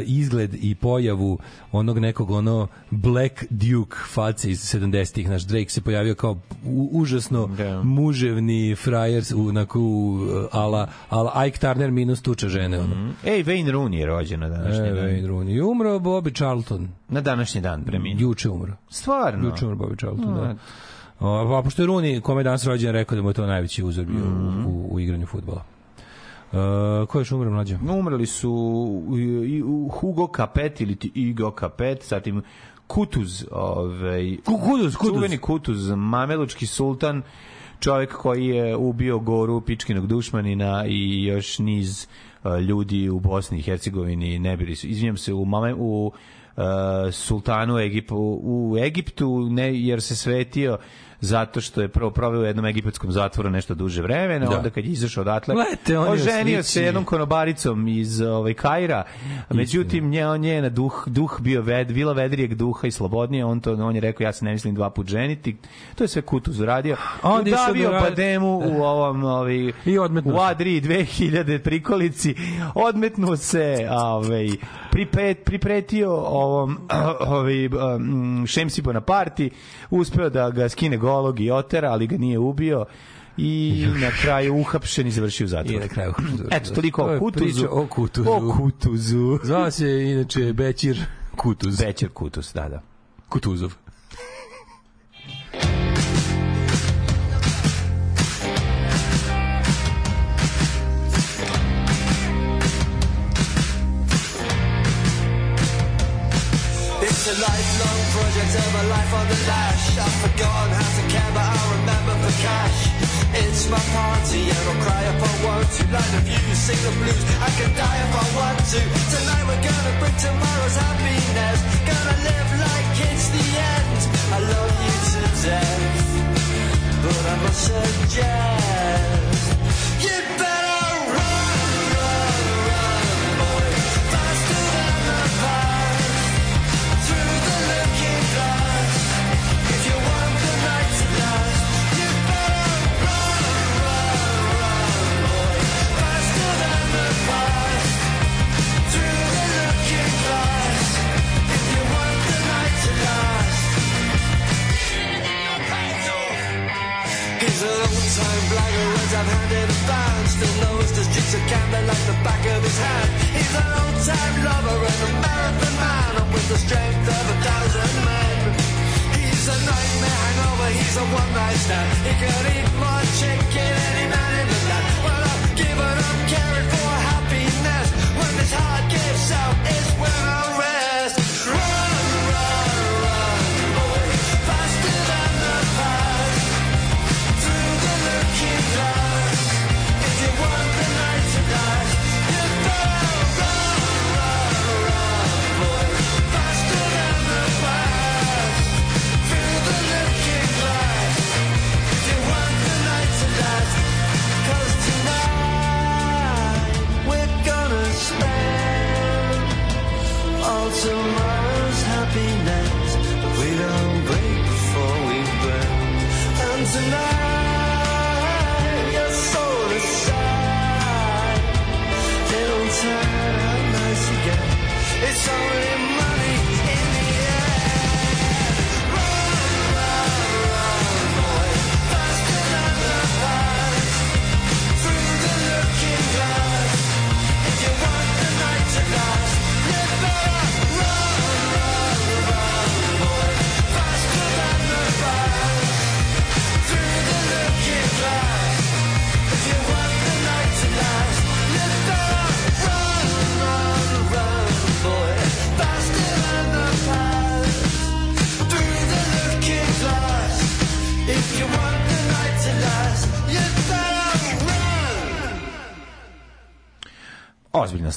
izgled i pojavu onog nekog ono Black Duke face iz 70-ih. Naš Drake se pojavio kao u, užasno Da. muževni frajer u, onako, u, ala, ala Ike Turner minus tuča žene. Ono. Ej, Wayne Rooney je rođen na današnji E, dan. Wayne Rooney. Umro Bobby Charlton. Na današnji dan preminuo. Juče umro. Stvarno? Juče umro Bobby Charlton, A, da. A pošto je Rooney, kome je danas rođen, rekao da mu je to najveći uzor bio u, u, u igranju futbola. Uh, ko je još umro mlađe? Umrli su Hugo Capet ili Igo Capet, zatim Kutuz, ovaj, Kutuz, Kutuz. čuveni Kutuz, mamelučki sultan, čovjek koji je ubio goru pičkinog dušmanina i još niz uh, ljudi u Bosni i Hercegovini ne bili su. Izvinjam se, u, mame, u uh, sultanu Egipu, u Egiptu ne, jer se svetio zato što je prvo proveo u jednom egipatskom zatvoru nešto duže vremena, Da. onda kad je izašao odatle, Gledajte, on je oženio u se jednom konobaricom iz ovaj Kaira. Međutim nje on je na duh duh bio ved, bila vedrijeg duha i slobodnije, on to on je rekao ja se ne mislim dva put ženiti. To je sve Kutuz uradio. Onda je sad Udavio ura- Bademu u ovom ovaj I odmetnuo u. Adri 2000 prikolici. Odmetnuo se, ovaj pripet, pripretio ovom ovaj um, Šemsi Bonaparte, uspeo da ga skine golog i otera, ali ga nije ubio i na kraju uhapšen i završio u zatvoru. I na kraju završio. Eto, toliko To o Kutuzu. o Kutuzu. O Kutuzu. Zvao se inače Bećir Kutuz. Bećer Kutus, da, da. Kutuzov. Lifelong of a life on the lash. I've forgotten how to care, but I remember for cash. It's my party, and I'll cry if I want to. Light the views, sing the blues. I can die if I want to. Tonight we're gonna bring tomorrow's happiness. Gonna live like it's the end. I love you to death, but I must suggest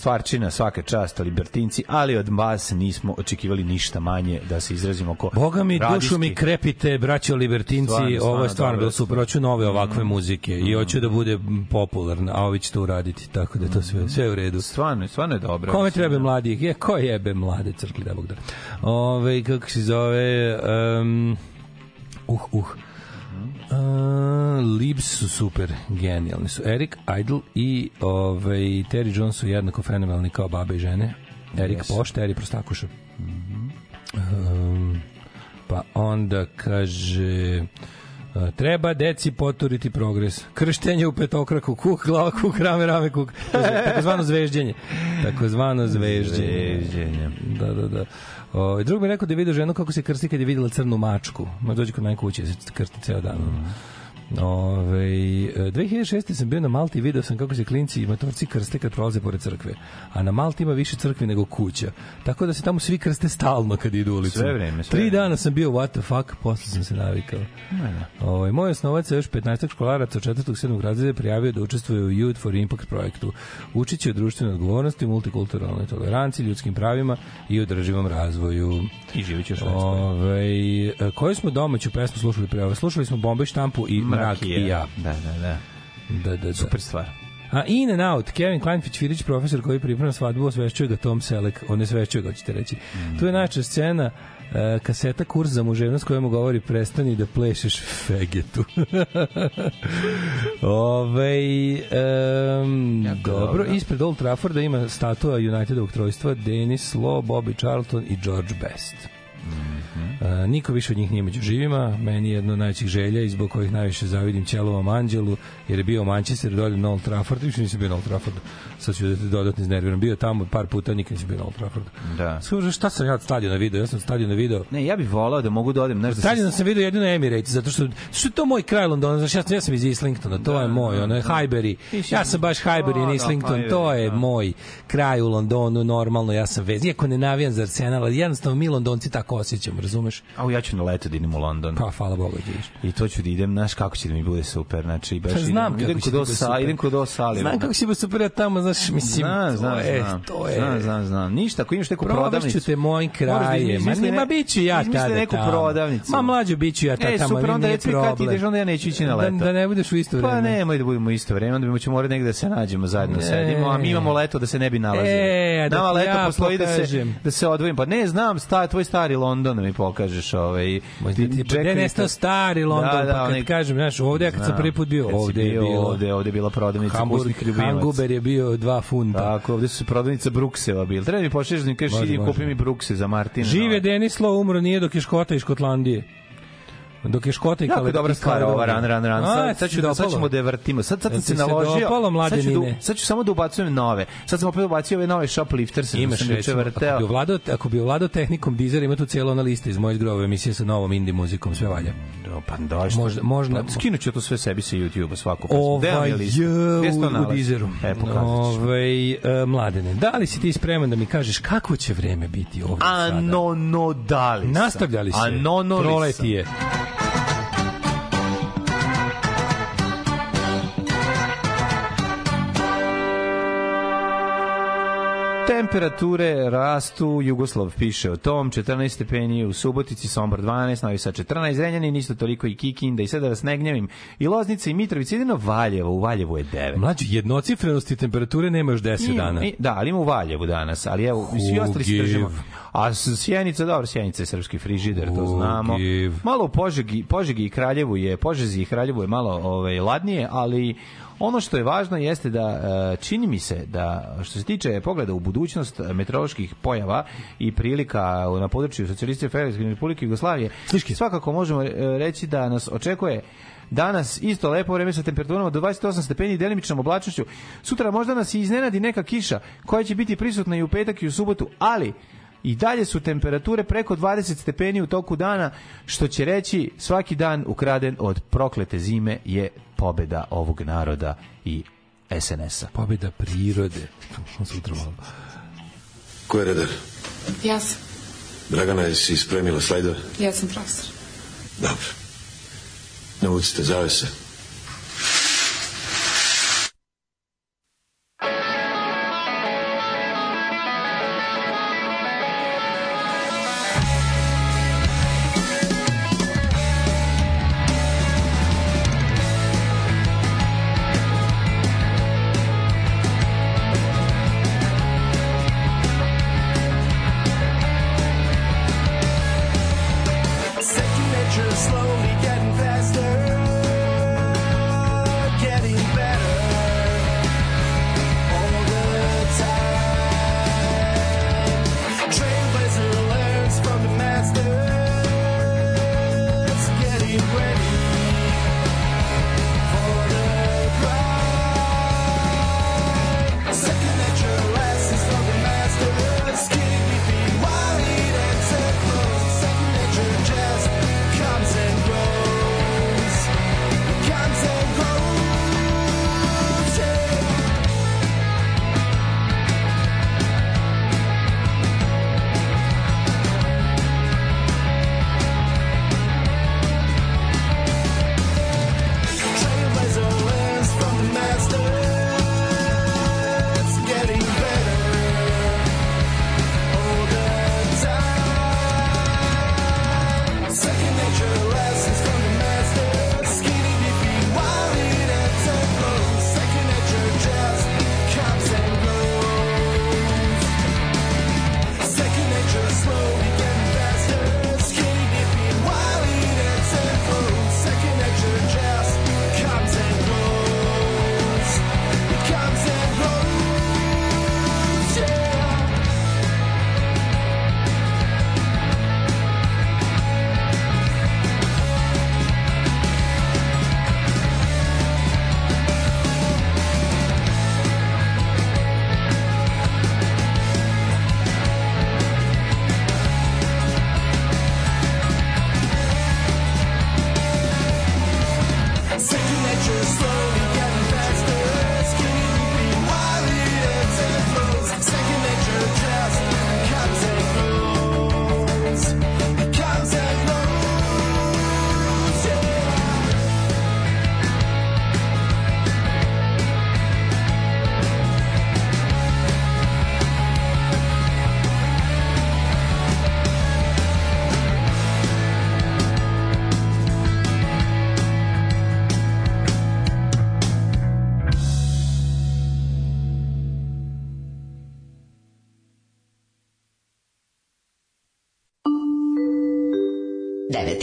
stvarčina, svaka čast libertinci, ali od vas nismo očekivali ništa manje da se izrazimo oko Boga mi, dušu radijskih- mi krepite, braćo libertinci, Stvarno, ovo je stvarno stvarno bilo super, hoću nove ovakve muzike i hoću da bude popularna, a ovi će to uraditi, tako da to sve, sve u redu. Stvarno, stvarno je dobro. Kome treba da. mladih? Je, ko jebe mlade crkli, da Bog da. Ove, kako se zove... Um, uh, uh. Libs su super, genijalni su. Eric Idle i ovaj, Terry Jones su jednako fenomenalni kao babe i žene. Erik Jesu. Pošta, Eri Prostakuša. Um, pa onda kaže uh, treba deci poturiti progres. Krštenje u petokraku, kuk, glava, kuk, rame, rame, kuk. Takozvano zvežđenje. Takozvano zvežđenje. Zvežđenje. Da, da, da. O, drug mi je rekao da je vidio ženu kako se krsti kad je videla crnu mačku. Ma dođe kod mene kuće, se krsti ceo dan. Ove, 2006. sam bio na Malti i video sam kako se klinci i matorci krste kad prolaze pored crkve. A na Malti ima više crkvi nego kuća. Tako da se tamo svi krste stalno kad idu ulicom. Sve vreme, sve Tri vreme. dana sam bio what the fuck, posle sam se navikao. Ovaj moj osnovac je još 15 školaraca od 4. 7. razreda prijavio da učestvuje u Youth for Impact projektu. Učiće o društvenoj odgovornosti, multikulturalnoj toleranciji, ljudskim pravima i održivom razvoju. I živit Švedskoj. Ove, e, koju smo domaću pesmu slušali pre ove? Slušali smo Bombe štampu i Mrak i ja. Da, da, da. Da, da, da. Super stvar. A In and Out, Kevin Kleinfeld Ćvirić, profesor koji priprema svadbu, osvešćuje ga Tom Selleck, on ne svešćuje ga, hoćete reći. Tu je najčešća scena e, kaseta kurs za muževnost koja mu govori prestani da plešeš fegetu. Ove, um, dobro, dobro. ispred Old Trafforda ima statua Unitedovog trojstva Dennis Law, Bobby Charlton i George Best. Uh, niko više od njih nije među živima, meni je jedno od najvećih želja i zbog kojih najviše zavidim Ćelovom Anđelu, jer je bio u Manchester, dolje na Old Trafford, više nisam bio na Old Trafford, sad ću da te dodatno iznerviram, bio tamo par puta, nikad nisam bio na Old Trafford. Da. Skuže, šta sam ja stadiona video? Ja sam stadiona video Ne, ja bih volao da mogu da odem, da se... Stadion sam video jedino Emirates, zato što, što to moj kraj Londona, znaš, ja, sam- ja sam iz Islingtona, to je moj, ono je Highbury, ja sam baš Highbury Da, in da, Islington, Highbury, to je da. moj kraj u Londonu, normalno, ja sam vez, iako ne navijam za Arsenal, ali jednostavno mi Londonci tako osjećamo, razumeš? A ja ću na leto da idem u London. Pa, hvala Bogu, vidiš. I to ću da idem, znaš kako će da mi bude super, znači baš Pa znam idem, idem kako će kod osa, idem kod osa, ali Znam kako si bio super ja tamo, znaš, mislim, Znam, znam, to je, znam. to je, Znam, znam, znam. Ništa, ako imaš neku prodavnicu. te mojim da krajem. Ma ne- biću ja tada neku prodavnicu. Ma mlađo biću ja tada E, tamo, super, onda reci kad ti ideš, onda ja neću ići na Da, leto. da ne budeš u isto vreme. Pa nemoj da budemo u isto vreme, onda ćemo morati negde da se nađemo zajedno sedimo, a mi imamo leto da se ne bi nalazili. E, da leto ja postoji da se da se odvojim. Pa ne znam, sta, tvoj stari London da mi pokažeš, ovaj. Ti gde je nestao stari London, Da, da, pa kad onaj- kažem, znaš, ovde kad sam prvi put bio, ovde je bio, bilo ovde, ovde je bila prodavnica Hamburg. Hanguber je bio dva funta. Tako, ovde su se prodavnica Bruksela bili. Treba mi pošliš da mi kažeš, idi kupi mi Brukse za Martina. Živ je Denislo, umro nije dok je Škota iz Škotlandije. Dok je Škota i Jako Kale- dobra i stvar Kaledonije. ran, ran, ran. A, Sad, ću da, sad ćemo da je vrtimo. Sad, sad sam se naložio. dopalo, sad, ću da, sad ću samo da ubacujem nove. Sad sam opet ubacio ove nove shoplifters. Imaš sam recimo, ako vrteo. bi ovladao, ako bi ovladao tehnikom Deezer, ima tu cijela ona lista iz moje grove emisije sa novom indie muzikom, sve valja. Do, pa da, što? Možda- možda- Pa, Skinut ću to sve sebi sa YouTube-a vam Ovaj je je u, u? Deezeru. E, ću. Ovaj e, mladene, da li si ti spreman da mi kažeš kako će vreme biti ovdje A sada? no, no, da li sam? Nastavljali se. A no, no, li sam? Temperature rastu, Jugoslav piše o tom, 14 stepeni u Subotici, Sombor 12, Novi Sad 14, Zrenjanin isto toliko i Kikinda i sad da vas ne gnjavim, i Loznica i Mitrovica, jedino Valjevo, u Valjevu je 9. Mlađi, jednocifrenosti temperature nema još 10 Ima, dana. i- Da, ali ima u Valjevu danas, ali evo, i svi ostali se držimo. A Sjenica, dobro, Sjenica je srpski frižider, to znamo. Hugiv. Malo u Požegi, Požegi i Kraljevu je, Požezi i Kraljevu je malo ovaj, ladnije, ali ono što je važno jeste da e, čini mi se da što se tiče pogleda u budućnost meteoroloških pojava i prilika na području Socijalističke Federativne Republike Jugoslavije, svakako možemo e, reći da nas očekuje Danas isto lepo vreme sa temperaturama do 28 stepeni i delimičnom oblačnošću. Sutra možda nas i iznenadi neka kiša koja će biti prisutna i u petak i u subotu, ali i dalje su temperature preko 20 stepeni u toku dana, što će reći svaki dan ukraden od proklete zime je pobeda ovog naroda i SNS-a. Pobjeda prirode. Sutra malo. Ko je redar? Ja sam. Dragana, jesi spremila slajdove? Ja sam profesor. Dobro. Navucite zavese.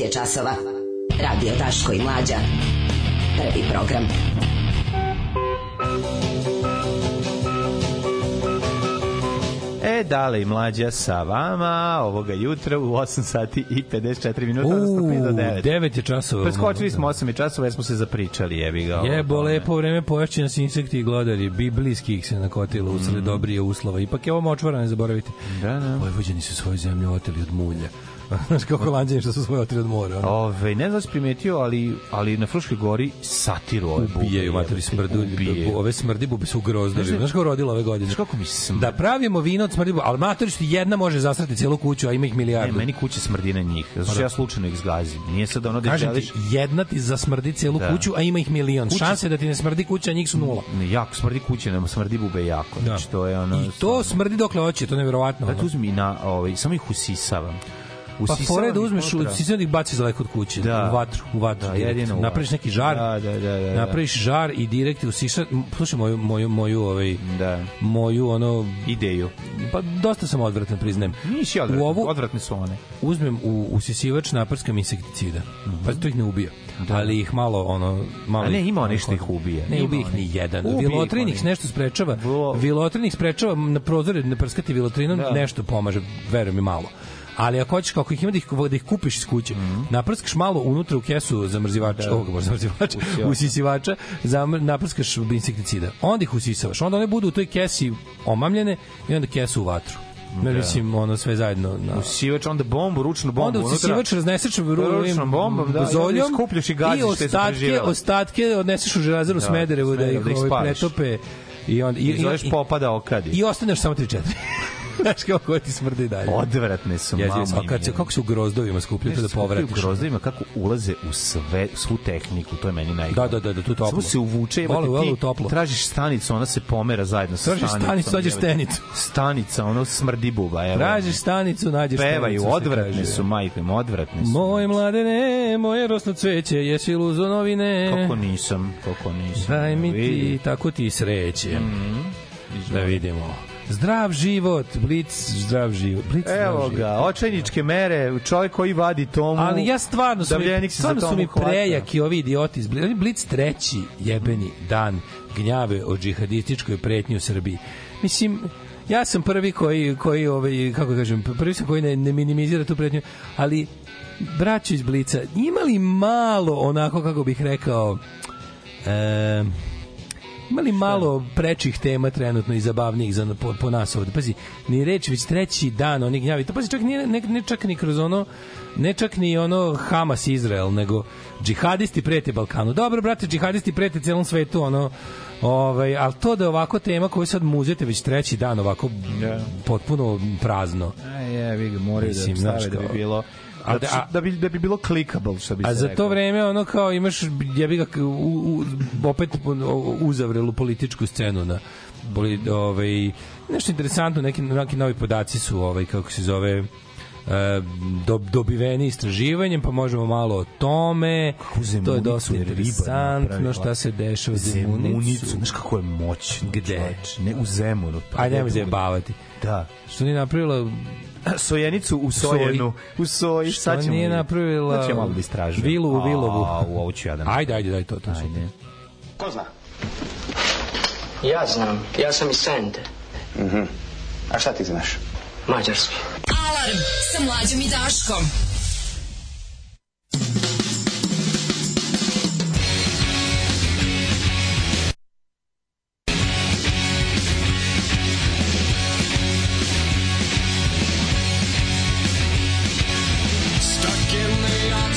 9 je časova. Radio Daško i Mlađa. Prvi program. E, dale i mlađa sa vama ovoga jutra u 8 sati i 54 minuta, odnosno 5 do 9. 9 je časova. Preskočili smo 8 i časova jer smo se zapričali, jebi ga. ovo. Jebo, lepo vreme poješće nas insekti i glodari. Biblijskih se nakotilo usred dobrije uslova. Ipak je ovo močvara, ne zaboravite. Da, da. Vojvođani su svoju zemlju oteli od mulja. Znaš kako holanđani što su svoje oteli od mora. ono. Ove, ne znam da primetio, ali, ali na Fruškoj gori satiru ove bube. Ubijaju materi smrdu. Ubijaju. Ove smrdi bube su grozdovi. Znaš- Znaš kako rodila ove godine? Znaš kako mi smrdi? Da pravimo vino od smrdi, bube, ali matori što jedna može zastrati celu kuću, a ima ih Ne, milijardu. meni kuća smrdi na njih. Zato što ja slučajno ih zgazim. Nije sad ono da ti, želiš... jedna ti zasmrdi celu Da. kuću, a ima ih milion. Kuća- Šanse da ti ne smrdi kuća, njih su nula. Ne, jako smrdi kuće, nema smrdi bube jako. Znači, to je ono... I to smrdi dokle hoće, to je neverovatno. Da ono. tu uzmi na, ovaj, samo ih usisavam. Pa Usisavam fore da uzmeš, unutra. si da ih baciš daleko od kuće, Da. u vatru, u vatru. Da, jedino u Napraviš neki žar, Da, da, da, da, da. napraviš žar i direkt usiša, m, slušaj moju, moju, moju, ovaj, Da. moju, ono, Ideju. pa dosta sam odvratan, priznajem. Nisi odvratni, U ovu odvratni su one. uzmem u usisivač naprskam insekticida. Pa to ih ne ubija. Ali ih malo ono malo. Mhm. A ne, ima onih što ih ubije. Ne Ima ubija ih ni jedan. Ubije ih Vilotrin ih onih. nešto sprečava. Vrlo- Vilotrin ih sprečava na prozore ne prskati vilotrinom, Da. nešto pomaže, verujem mi malo. Ali ako hoćeš kako ih ima da ih, da ih kupiš iz kuće, Mhm. naprskaš malo unutra u kesu zamrzivača, da. ovog zamrzivača, Usisivača. zamr, naprskaš insekticida. Onda ih usisavaš. Onda one budu u toj kesi omamljene i onda kesu u vatru. Da. Mislim, ono sve zajedno. Na... Usisivač, onda bombu, ručnu bombu. Onda usisivač razneseš Ručnom bombom, da, i zoljom iskupljaš i gaziš se ostatke, ostatke odneseš u želazaru Da, Smederevu da ih, Smederevo, da ih ovaj, pretope i onda i, I zoveš popada okadi. i ostaneš samo 3-4. Znaš kako ti smrdi dalje. Odvratne su, Jezivo, mamo a kad se, kako se u grozdovima skupljaju to da povratiš. U grozdovima kako ulaze u sve, svu tehniku, to je meni najgore. Da, da, da, da, tu toplo. Samo se uvuče, Vole, jebote, vole u ti toplo. tražiš stanicu, ona se pomera zajedno sa Tražiš stanicom. stanicu, nađeš stenicu. Stanica, ono smrdi buba. Evo. Tražiš stanicu, nađeš Pevaju, stanicu, se odvratne su, majke, odvratne su. Moj mladene, moje rosno cveće, jesi li uzo novine? Kako nisam, kako nisam. Daj mi ti, tako ti sreće. Da vidimo. Zdrav život, blic, zdrav život. Blic, zdrav Evo život. ga, očajničke mere, čovjek koji vadi tomu. Ali ja stvarno su mi, stvarno su mi prejaki ovi idioti. iz Bli- Oni Blic treći jebeni dan gnjave o džihadističkoj pretnji u Srbiji. Mislim, ja sam prvi koji, koji ovaj, kako kažem, prvi sam koji ne, ne minimizira tu pretnju, ali braćo iz Blica, ima li malo onako, kako bih rekao, e, ima li malo prečih tema trenutno i zabavnijih za, po, po nas ovde? Pazi, ni reč, već treći dan oni gnjavi. To pazi, čak nije, ne, ne čak ni kroz ono, ne čak ni ono Hamas Izrael, nego džihadisti prete Balkanu. Dobro, brate, džihadisti prete celom svetu, ono, Ovaj, ali to da je ovako tema koju sad muzete već treći dan ovako Da. potpuno prazno. A je, vi ga moraju Mislim, da stave da bi bilo A da, a- da, bi, da bi bilo clickable, što bi A se za reklo. to vreme ono kao imaš jebi ga u, u, opet uzavrelu političku scenu na boli, ovaj nešto interesantno neki neki novi podaci su ovaj kako se zove e, do, dobiveni istraživanjem, pa možemo malo o tome. To je dosta interesantno šta se dešava u Zemunicu. Znaš kako je moćno. Gde? čoveče. Ne, u Zemunu. Pa Ajde, nemoj zajebavati. Da. Što nije napravila Sojenicu u Sojenu. U Soji. Što Sad ćemo nije napravila Sad ćemo malo da istražujemo. vilu u Vilovu? A, u ovo ću ja da Ajde, ajde, daj to. to Ajde. Ko zna? Ja znam, ja sam iz Sente, Mhm. A šta ti znaš? mađarski. Alarm sa mlađom i Daškom.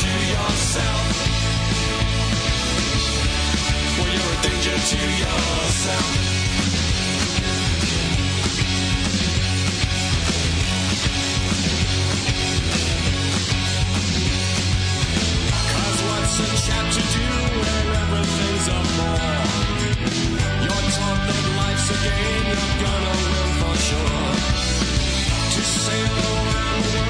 to yourself. You're a danger to yourself. Cause what's a chap to do when everything's? You're taught that life's a game you're gonna win for sure. To sail around the world.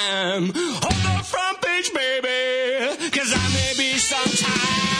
time. Hold the front page, baby, cause I may be sometime.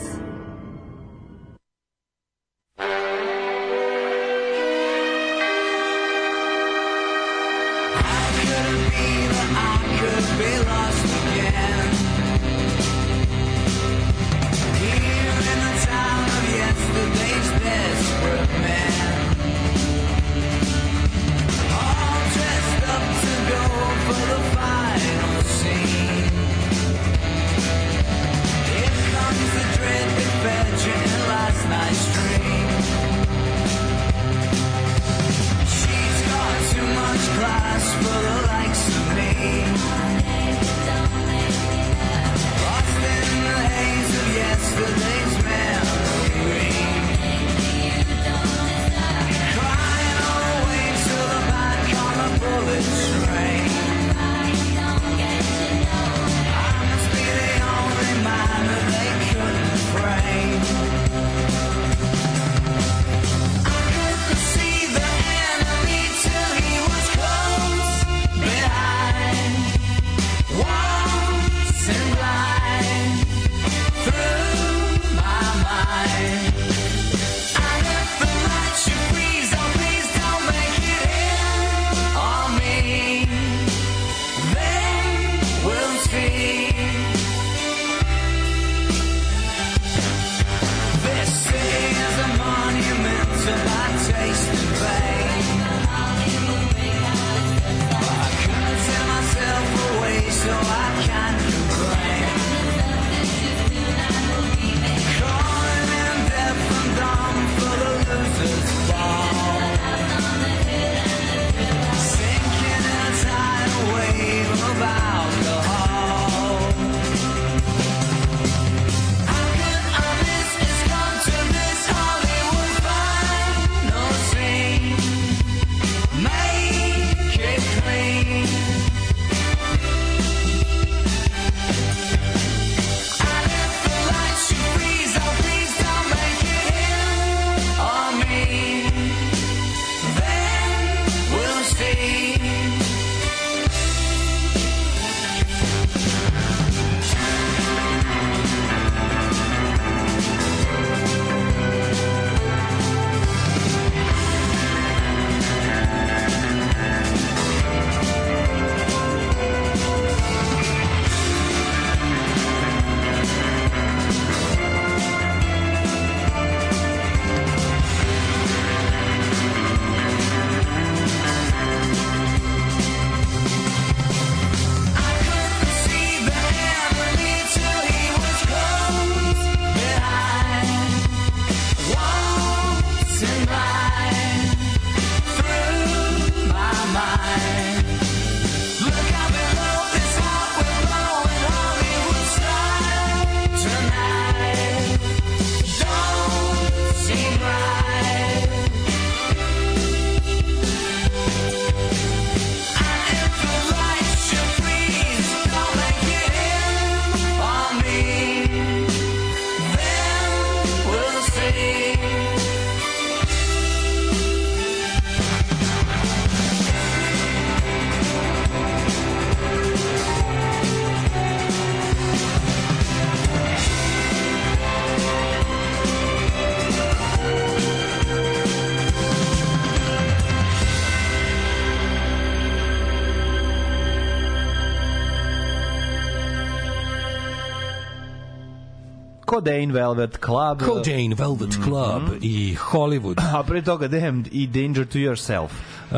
Codain Velvet Club. Codain Velvet Club i Hollywood. A pre toga Damned i Danger to Yourself. Uh,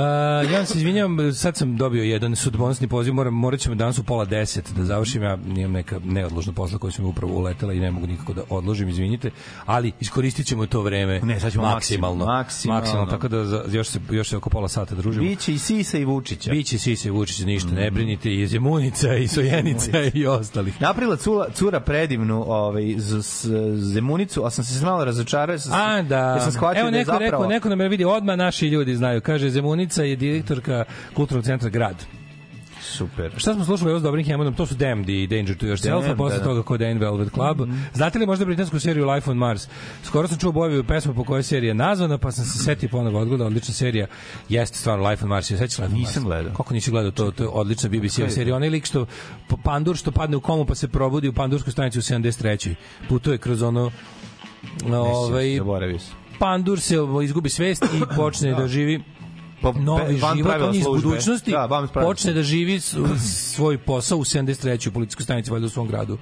ja vam se izvinjam, sad sam dobio jedan sudbonosni poziv, moram, morat ćemo danas u pola deset da završim, ja imam neka neodložna posla koja sam upravo uletela i ne mogu nikako da odložim, izvinite, ali iskoristit ćemo to vreme Ne, sad ćemo maksimalno. maksimalno. maksimalno tako da za, još, se, još se oko pola sata družimo. Biće i Sisa i Vučića. Biće Sise Vučić, ništa, ne brinite, i Zemunica, i Sojenica, i ostalih. Napravila cura, cura predivnu ovaj, z, z, zemunicu, a sam se malo razočarao. Sam, A, da. Ja sam shvatio Evo da je neko zapravo... rekao, neko nam je vidi, odmah naši ljudi znaju. Kaže, Zemunica je direktorka kulturnog centra Grad. Super. Šta smo slušali ovo s dobrim Hammondom? To su Damned i Danger to Yourself, a posle da, da. toga Codain Velvet Club. Znate li možda britansku seriju Life on Mars? Skoro sam čuo Bojevi pesmu po kojoj serija je nazvana, pa sam se setio ponovo odgleda, odlična serija. Jeste stvarno Life on Mars, je sećaš Life on Mars? Nisam gledao. Kako nisi gledao to? To je odlična BBC je serija. Onaj lik što pandur što padne u komu pa se probudi u pandurskoj stanici u 73. Putuje kroz ono ovaj Zaboravio sam. pandur se izgubi svest i počne da živi novi van život, on iz službe. budućnosti Da, počne da živi svoj posao u 73. u policijskoj stanici valjda u svom gradu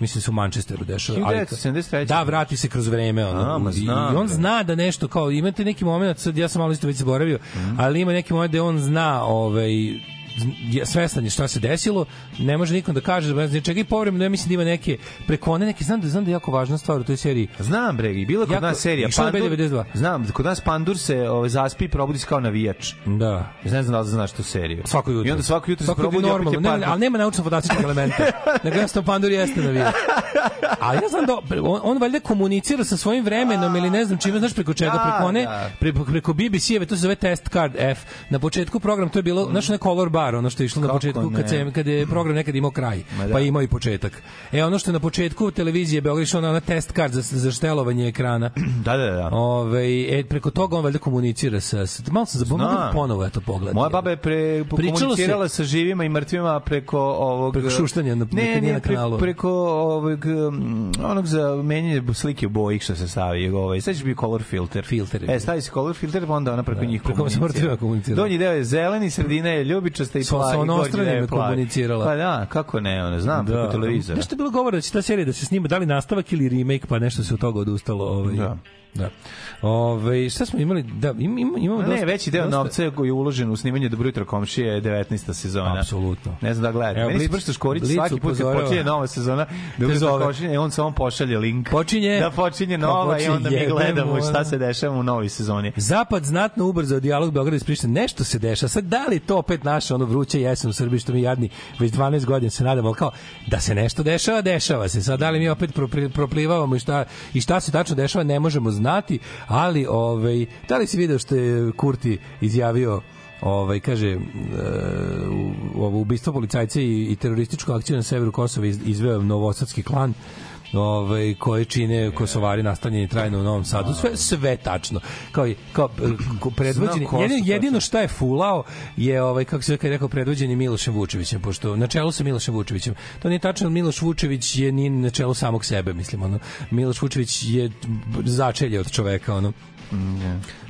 mislim se u Manchesteru dešava ali 1973. da vrati se kroz vreme ono A, ma I- on zna da nešto kao imate neki momenat sad ja sam malo isto već zaboravio Mhm. ali ima neki moment da on zna ovaj svestan je šta se desilo, ne može nikom da kaže da ne zna čega i povremeno ja mislim da ima neke preko one neke znam da znam da je jako važna stvar u toj seriji. Znam bre, i bila kod Jako- nas serija na Pandur. B92. Znam, kod nas Pandur se ovaj zaspi i probudi se kao navijač. Da. Ne znam da li znaš tu seriju. Svako jutro. I onda svako jutro se Svako probudi i opet normalno, je ne, Pandur. ali nema naučno fantastičnog elementa. nego jednostavno Pandur jeste navija. Ali ja znam da on, on valjda komunicira sa svojim vremenom ili ne znam čime, znaš preko čega, Da, preko one, da. preko, preko BBC-eve, to se zove Test Card F. Na početku program to je bilo, znaš onaj Color Bar, ono što je išlo na početku kad, se, kad je program nekad imao kraj, Ma da. pa je imao i početak. E ono što je na početku televizije Beograd išlo na ona test card za, za štelovanje ekrana. Da, da, da. Ove, e, preko toga on valjda komunicira sa, malo sam zaboravio Znam. ponovo eto pogled. Moja baba je pre, Pričalo se- komunicirala sa živima i mrtvima preko ovog... Preko šuštanja na- ne, ne, na pre- kanalu. preko ovog, onog za menjanje slike u boji što se stavi. Ovaj. Sad će biti color filter. Filter E, stavi se color filter, pa onda ona preko njih preko komunicira. mrtvima komunicira. Donji deo je zeleni, sredina je ljubičasta i plavi. sa deo je komunicirala. Pa da, kako ne, ona, znam, preko televizora. Nešto je bilo govora da će ta serija da se snima, da li nastavak ili remake, pa nešto se od toga odustalo. Ovaj. Da. Da. Ove, šta smo imali? Da, im, im, imamo dosta, ne, veći deo dosta- novca koji je uložen u snimanje Dobro jutro komšije je 19. sezona. Apsolutno. Ne znam da gledate. Evo, Meni se Blic- Brsto Škorić svaki put kad počinje nova sezona, Dobro jutro komšije, on samo pošalje link. Počinje- Da počinje Kao nova i počinje, onda mi gledamo šta se dešava u novoj sezoni. Zapad znatno ubrzao dijalog Beograda i Prištine. Nešto se dešava. Sad da li to opet naše ono vruće jesen u Srbiji što mi jadni već 12 godina se nadamo, kao da se nešto dešava, dešava se. Sad da li mi opet proplivavamo i šta i šta se tačno dešava ne možemo znati, ali ovaj da li si video što je Kurti izjavio ovaj kaže e, u- ubistvo policajca i, i terorističku akciju na severu Kosova iz, izveo novosadski klan ovaj koje čine Kosovari nastanjeni trajno u Novom Sadu. Sve sve tačno. Kao i kao e, predvođeni jedino, jedino šta je fulao je ovaj kako se rekao predvođeni Milošem Vučevićem pošto na čelu sa Milošem Vučevićem. To nije tačno Miloš Vučević je ni na čelu samog sebe mislim ono. Miloš Vučević je začelje od čoveka ono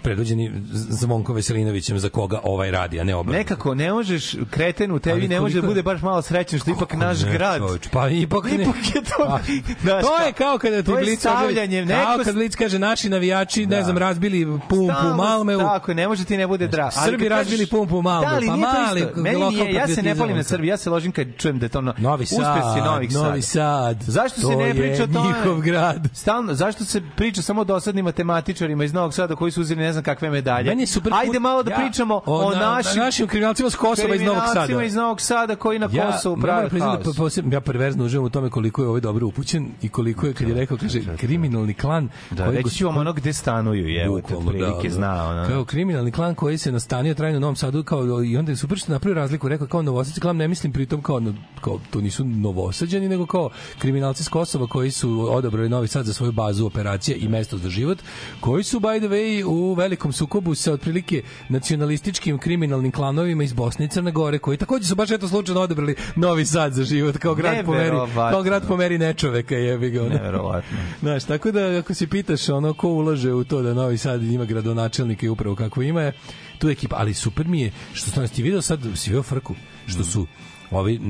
predvođeni Zvonko Veselinovićem za koga ovaj radi a ne obrnuto Nekako ne možeš kreten u tebi Ali ne može da koliko- bude baš malo srećan što ipak naš Ne, grad. čoveč, pa ipak ne. Ipak to, znaš to kao, je kao kada ti to je Blic kaže, kao neko kad Blic kaže naši navijači, ne Da. znam, razbili pumpu Malmeu. Tako, ne može ti ne bude drago. Srbi razbili pumpu u Malmeu, Da, ali pa to mali. Meni nije, ja se ne palim na. Srbi, ja se ložim kad čujem da je to ono, Novi Sad, Novih. Novi Sad. Zašto se To ne je priča o tome? njihov grad. Stalno, zašto se priča samo o dosadnim matematičarima iz Novog Sada koji su uzeli ne znam kakve medalje? Meni je super Ajde malo da ja- pričamo o, o na- našim, našim kriminalcima s Kosova iz Novog Sada. kriminalcima iz Novog Sada koji na Kosovu ja, prave moram priznati haos. da posebno, ja perverzno uživam u tome koliko je ovaj dobro upućen i koliko je, kad je rekao, kaže, kriminalni klan Da, koji reći ću vam ono gde stanuju, evo te Bukvalno, prilike da, zna. Ono. Kao kriminalni klan koji se nastanio trajno u Novom Sadu kao i onda je super što je napravio razliku, rekao kao novosadski klan, ne mislim pritom kao, kao to nisu novosađani, nego kao kriminalci s Kosova koji su odabrali Novi Sad za svoju bazu operacija i mesto za život, koji su by the way u velikom sukobu sa otprilike nacionalističkim kriminalnim klanovima iz Bosne i Crne Gore, koji takođe su baš eto slučajno odabrali Novi Sad za život kao grad po meri, kao grad po meri nečoveka jebi ga. ono. Neverovatno. Znaš, tako da ako se pitaš ono ko ulaže u to da Novi Sad ima gradonačelnika i upravo kako ima tu ekipa, ali super mi je što stvarno ti video sad, si video frku, što su ovi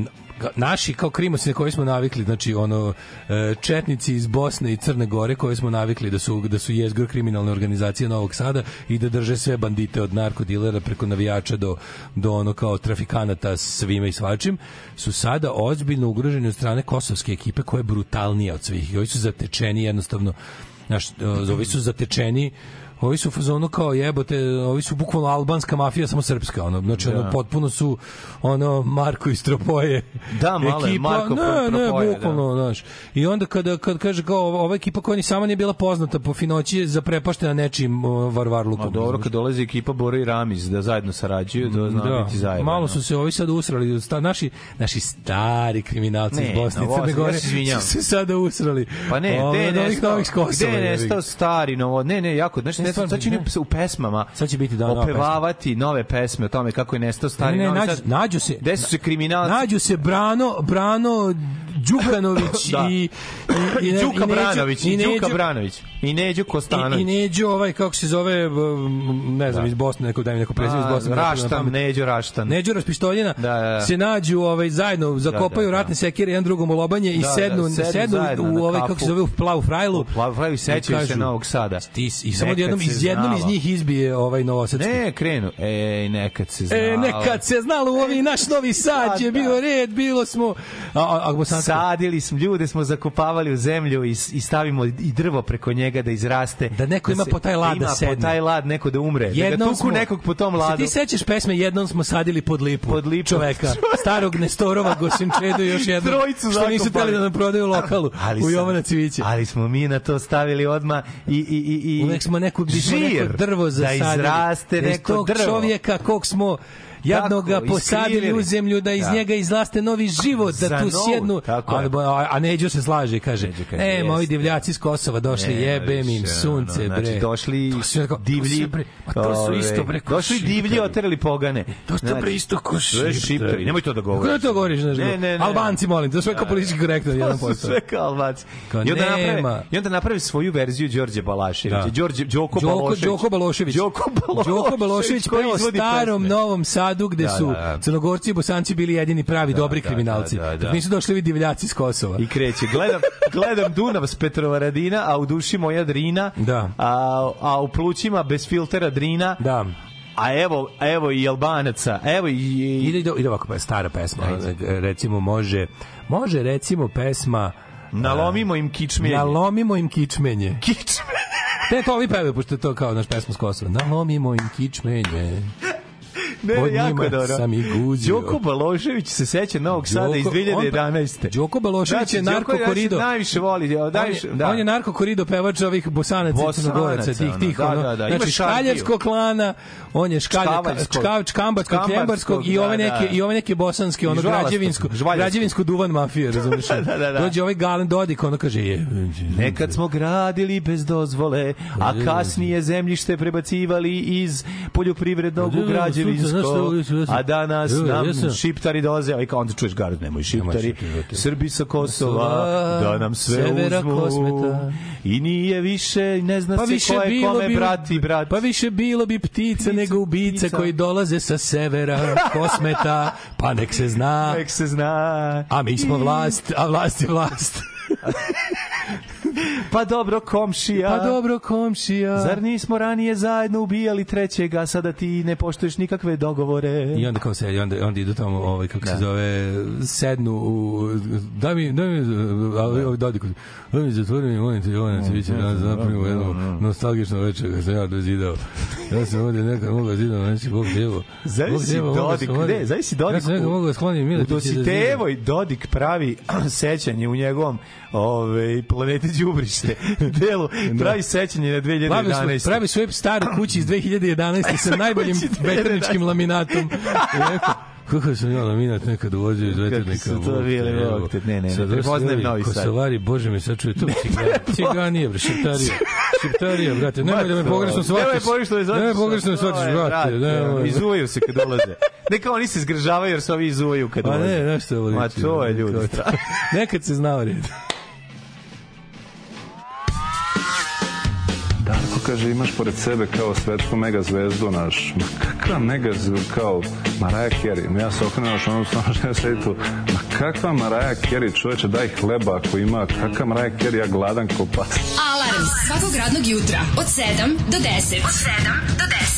naši kao krimosi na koje smo navikli, znači ono e, četnici iz Bosne i Crne Gore koje smo navikli da su da su jezgor kriminalne organizacije Novog Sada i da drže sve bandite od narkodilera preko navijača do do ono kao trafikanata svime i svačim su sada ozbiljno ugroženi od strane kosovske ekipe koja je brutalnija od svih. I ovi su zatečeni jednostavno Znaš, e, ovi su zatečeni Ovi su u fazonu kao jebote, ovi su bukvalno albanska mafija, samo srpska, ono, znači Da. ono, potpuno su ono Marko iz Tropoje. Da, malo je Marko ne, Tropoje, ne, bukvalno, znaš. I onda kada kad kaže kao ova, ekipa koja ni sama nije bila poznata po finoći je zaprepaštena nečim uh, varvarlukom. Ma dobro, kad dolazi ekipa Boro i Ramiz da zajedno sarađuju, to zna da, biti zajedno. malo su se ovi sad usrali, sta, naši, naši stari kriminalci Ne, iz Bosne i Crne ja Gore su se sada usrali. Pa ne, gde je nestao stari novo, ne, ne, jako, znači, Ne, stvarno, sad će u pesmama Sad će biti da nova opevavati nove pesme o tome kako je nestao stari Ne, ne, Novi nađu, Sad. nađu se Gde su se kriminalci? Nađu se Brano, Brano Đukanović Da. i, i, i, Đuka i Branović, i Đuka Branović, i Neđo I, Kostanović. i Neđo, ovaj, kako se zove, ne znam, Da. iz Bosne, neko daj mi neko prezime iz Bosne. ne znam na Raštan. Neđo Raštan. Neđo Raspištoljina Da, da, da. se nađu ovaj zajedno zakopaju Da, da, da. ratne sekire jedan drugom u lobanje i Da, da, sednu sednu sednu u ovaj kako se zove u plavu frajlu. U plavu frajlu i sećaju se Novog Sada. Ti, I samo Nekad jednom se iz jednom iz njih izbije ovaj novosadski. Ne, krenu. Ej, nekad se znalo. E, nekad se znalo u ovi naš novi sad je Da, da. bio red, bilo smo... A, a, a Sadili smo, ljude smo zakopavali u zemlju i, i stavimo i drvo preko njega da izraste. Da neko ima po taj lad da ima sedne. po taj lad neko da umre. da ga Jednom tuku smo, nekog po tom Se ladu. ti sećaš pesme Jednom smo sadili pod lipu, Pod lipu. čoveka, starog Nestorova Gosinčedu još jednog, Trojicu što nisu hteli da nam prodaju lokalu Ali u Jovana Cvića. Ali smo mi na to stavili odma i i i i Uvek smo neku, mi smo žir neko drvo zasadili. Da izraste Iz neko drvo. čovjeka kog smo jadno ga posadili u zemlju da iz Da. njega izlaste novi život, da tu novu, sjednu. Ali, a, a Neđo se slaže kaže, kaže, e, moji jeste. divljaci iz Kosova došli, Ne, jebem im sunce, ono, bre. Znači, došli divlji. ma to su isto, bre, Došli divlji, oterali pogane. To su bre isto ko šiptari. Nemoj to da govoriš. Kako da to govoriš? Ne, ne. Albanci, molim, to sve kao politički korektno. To jedan su sve kao Albanci. I onda nema. naprave, i onda naprave svoju verziju Đorđe Balaševića. Da. Đorđe Đoko Balošević. Đoko Balošević. Đoko Balošević. Đoko Balošević peo izvodi starom. Novom Sadu gde Da, su da, da. Crnogorci i Bosanci bili jedini pravi dobri da, kriminalci. da, da, da. Nisu došli ovi divljaci iz Kosova. I kreće. Gledam, gledam Dunav s Petrovaradina, a u duši moja Drina. Da. A, a u plućima bez filtera Drina. Da. A evo, evo i Albanaca. Evo i... i Ide, ide, ide ovako pa stara pesma. Recimo može, može recimo pesma nalomimo im kičmenje. Nalomimo im kičmenje. Kičmenje. Te to ovi pevaju, pošto je to kao naš pesma s Kosova. Nalomimo im kičmenje. Ne, Pod jako njima je dobro. sam i guzio. Đoko Balošević se seća Novog Sada iz Đoko- 2011. on- Đoko Balošević je Đoko narko korido. Najviše voli, On najviše, je, da. on je narko korido pevač ovih bosanaca Bosanaca, tih, tih, da, ono, da, da, znači šargiju. škaljarskog klana, on je čkav, čkambarskog, kljembarskog i ove da, neke, da. i ove neke bosanske, ono, građevinsko, građevinsko duvan mafije, razumiješ? Da, da, da, da. Dođe ovaj Galen Dodik, ono kaže, je, Nekad smo gradili bez dozvole, a kasnije zemljište prebacivali iz poljoprivrednog u građevinsko, a danas nam šiptari dolaze, a i onda čuješ garod, nemoj šiptari, Srbi sa Kosova, da nam sve uzmu, i nije više, ne zna Pa se ko je kome bi brat. Pa više bilo bi ptica nego ubice koji dolaze sa severa, kosmeta, pa nek se zna. Nek se zna. A mi smo vlast, a vlast je vlast. Pa dobro, komšija. Pa dobro, komšija. Zar nismo ranije zajedno ubijali trećega, sada ti ne poštuješ nikakve dogovore? I onda kao se, i onda, onda idu tamo, ovaj, kako Da. se zove, sednu u... Daj mi, daj mi, a ovaj ovaj Dodiku, daj mi zatvori mi, molim te, Jovana, ti će danas napravimo jedno nostalgično večer kad sam ja dozidao. Ja sam ovdje nekad mogao zidao, neći Bog djevo. Zavisi Dodik, ne, zavisi Dodik. Ja sam nekad mogao skloniti U Miletića da zida. Dositejevoj Dodik pravi sećanje u njegovom ove, planeti Đubrište delu, pravi sećanje na Pravi, 2011. svoj- pravi svoj staru kući iz 2011. sa najboljim veterničkim laminatom. Kako sam ja laminat nekad uvozio iz veternika. su to Bog te, bili, evo. Bog te, ne, ne, ne, prepoznajem Novi Sad. Kosovari, bože mi sad čuje, to ciganije, ciganije, bre, šiptarije. Šiptarije, brate, nemoj da me pogrešno shvatiš. Nemoj pogrešno da pogrešno da shvatiš, brate. nemoj. Izuvaju se kad dolaze. Ne kao oni se zgržavaju jer se ovi izuvaju kad Pa dolaze. ne, znaš što je ovo Ma to je ljudi. Nekad se znao red. Darko kaže imaš pored sebe kao svetsku mega zvezdu naš. Ma kakva mega zvezdu kao Mariah Carey. Ma Ja se okrenuo što ono stvarno žena sedi tu. Ma kakva Mariah Carey čoveče daj hleba ako ima. Kakva Mariah Carey ja gladan ko pas. Alarm svakog radnog jutra od 7 do 10. Od 7 do 10.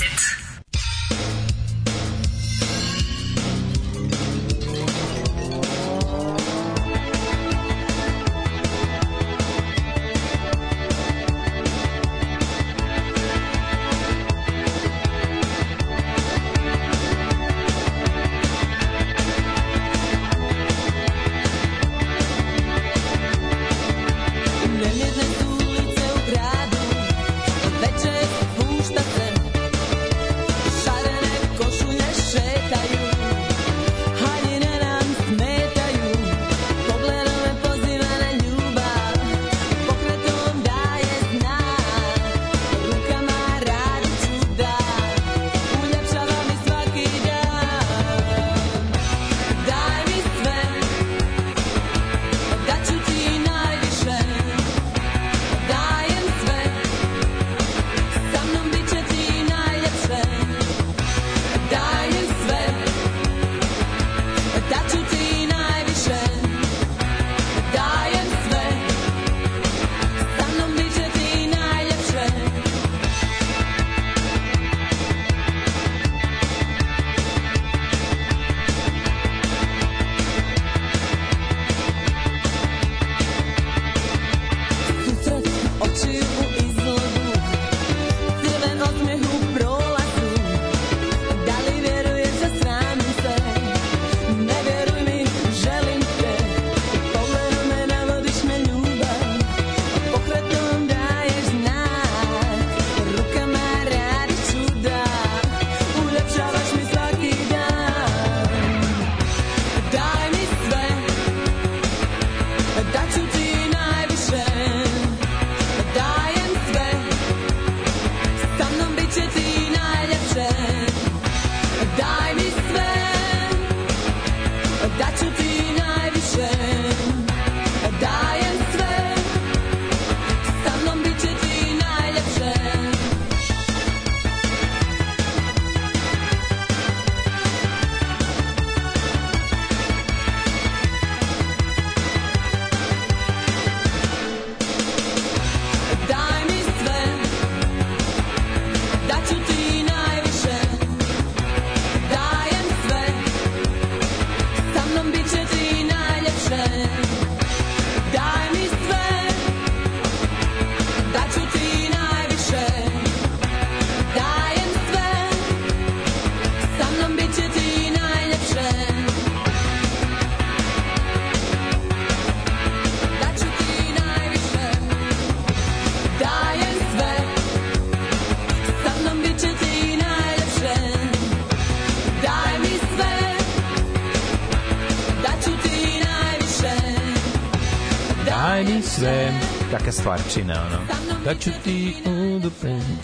Kakva stvarčina, ono. Da ću ti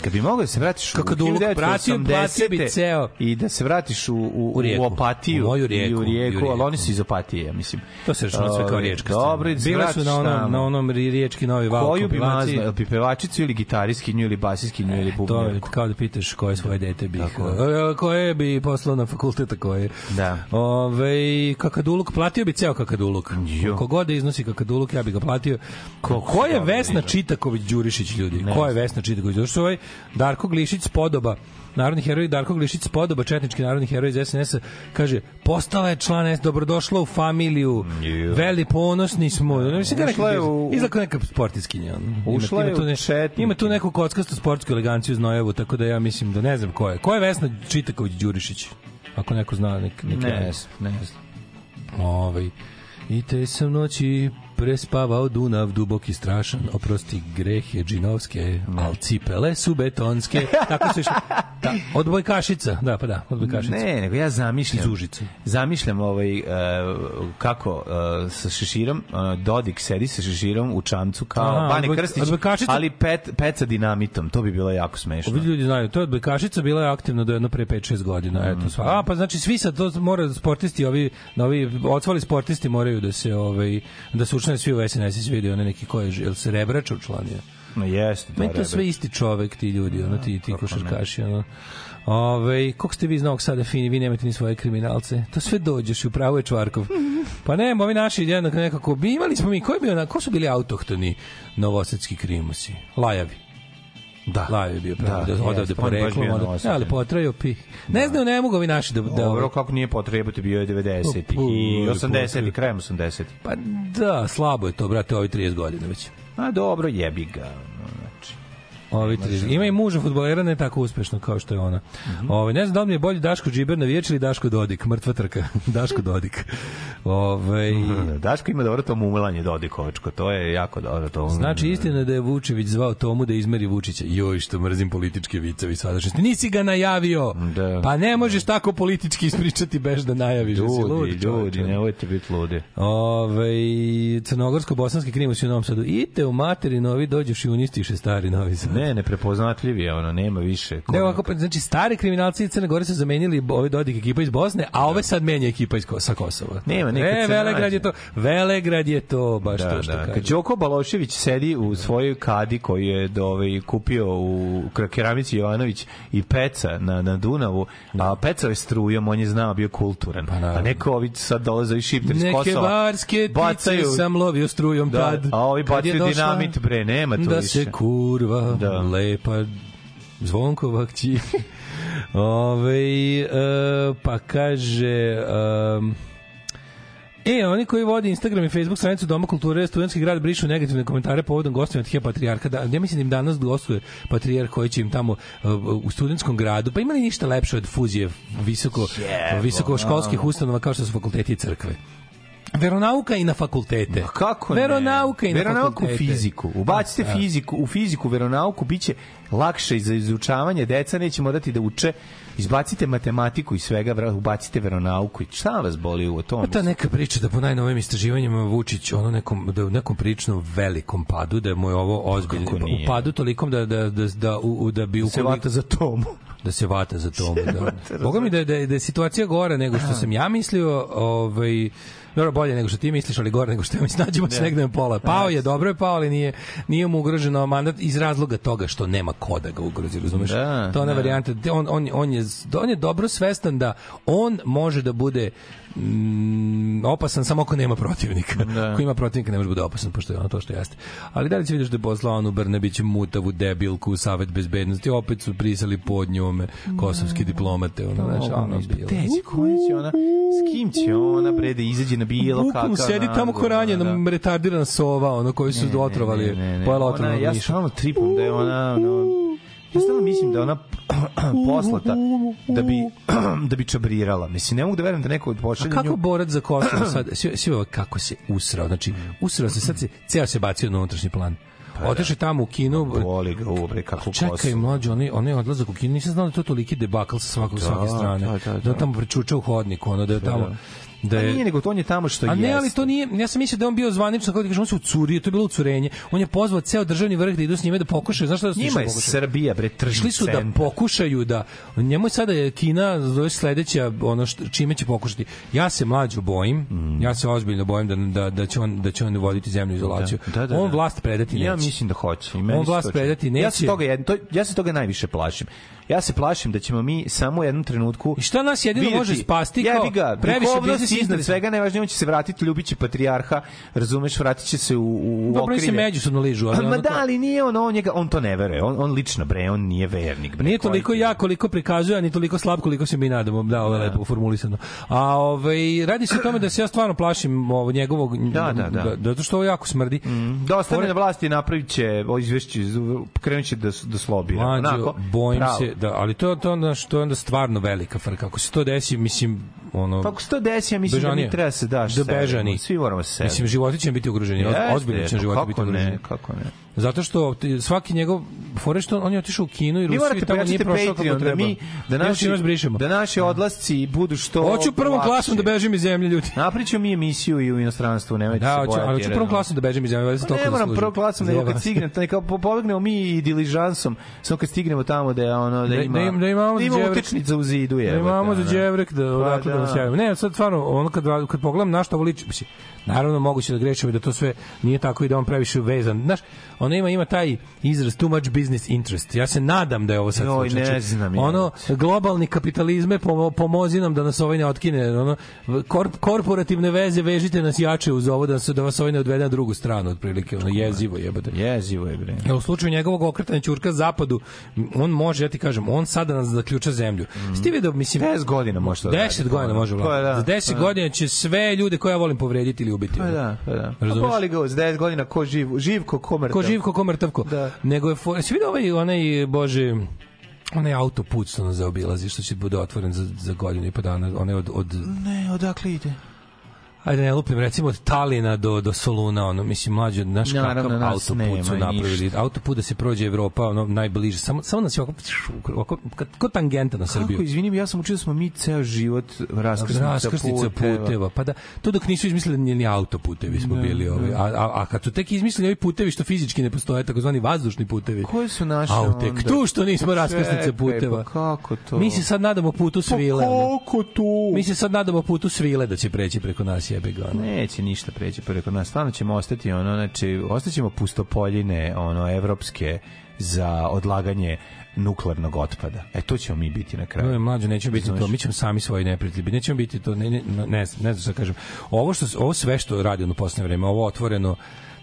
Kad bi mogao da se vratiš Kakaduluk, u pratio- 1980 platio bi ceo. i da se vratiš u, u, U Rijeku. u Opatiju U moju i Rijeku, u u Rijeku, Rijeku. ali oni su iz Opatije, ja mislim. To se računa sve kao Ovaj, riječka Dobro, i. Bile su na onom, na onom ri- riječki novi val Koju bi mazno, jel bi pevačicu ili gitariskinju ili basiskinju ili To je kao da pitaš koje svoje dete bi e, koje bi poslao na fakultet a koje. Da. Ove, kakaduluk, platio bi ceo kakaduluk. Kogod da iznosi kakaduluk, ja bi ga platio. Ko, ko je Vesna Čitaković Đurišić, ljudi? Ne Ko je Vesna Čitaković Đurišić? Ovaj Darko Glišić spodoba narodni heroj Darko Glišić spodoba, četnički narodni heroj iz SNS-a, kaže, postala je član S, dobrodošla u familiju, veli ponosni smo. Ne, mislim, Ušla je u- Izgleda kao neka sportiskinja. Ima- Ušla ima je tu ne- četnike. Ima tu neku kockastu sportsku eleganciju znojevu, tako da ja mislim da ne znam ko je. Ko je Vesna Čitaković Đurišić? Ako neko zna, nek, nek Ne znam, ne znam. Ovaj, I te sam noći prespavao Dunav dubok i strašan, oprosti grehe džinovske, al cipele su betonske. Tako su išli. Da, odbojkašica, da, pa da, odbojkašica. Ne, nego ja zamišljam. Iz Užica. Zamišljam ovaj, uh, kako uh, sa šeširom, uh, Dodik sedi sa šeširom u čamcu kao Aha, Bane odboj- Krstić, odbojkašica- ali pet, pet sa dinamitom. To bi bilo jako smešno. Ovi ljudi znaju, to je odbojkašica bila je aktivna do jedno pre 5-6 godina. Eto, sva. A, pa znači svi sad to mora sportisti, ovi, ovi odsvali sportisti moraju da se ovaj da se učlane svi u SNS i svi vidi one neki ko je, jel se Rebrača učlanio? No, jeste. Meni to sve isti čovek, ti ljudi, ono, ti, ti košarkaši, ono. Ove, koliko ste vi Novog Sada fini, vi nemate ni svoje kriminalce. To sve dođeš i upravo je Čvarkov. Pa ne, ovi naši jednako nekako, bi imali smo mi, ko, je bio, na, ko su bili autohtoni novosadski krimusi? Lajavi. Da. Lajavi je bio pravo, Da, da, odavde baš poreklom, bio onda, Novosađan. ali potrajao pi. Ne znaju, ne mogu ovi naši da... da Dobro, kako nije potrebati, bio je 90 Pa, i pa, 80 i pa. krajem 80 Pa da, slabo je to, brate, ovi 30 godina već. A dobro, jebi ga. Ovi 30. Ima i muža fudbalera ne tako uspešno kao što je ona. Mhm. Ovaj ne znam da li mi je bolji Daško Džiber na viječ ili Daško Dodik, mrtva trka. Daško Dodik. Ovaj Daško ima dobro to mumlanje Dodikovačko, to je jako dobro. To, Znači istina da je Vučević zvao Tomu da izmeri Vučića. Joj, što mrzim političke vicevi sadašnjosti. Nisi ga najavio. Da. Pa ne možeš tako politički ispričati bez da najaviš. Lud, Ljudi, čoveče? ljudi, nemojte biti ludi. Ove, crnogorsko-bosanski krimus u Novom Sadu. Ite u materi novi, dođeš i uništiše stari Novi Sad. Ne, neprepoznatljivi je ono, nema više. Ko- Ne, ovako, pa, znači, stari kriminalci iz Crne Gore su zamenili ove Dodik ekipa iz Bosne, a ove sad menja ekipa iz, sa Kosova. Nema, nekad e, Velegrad nađe. je to, Velegrad je to, baš Da, to što da. kaže. Kad Đoko Balošević sedi u svojoj kadi koju je do, ovaj, kupio u keramici Jovanović i Peca na, na Dunavu, a Peca je strujom, on je znao, bio kulturan. a neko ovi sad dolaze i šipter iz Pa Neke Kosova. barske ptice sam lovio strujom Da, tad. a ovi bacaju dinamit, bre, nema tu Da više. se kurva, Da. Lepa zvonkova kći. Ove, e, pa kaže... Um, E, oni koji vode Instagram i Facebook stranicu Doma kulture studentski grad brišu negativne komentare povodom gostovanja Tihija Patrijarha. Da, ja mislim da im danas gostuje Patrijarh koji će im tamo uh, u studentskom gradu. Pa ima li ništa lepše od fuzije visoko, Jebo, visokoškolskih ustanova kao što su fakulteti i crkve? Veronauka i na fakultete. Kako Veronauka ne? i na veronauku fakultete. fiziku. Ubacite Da. fiziku, u fiziku veronauku biće lakše za izučavanje. Deca neće morati da uče. Izbacite matematiku i svega, ubacite veronauku. I Šta vas boli u tom? Pa ta neka priča da po najnovim istraživanjima Vučić ono nekom da u nekom prilično velikom padu da je mu je ovo ozbiljno Kako u padu tolikom da da da da, u, da bi se ukoliko- vata za tomu. da se vata za tomu Se da. Boga mi da, da, da je situacija gora nego što sam ja mislio, ovaj dobro bolje nego što ti misliš, ali gore nego što ja mislim, nađemo se negde na pola. Pao je, dobro je pao, ali nije, nije mu ugroženo mandat iz razloga toga što nema ko da ga ugrozi, razumeš? Da, to je ona da. varijanta, on, on, on, je, on je dobro svestan da on može da bude mm, opasan samo ako nema protivnika. Da. Ako ima protivnika ne može bude opasan, pošto je ono to što jeste. Ali da li će vidiš da je poslao onu Brnabić mutavu debilku u Savet bezbednosti, opet su prisali pod njome kosovski diplomate, ono, znaš, ono bilo. Tezi, koja će ona, s kim će ona, bre, da izađe na bilo kakav... Sedi tamo ko ranjena, da. retardirana sova, ono, koji su Ne, ne, otrovali, ne, ne, ne. pojela Ona- otrovnog Ja stalno tripam da je ona... ono, ja stalno mislim da ona poslata da bi, da bi čabrirala. Mislim, ne mogu da verujem da neko A pošalje kako nju... borac za Kosovo sad, svi ovo kako se usrao, znači usrao se, sad se, ceo se bacio na unutrašnji plan. Otišao je tamo u kinu, Boli ga ovo, bre, kako Čekaj, kosu. mlađi, oni, oni odlazak u kino, nisam znao da to toliki debakl sa svakog, Da, svake strane. da, da, da. on tamo pričuča u hodniku, ono, da je tamo... da A je nije nego to on je tamo što A ne, ali to nije, ja sam mislio da je on bio zvanično, kako ti kažeš, on se ucurio, to je bilo ucurenje. On je pozvao ceo državni vrh da idu s njime da pokušaju, znaš šta da su Njima je da? Srbija, bre, tržni Išli su da pokušaju da njemu je sada je Kina zove sledeća ono što, čime će pokušati. Ja se mlađu bojim, Mm. ja se ozbiljno bojim da, da, da će on da će on voditi zemlju u izolaciju. Da, da, da, on da. vlast predati neće. Ja mislim da hoće. On vlast predati Ja se neće. toga jedno, to, ja se toga najviše plašim. Ja se plašim da ćemo mi samo u jednom trenutku I šta nas jedino može spasti kao jebi ga, previše biznis iznad svega najvažnije on će se vratiti ljubići patrijarha, razumeš, vratit će se u, u, Dobro, oni se okrilje. međusobno ližu, ali Ma da, ali nije on, on, njega, on to ne veruje. On, on lično, bre, on nije vernik. Bre, Nije toliko ja koliko prikazuje, a ni toliko slab koliko se mi nadamo. Da, ovo je lepo formulisano. A ovaj radi se o tome da se ja stvarno plašim ovo njegovog Da, da, da. zato što ovo jako smrdi. Da ostane na vlasti napravit će ovo izvešće, krenut će da, da. Mlađo, Onako, bojim se da, ali to to onda što je onda stvarno velika frka. Ako se to desi, mislim, ono Pa ako se to desi, ja mislim da bežanije. mi treba se daš da bežani. Svi moramo se Mislim životi će biti ugroženi, Jeste, ozbiljno će životi kako biti ne, ugroženi. kako ne. Zato što svaki njegov fore što on je otišao u Kinu i Rusiju i tamo nije prošao kako Patreon da treba. mi da naši da naši odlasci budu što Hoću prvom klasom da bežim iz zemlje, ljudi. Napričamo mi emisiju i u inostranstvu, nemojte Da, se bojati. ali hoću prvom klasom da bežim iz zemlje, valjda Pa toliko ne moram prvom klasom, nego Zajebam kad stignemo, kao po- pobegnemo mi i diližansom, samo kad stignemo tamo da je ono da Da- ima da im- da imamo ima đevrek. utičnica u zidu je. Da imamo za đevrek da odakle da da. nas javimo. Ne, sad stvarno, ono kad, kad pogledam na što ovo liči, mislim, naravno moguće da grešim i da to sve nije tako i da on previše vezan. Znaš, ono ima, ima taj izraz too much business interest. Ja se nadam da je ovo sad Joj, ne znam. Ono, globalni kapitalizme, pomo, pomozi nam da nas ovaj ne otkine. Ono, korp, korporativne veze vežite nas jače uz ovo da, nas, da vas ovaj ne odvede na drugu stranu, otprilike. Ono, jezivo jebate. Jezivo je bre. Ja, u slučaju njegovog okretanja ćurka zapadu, on može, ja ti kažem, on sada nas zaključa zemlju. Mm. Sti vidio, mislim... 10 godina može to 10 raditi. godina može Pa vladati. da, Za 10 pa da. godina će sve ljude koje ja volim povrediti ili ubiti. Pa da, pa da. Pa Razumeš? boli ga uz 10 godina ko živ, živ ko ko mrtav. Ko živ, ko ko mrtavko. Da. Nego je... fo- Jesi vidio ovaj, onaj, bože, onaj autoput što nas zaobilazi, što će bude otvoren za, za godinu i po dana, onaj od, od Ne, odakle ide? Ajde ne lupim, recimo od Talina do, do Soluna, ono, mislim, mlađe, znaš Naravno, kakav nas autoput su napravili. ništa. Autoput da se prođe Evropa, ono, najbliže, samo, samo nas je ovako, ovako, kad- ko tangenta na Srbiju. Kako, izvinim, ja sam učio da smo mi ceo život raskrsnica, raskrsnica puteva. Pa da, to dok nisu izmislili ni, ni autoputevi smo Da, bili. Ovaj. A, a, a kad su tek izmislili ovi putevi što fizički ne postoje, takozvani vazdušni putevi. Koji su naši A tek onda? tu što nismo Pa raskrsnice čekaj, puteva. Pa kako to? Mi se sad nadamo putu svile. ono. kako tu? Mi se sad nadamo putu svile da će preći preko nas jebe ga. ono. Neće ništa preći preko nas. Stvarno ćemo ostati ono, znači, ostaćemo pustopoljine, ono, evropske za odlaganje nuklearnog otpada. E, to ćemo mi biti na kraju. Ne, mlađe nećemo biti to, Razumeš? mi ćemo sami svoji neprijatelji. biti. Nećemo biti to, ne, ne, ne, ne znam šta kažem. Ovo, što, ovo sve što radi ono poslednje vreme, ovo otvoreno,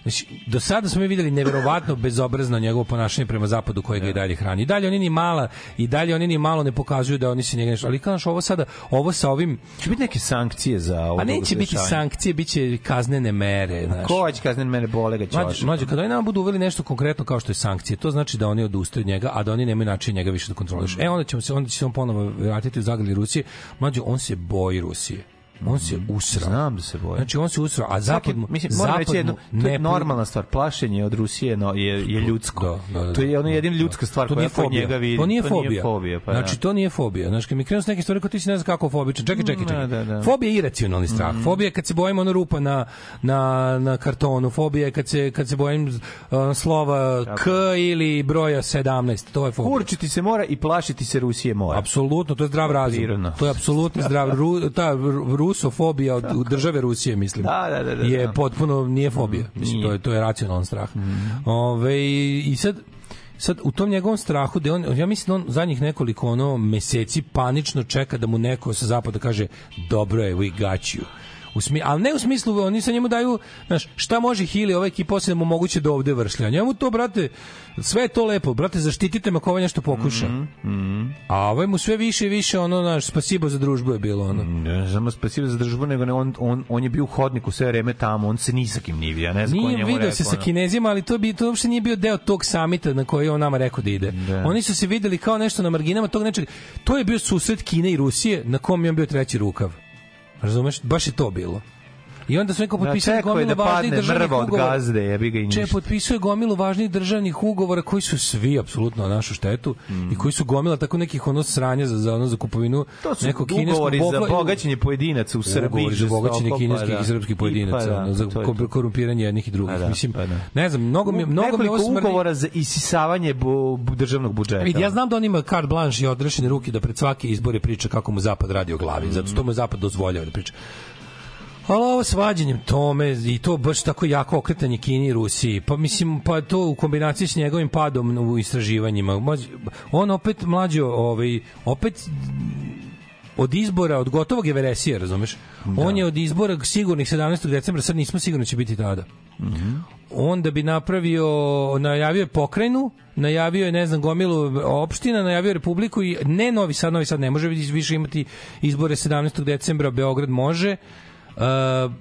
Znači, do sada smo mi videli neverovatno bezobrazno njegovo ponašanje prema zapadu koje ga i dalje hrani. I dalje oni ni mala, i dalje oni ni malo ne pokazuju da oni se njega nešto, ali znaš, ovo sada, ovo sa ovim, Će biti neke sankcije za ovo a neće biti sankcije, bit će kaznene mere. Znaš. Ko će kazniti mene bole ga Mlađe, ćoša? mlađe, kada oni nama budu uveli nešto konkretno kao što je sankcije, to znači da oni odustaju od njega, a da oni nemaju način njega više da kontrolišu. E, onda, ćemo se, onda će se on ponovo vratiti u zagradi Rusije. Mlađe, on se boji Rusije. On se usrao. Znam da se boje. Znači, on se usrao, a zapad mu... mislim, moram reći zapad jedno, to je normalna stvar. Plašenje od Rusije no, je, je ljudsko. Da, da, da, to je ono da, jedina da. ljudska stvar to koja kod fobija. njega vidim. To nije to fobija. Nije fobija pa znači, da. to nije fobija. Znači, kad mi krenu s neke stvari, kao ti si ne znam kako fobičan. Čekaj, čekaj, čekaj. Da, da, da. Fobija je iracionalni strah. Fobija je kad se bojim ono rupa na, na, na kartonu. Fobija je kad se, kad se bojim uh, slova K ili broja 17. To je fobija. Kurčiti se mora i plašiti se Rusije mora. Apsolutno, to je zdrav razum. To je apsolutno zdrav ru, ta ru- rusofobija od u države Rusije, mislim. Da, da, da, da, je da. potpuno nije fobija. Mislim nije. to je to je racionalan strah. Ove, i sad sad u tom njegovom strahu da on ja mislim da on zadnjih nekoliko ono meseci panično čeka da mu neko sa zapada kaže dobro je we got you U smi, ali ne u smislu, oni sa njemu daju, znaš, šta može Hili, ova ekipa osim da mu moguće do ovde vršlja. Njemu to, brate, sve je to lepo, brate, zaštitite me ako ovaj nešto pokuša. A ovaj mu sve više i više, ono, naš, spasibo za družbu je bilo, ono. Ne samo spasivo za državu, nego ne, on, on, on je bio u hodniku sve vreme tamo, on se ni sa kim nije vidio, ne znam ko njemu video se sa. Kinezima, ali to bi to uopšte nije bio deo tog samita na koji on nama rekao da ide. Da. Oni su se videli kao nešto na marginama tog nečeg. To je bio susret Kine i Rusije na kom je on bio treći rukav. Razumeš? Baš je to bilo. I onda su neko Da, potpisali čekao je gomilu da važnih državnih od ugovora. gazde, jebi ga i Če ništa. potpisuje gomilu važnih državnih ugovora koji su svi apsolutno na našu štetu Mm. i koji su gomila tako nekih ono sranja za, za ono za kupovinu To su nekog kineskog ugovori za bogaćenje pojedinaca u Srbiji. Ugovori za bogaćenje žestoko, kineskih pa da. i srpskih pojedinaca, I pa da, ono, za to je ko- to. korumpiranje jednih i drugih. Pa da, Mislim, pa da. ne znam, mnogo mi, mnogo mi smrdi. ugovora za isisavanje bu, bu- državnog budžeta. Vidi, ja znam da on ima carte blanche i odrešene ruke da pred svake izbore priča kako mu zapad radi o glavi. Zato što mu zapad dozvoljava da priča. Ali ovo svađanjem tome i to baš tako jako okretanje Kini i Rusiji, pa mislim, pa to u kombinaciji s njegovim padom u istraživanjima, on opet mlađo, ovaj, opet od izbora, od gotovog Everesija, razumeš? On je od izbora sigurnih 17. decembra, sad nismo sigurni da će biti tada on da bi napravio, najavio je pokrajinu, najavio je, ne znam, gomilu opština, najavio je republiku i ne Novi Sad, Novi Sad ne može više imati izbore 17. decembra, Beograd može, uh,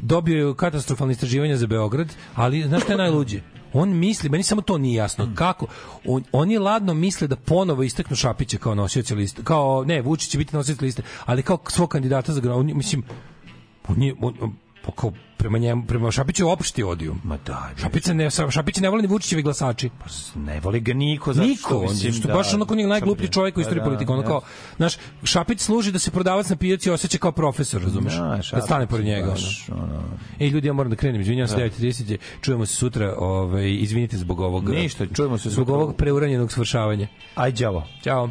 dobio je katastrofalne istraživanja za Beograd, ali znaš šta je najluđe? On misli, meni samo to nije jasno, kako? On, oni ladno misle da ponovo istaknu Šapića kao nosioca liste, kao, ne, Vučić će biti nosilac liste, ali kao svog kandidata za grad, mislim, on je, on, on, kao prema njemu, prema Šapiću je opšti odiju. Ma da, Šapić ne, Šapić ne voli ni Vučićevi glasači. ne voli ga niko. zato Niko, što, mislim, što da, baš onako njeg najgluplji čovjek u istoriji Pa politika. Ono da, kao, znaš, Šapić služi da se prodavac na pijaci osjeća kao profesor, razumeš? Da, da stane pored njega. baš, ono. ono. Ej, ljudi, ja moram da krenem, izvinjavam se, Da. 9.30 je, čujemo se sutra, ovaj, izvinite zbog ovog... Ništa, čujemo se Zbog sutra. ovog preuranjenog svršavanja. Aj, đavo. Ćao.